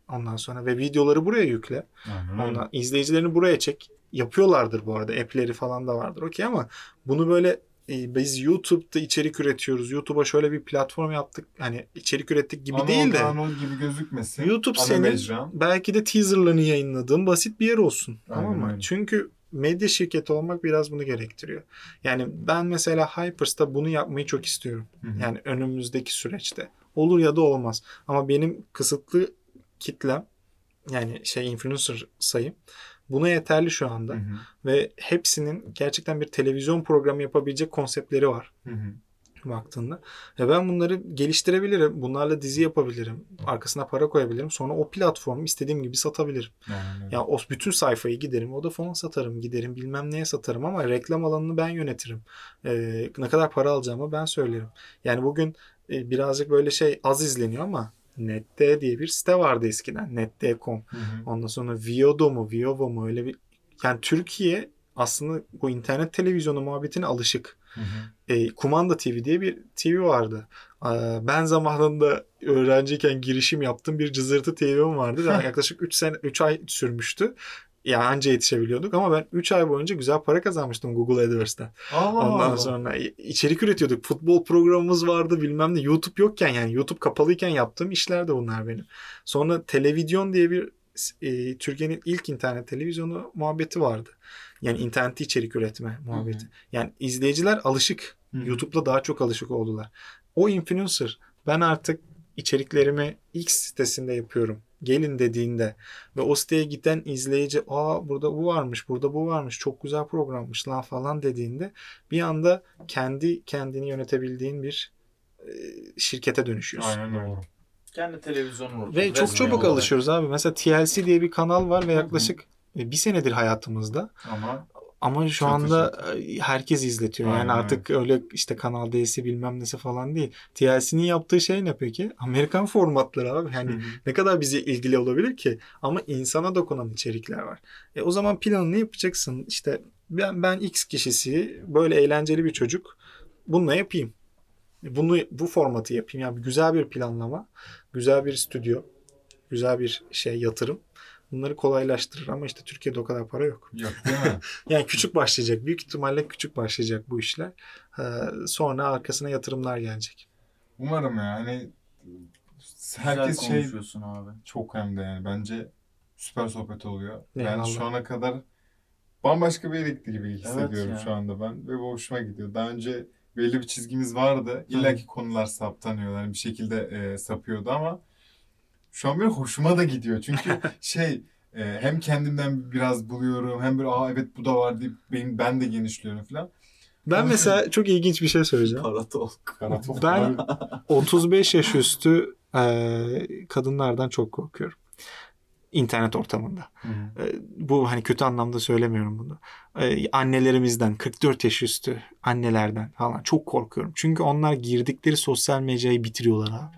[SPEAKER 3] Ondan sonra ve videoları buraya yükle.
[SPEAKER 1] Öyle.
[SPEAKER 3] Ondan izleyicilerini buraya çek. Yapıyorlardır bu arada. App'leri falan da vardır. Okey ama bunu böyle e, biz YouTube'da içerik üretiyoruz. YouTube'a şöyle bir platform yaptık. Hani içerik ürettik gibi
[SPEAKER 1] Anadolu
[SPEAKER 3] değil de
[SPEAKER 1] Anadolu gibi gözükmesin.
[SPEAKER 3] YouTube
[SPEAKER 1] Ana
[SPEAKER 3] senin
[SPEAKER 1] mecran.
[SPEAKER 3] belki de teaserlarını yayınladığın basit bir yer olsun.
[SPEAKER 1] Aynen
[SPEAKER 3] tamam mı?
[SPEAKER 1] öyle.
[SPEAKER 3] Çünkü medya şirketi olmak biraz bunu gerektiriyor. Yani ben mesela Hypers'ta bunu yapmayı çok istiyorum.
[SPEAKER 1] Hı hı.
[SPEAKER 3] Yani önümüzdeki süreçte. Olur ya da olmaz. Ama benim kısıtlı kitlem yani şey influencer sayım buna yeterli şu anda.
[SPEAKER 1] Hı hı.
[SPEAKER 3] Ve hepsinin gerçekten bir televizyon programı yapabilecek konseptleri var
[SPEAKER 1] Hı hı.
[SPEAKER 3] baktığında. Ve ben bunları geliştirebilirim. Bunlarla dizi yapabilirim. Arkasına para koyabilirim. Sonra o platformu istediğim gibi satabilirim.
[SPEAKER 1] Öyle.
[SPEAKER 3] Ya o bütün sayfayı giderim. Vodafone satarım. Giderim bilmem neye satarım ama reklam alanını ben yönetirim. Ee, ne kadar para alacağımı ben söylerim. Yani bugün e, birazcık böyle şey az izleniyor ama Nette diye bir site vardı eskiden. Nette.com. Ondan sonra Viodo mu, Viovo mu öyle bir... Yani Türkiye aslında bu internet televizyonu muhabbetine alışık.
[SPEAKER 1] Hı hı.
[SPEAKER 3] E, Kumanda TV diye bir TV vardı. Ee, ben zamanında öğrenciyken girişim yaptığım bir cızırtı TV'm vardı. Yani yaklaşık 3 sene 3 ay sürmüştü. Yani anca yetişebiliyorduk ama ben 3 ay boyunca güzel para kazanmıştım Google AdWords'ten.
[SPEAKER 1] Allah
[SPEAKER 3] Ondan
[SPEAKER 1] Allah.
[SPEAKER 3] sonra içerik üretiyorduk. Futbol programımız vardı bilmem ne. YouTube yokken yani YouTube kapalıyken yaptığım işler de bunlar benim. Sonra televizyon diye bir e, Türkiye'nin ilk internet televizyonu muhabbeti vardı. Yani internette içerik üretme muhabbeti. Yani izleyiciler alışık.
[SPEAKER 2] Hı hı.
[SPEAKER 3] YouTube'la daha çok alışık oldular. O influencer ben artık içeriklerimi X sitesinde yapıyorum. Gelin dediğinde ve o siteye giden izleyici aa burada bu varmış, burada bu varmış, çok güzel programmış lan falan dediğinde bir anda kendi kendini yönetebildiğin bir e, şirkete dönüşüyorsun.
[SPEAKER 1] Aynen öyle.
[SPEAKER 2] Kendi televizyonun
[SPEAKER 3] Ve çok çabuk alışıyoruz abi. Mesela TLC diye bir kanal var ve yaklaşık e, bir senedir hayatımızda.
[SPEAKER 1] Ama
[SPEAKER 3] Ama şu
[SPEAKER 1] Çok
[SPEAKER 3] anda e, herkes izletiyor. Yani
[SPEAKER 1] Aynen
[SPEAKER 3] artık öyle işte Kanal D'si bilmem nesi falan değil. TLC'nin yaptığı şey ne peki? Amerikan formatları abi. Yani ne kadar bize ilgili olabilir ki? Ama insana dokunan içerikler var. E o zaman planını yapacaksın. İşte ben ben X kişisi böyle eğlenceli bir çocuk. Bununla yapayım. Bunu bu formatı yapayım. Yani güzel bir planlama, güzel bir stüdyo, güzel bir şey yatırım. Bunları kolaylaştırır ama işte Türkiye'de o kadar para yok.
[SPEAKER 1] yok değil mi?
[SPEAKER 3] Yani küçük başlayacak. Büyük ihtimalle küçük başlayacak bu işler. Ee, sonra arkasına yatırımlar gelecek.
[SPEAKER 1] Umarım ya hani
[SPEAKER 2] Herkes
[SPEAKER 1] herkes şey
[SPEAKER 2] konuşuyorsun abi.
[SPEAKER 1] çok hem de yani bence süper sohbet oluyor.
[SPEAKER 3] Eyvallah.
[SPEAKER 1] Ben şu ana kadar bambaşka bir yere gitti gibi hissediyorum
[SPEAKER 2] ya.
[SPEAKER 1] şu anda ben ve bu hoşuma gidiyor. Daha önce belli bir çizgimiz vardı. İlla ki konular saptanıyor. Yani bir şekilde e, sapıyordu ama şu an böyle hoşuma da gidiyor. Çünkü şey e, hem kendimden biraz buluyorum hem böyle aa evet bu da var deyip benim, ben de genişliyorum falan.
[SPEAKER 3] Ben mesela çok ilginç bir şey söyleyeceğim.
[SPEAKER 2] Paratalk.
[SPEAKER 1] Karatop
[SPEAKER 3] Ben 35 yaş üstü e, kadınlardan çok korkuyorum. İnternet ortamında.
[SPEAKER 1] Hı hı.
[SPEAKER 3] E, bu hani kötü anlamda söylemiyorum bunu. E, annelerimizden 44 yaş üstü annelerden falan çok korkuyorum. Çünkü onlar girdikleri sosyal medyayı bitiriyorlar abi.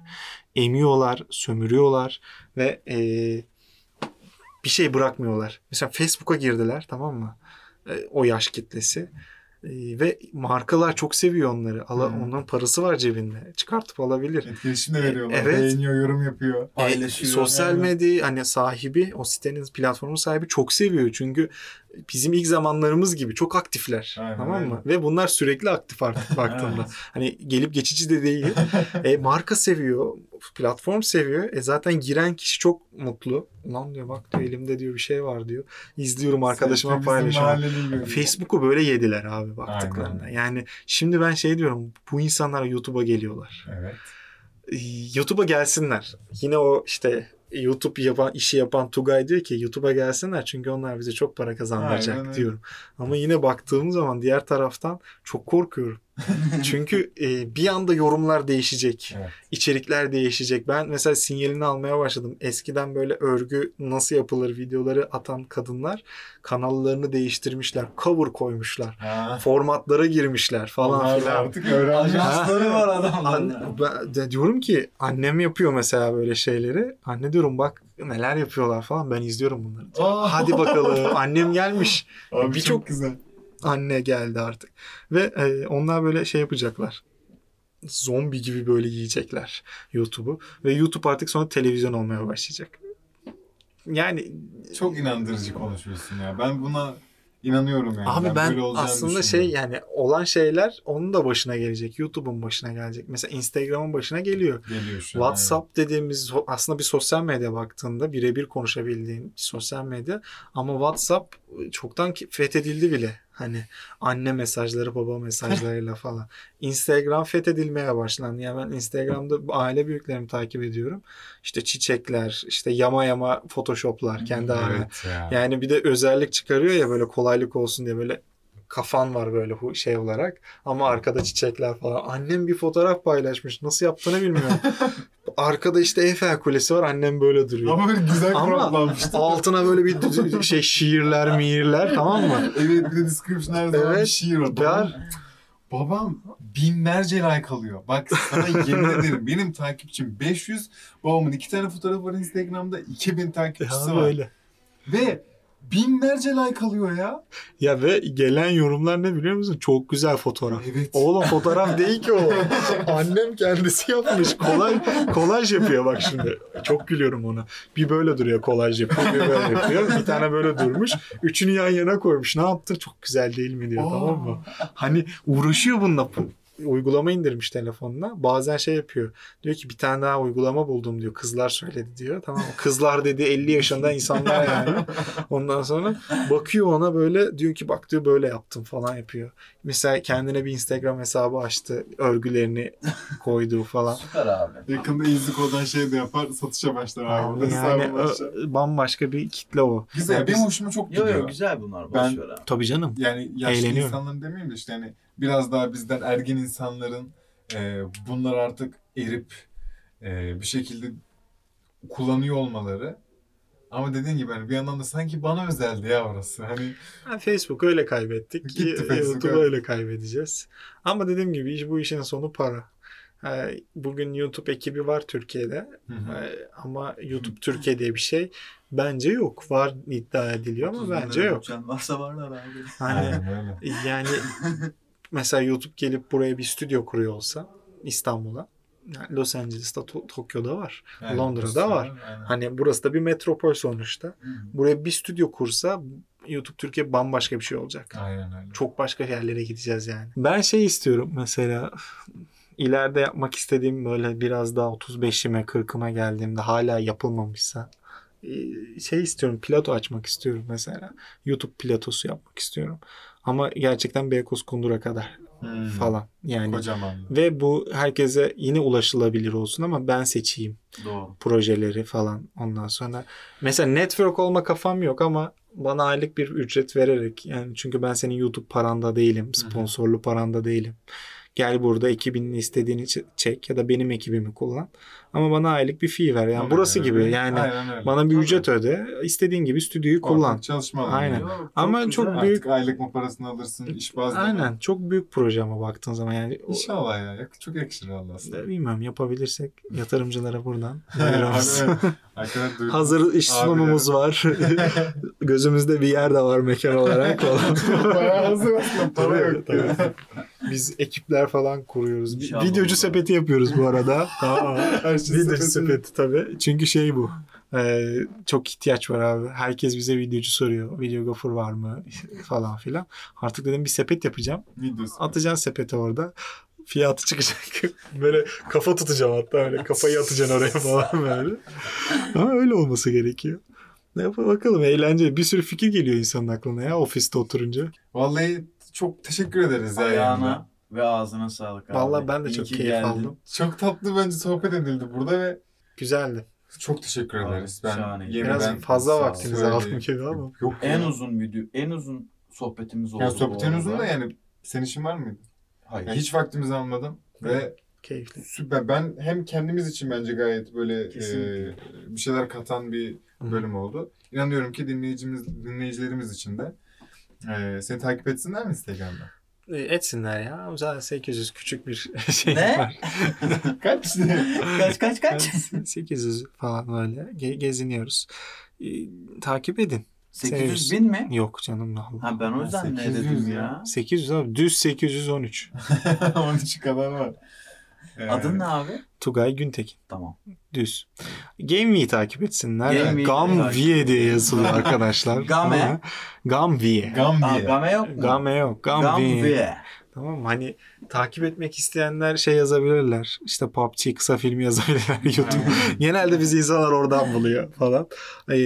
[SPEAKER 3] Emiyorlar, sömürüyorlar ve e, bir şey bırakmıyorlar. Mesela Facebook'a girdiler tamam mı? E, o yaş kitlesi. E, ve markalar çok seviyor onları. Ala,
[SPEAKER 1] Hmm.
[SPEAKER 3] Onların parası var cebinde. Çıkartıp alabilir.
[SPEAKER 1] Etkileşim de veriyorlar.
[SPEAKER 3] Evet.
[SPEAKER 1] Beğeniyor, yorum yapıyor.
[SPEAKER 2] Paylaşıyor.
[SPEAKER 3] E, sosyal medya hani sahibi o sitenin platformun sahibi çok seviyor çünkü bizim ilk zamanlarımız gibi çok aktifler
[SPEAKER 1] Aynen
[SPEAKER 3] tamam mı?
[SPEAKER 1] öyle.
[SPEAKER 3] Ve bunlar sürekli aktif artık baktığında. Hani gelip geçici de değil. e, marka seviyor, platform seviyor. E zaten giren kişi çok mutlu. Ulan diyor bak diyor elimde diyor bir şey var diyor. İzliyorum arkadaşıma paylaşıyorum. Facebook'u böyle yediler abi baktıklarında.
[SPEAKER 1] Aynen.
[SPEAKER 3] Yani şimdi ben şey diyorum bu insanlar YouTube'a geliyorlar.
[SPEAKER 1] Evet.
[SPEAKER 3] Ee, YouTube'a gelsinler. Yine o işte YouTube yapan işi yapan Tugay diyor ki YouTube'a gelsinler çünkü onlar bize çok para kazandıracak
[SPEAKER 1] Aynen
[SPEAKER 3] diyorum. Ama yine baktığım zaman diğer taraftan çok korkuyorum. çünkü e, bir anda yorumlar değişecek.
[SPEAKER 1] Evet.
[SPEAKER 3] içerikler değişecek. Ben mesela sinyalini almaya başladım. Eskiden böyle örgü nasıl yapılır videoları atan kadınlar kanallarını değiştirmişler. Cover koymuşlar.
[SPEAKER 1] Ha.
[SPEAKER 3] Formatlara girmişler falan
[SPEAKER 1] Onlar
[SPEAKER 3] filan.
[SPEAKER 1] artık öğrenmiş.
[SPEAKER 2] Ajansları var ya.
[SPEAKER 3] ben de diyorum ki annem yapıyor mesela böyle şeyleri. Anne diyorum bak neler yapıyorlar falan ben izliyorum bunları.
[SPEAKER 1] Aa.
[SPEAKER 3] Hadi bakalım annem gelmiş. Birçok-
[SPEAKER 1] çok güzel.
[SPEAKER 3] Anne geldi artık. Ve e, onlar böyle şey yapacaklar. Zombi gibi böyle yiyecekler YouTube'u. Ve YouTube artık sonra televizyon olmaya başlayacak. Yani
[SPEAKER 1] Çok inandırıcı konuşuyorsun ya. Ben buna inanıyorum yani.
[SPEAKER 3] Abi ben
[SPEAKER 1] olacağını
[SPEAKER 3] aslında şey yani olan şeyler onun da başına gelecek. YouTube'un başına gelecek. Mesela Instagram'ın başına geliyor.
[SPEAKER 1] geliyor şu.
[SPEAKER 3] WhatsApp dediğimiz so- aslında bir sosyal medya baktığında birebir konuşabildiğin bir sosyal medya ama WhatsApp çoktan fethedildi bile. Hani anne mesajları baba mesajlarıyla falan. Instagram fethedilmeye başlandı. Yani ben Instagram'da aile büyüklerimi takip ediyorum. İşte çiçekler, işte yama yama photoshoplar kendi
[SPEAKER 1] Evet,
[SPEAKER 3] haline.
[SPEAKER 1] Evet ya.
[SPEAKER 3] Yani bir de özellik çıkarıyor ya böyle kolaylık olsun diye böyle kafan var böyle şey olarak ama arkada çiçekler falan. Annem bir fotoğraf paylaşmış. Nasıl yaptığını bilmiyorum. arkada işte Eiffel Kulesi var. Annem böyle duruyor.
[SPEAKER 1] Ama böyle güzel
[SPEAKER 3] Ama
[SPEAKER 1] croplanmıştı.
[SPEAKER 3] altına böyle bir şey şiirler, miirler tamam mı?
[SPEAKER 1] evet bir de description her zaman bir
[SPEAKER 3] Evet,
[SPEAKER 1] şiir
[SPEAKER 3] var.
[SPEAKER 1] Babam, babam binlerce like alıyor. Bak sana yemin ederim benim takipçim 500. Babamın iki tane fotoğrafı var Instagram'da. 2000 takipçisi var. Ve binlerce like alıyor ya.
[SPEAKER 3] Ya ve gelen yorumlar ne biliyor musun? Çok güzel fotoğraf.
[SPEAKER 1] Evet.
[SPEAKER 3] Oğlum fotoğraf değil ki o. Annem kendisi yapmış. Kolaj, kolaj yapıyor bak şimdi. Çok gülüyorum ona. Bir böyle duruyor kolaj yapıyor. Bir böyle yapıyor. Bir tane böyle durmuş. Üçünü yan yana koymuş. Ne yaptın? Çok güzel değil mi diyor
[SPEAKER 1] Aa.
[SPEAKER 3] tamam mı? Hani uğraşıyor bununla. Uygulama indirmiş telefonuna. Bazen şey yapıyor. Diyor ki bir tane daha uygulama buldum diyor. Kızlar söyledi diyor. Tamam? Kızlar dedi 50 yaşında insanlar yani. Ondan sonra bakıyor ona böyle diyor ki bak diyor böyle yaptım falan yapıyor. Mesela kendine bir Instagram hesabı açtı. Örgülerini koyduğu falan.
[SPEAKER 2] Süper abi.
[SPEAKER 1] Yakında İzliko'dan şey de yapar satışa başlar abi.
[SPEAKER 3] Abi yani
[SPEAKER 1] başlar.
[SPEAKER 3] bambaşka bir kitle o.
[SPEAKER 1] Güzel.
[SPEAKER 3] Ya
[SPEAKER 1] Benim
[SPEAKER 3] biz-
[SPEAKER 1] hoşuma çok
[SPEAKER 2] Yo
[SPEAKER 1] gidiyor.
[SPEAKER 2] yo güzel bunlar.
[SPEAKER 1] Ben-
[SPEAKER 2] abi.
[SPEAKER 3] Tabii canım.
[SPEAKER 1] Yani yaşlı
[SPEAKER 3] Eğleniyorum.
[SPEAKER 1] insanların demeyeyim de işte hani biraz daha bizden ergen insanların e, bunlar artık erip e, bir şekilde kullanıyor olmaları. Ama dediğin gibi hani bir yandan da sanki bana özeldi ya orası. Hani
[SPEAKER 3] Ha, Facebook öyle kaybettik.
[SPEAKER 1] Gitti Facebook,
[SPEAKER 3] YouTube
[SPEAKER 1] evet.
[SPEAKER 3] öyle kaybedeceğiz. Ama dediğim gibi iş bu işin sonu para. Bugün YouTube ekibi var Türkiye'de.
[SPEAKER 1] hı hı.
[SPEAKER 3] Ha, Ama YouTube Türkiye diye bir şey bence yok. Var iddia ediliyor ama
[SPEAKER 2] 30 bin
[SPEAKER 3] bence yok.
[SPEAKER 2] varsa varlar abi.
[SPEAKER 3] Hani yani mesela YouTube gelip buraya bir stüdyo kuruyor olsa İstanbul'a yani Los Angeles'ta, To- Tokyo'da var.
[SPEAKER 1] Yani
[SPEAKER 3] Londra'da var.
[SPEAKER 1] Aynen.
[SPEAKER 3] Hani burası da bir metropol sonuçta. Buraya bir stüdyo kursa YouTube Türkiye bambaşka bir şey olacak.
[SPEAKER 1] Aynen öyle.
[SPEAKER 3] Çok başka yerlere gideceğiz yani. Ben şey istiyorum mesela ileride yapmak istediğim böyle biraz daha 35'ime 40'ıma geldiğimde hala yapılmamışsa e, şey istiyorum plato açmak istiyorum mesela. YouTube platosu yapmak istiyorum. Ama gerçekten Beykoz Kundur'a kadar
[SPEAKER 1] Hmm.
[SPEAKER 3] falan yani.
[SPEAKER 1] Kocaman.
[SPEAKER 3] Ve bu herkese yine ulaşılabilir olsun ama ben seçeyim
[SPEAKER 2] Doğru.
[SPEAKER 3] projeleri falan ondan sonra. Mesela network olma kafam yok ama bana aylık bir ücret vererek yani çünkü ben senin YouTube paranda değilim, sponsorlu paranda değilim. Gel burada ekibinin istediğini çek ya da benim ekibimi kullan. Ama bana aylık bir fee ver. Yani
[SPEAKER 1] Tabii,
[SPEAKER 3] burası
[SPEAKER 1] öyle.
[SPEAKER 3] gibi yani
[SPEAKER 1] Aynen
[SPEAKER 3] bana bir
[SPEAKER 2] Tabii.
[SPEAKER 3] ücret öde. istediğin gibi stüdyoyu kullan.
[SPEAKER 1] Ortak çalışma alanı.
[SPEAKER 3] Aynen.
[SPEAKER 2] Çok
[SPEAKER 3] Ama
[SPEAKER 2] güzel.
[SPEAKER 3] çok
[SPEAKER 1] Artık
[SPEAKER 3] büyük-
[SPEAKER 1] aylık mı parasını alırsın iş bazlı?
[SPEAKER 3] Aynen. Çok büyük proje ama baktığın zaman yani
[SPEAKER 1] İnşallah ya. Çok yakışır Allah aslında.
[SPEAKER 3] bilmem yapabilirsek yatırımcılara buradan
[SPEAKER 1] Aynen.
[SPEAKER 3] Hazır iş sunumumuz var. Gözümüzde bir yer de var mekan olarak falan.
[SPEAKER 1] Bayağı hazır aslında. Para yok.
[SPEAKER 3] Biz ekipler falan kuruyoruz.
[SPEAKER 2] İnşallah
[SPEAKER 3] Videocu sepeti yapıyoruz bu arada. Tamam.
[SPEAKER 1] Her şey
[SPEAKER 3] Videocu
[SPEAKER 1] sepeti.
[SPEAKER 3] sepeti tabii. Çünkü şey bu. Ee, çok ihtiyaç var abi. Herkes bize videocu soruyor. Videographer var mı? falan filan. Artık dedim bir sepet yapacağım.
[SPEAKER 1] Videosu.
[SPEAKER 3] Atacaksın sepete orada. Fiyatı çıkacak. böyle kafa tutacağım hatta öyle. Kafayı atacaksın oraya falan böyle. Ama öyle olması gerekiyor. Ne yapalım bakalım eğlenceli. Bir sürü fikir geliyor insanın aklına ya ofiste oturunca.
[SPEAKER 1] Vallahi çok teşekkür ederiz ya.
[SPEAKER 2] Ayağına
[SPEAKER 1] yani.
[SPEAKER 2] Ve ağzına sağlık abi.
[SPEAKER 3] Vallahi ben de
[SPEAKER 2] İyi
[SPEAKER 3] çok keyif
[SPEAKER 2] geldin.
[SPEAKER 3] aldım.
[SPEAKER 1] Çok tatlı bence sohbet edildi burada ve
[SPEAKER 3] Güzeldi.
[SPEAKER 1] çok teşekkür
[SPEAKER 2] Abi,
[SPEAKER 1] ederiz. Ben
[SPEAKER 2] şahane.
[SPEAKER 1] yeniden
[SPEAKER 3] Biraz fazla
[SPEAKER 2] sağ ol.
[SPEAKER 3] vaktinizi
[SPEAKER 1] söyleyeyim.
[SPEAKER 3] aldım gibi ama.
[SPEAKER 1] Yok
[SPEAKER 2] En
[SPEAKER 1] ya.
[SPEAKER 2] uzun video, en uzun sohbetimiz oldu.
[SPEAKER 1] Ya
[SPEAKER 2] bu
[SPEAKER 1] sohbet en
[SPEAKER 2] arada.
[SPEAKER 1] uzun da yani senin işin var mıydı?
[SPEAKER 2] Hayır.
[SPEAKER 1] Ya hiç vaktimizi almadım ve
[SPEAKER 3] Keyifli.
[SPEAKER 1] süper. Ben hem kendimiz için bence gayet böyle
[SPEAKER 2] Kesinlikle.
[SPEAKER 1] e, bir şeyler katan bir
[SPEAKER 3] Hı.
[SPEAKER 1] bölüm oldu. İnanıyorum ki dinleyicimiz dinleyicilerimiz için de e, seni takip etsinler mi Instagram'da?
[SPEAKER 3] E, Etsinler ya. Zaten 800 küçük bir şey
[SPEAKER 2] Ne?
[SPEAKER 3] var.
[SPEAKER 1] Kaç?
[SPEAKER 2] kaç kaç kaç?
[SPEAKER 3] 800 falan öyle ge- geziniyoruz. E, takip edin.
[SPEAKER 2] 800 bin mi?
[SPEAKER 3] Yok canım Allah.
[SPEAKER 2] Ha ben o yüzden ne
[SPEAKER 1] 800
[SPEAKER 2] dedim
[SPEAKER 1] ya.
[SPEAKER 2] ya.
[SPEAKER 3] 800 abi. Düz 813.
[SPEAKER 1] 13 kadar var.
[SPEAKER 2] Adın ne abi?
[SPEAKER 3] Tugay Güntekin.
[SPEAKER 2] Tamam.
[SPEAKER 3] Düz. GameV'yi takip etsinler.
[SPEAKER 2] GameV'yi
[SPEAKER 3] Gamvie
[SPEAKER 2] takip-
[SPEAKER 3] diye yazılıyor arkadaşlar.
[SPEAKER 2] Game. Aa,
[SPEAKER 1] Gambiye.
[SPEAKER 2] game yok mu?
[SPEAKER 3] Game yok. Gamvie.
[SPEAKER 2] Gamvie.
[SPEAKER 3] Tamam mı? Hani takip etmek isteyenler şey yazabilirler. İşte PUBG kısa filmi yazabilirler YouTube. Genelde bizi insanlar oradan buluyor falan. Ee,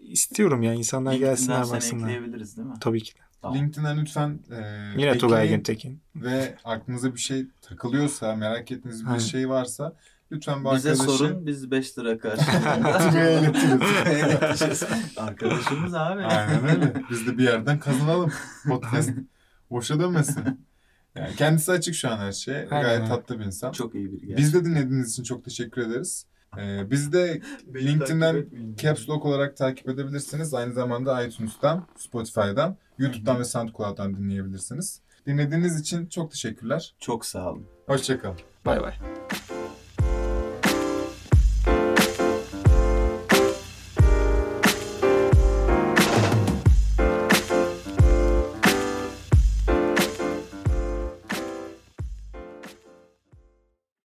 [SPEAKER 3] istiyorum ya insanlar
[SPEAKER 2] LinkedIn'den
[SPEAKER 3] gelsinler baksınlar.
[SPEAKER 2] ekleyebiliriz değil mi?
[SPEAKER 3] Tabii ki. de.
[SPEAKER 2] Tamam.
[SPEAKER 1] LinkedIn'den lütfen e,
[SPEAKER 3] Yine Tugay Güntekin.
[SPEAKER 1] ve aklınıza bir şey takılıyorsa, merak ettiğiniz bir şey varsa lütfen bu
[SPEAKER 2] Bize
[SPEAKER 1] arkadaşı
[SPEAKER 2] sorun biz 5 lira karşılığında. Arkadaşımız abi.
[SPEAKER 1] Aynen öyle. Biz de bir yerden kazanalım. Podcast boşa dönmesin. Yani kendisi açık şu an her şeye.
[SPEAKER 3] Aynen
[SPEAKER 1] Gayet tatlı bir insan.
[SPEAKER 2] Çok iyi biri gerçekten.
[SPEAKER 1] Biz de dinlediğiniz için çok teşekkür ederiz. Ee, biz de LinkedIn'den Caps Lock olarak takip edebilirsiniz. Aynı zamanda iTunes'tan, Spotify'dan, YouTube'dan ve SoundCloud'dan dinleyebilirsiniz. Dinlediğiniz için çok teşekkürler.
[SPEAKER 2] Çok sağ olun.
[SPEAKER 1] Hoşçakalın.
[SPEAKER 3] Bay bay.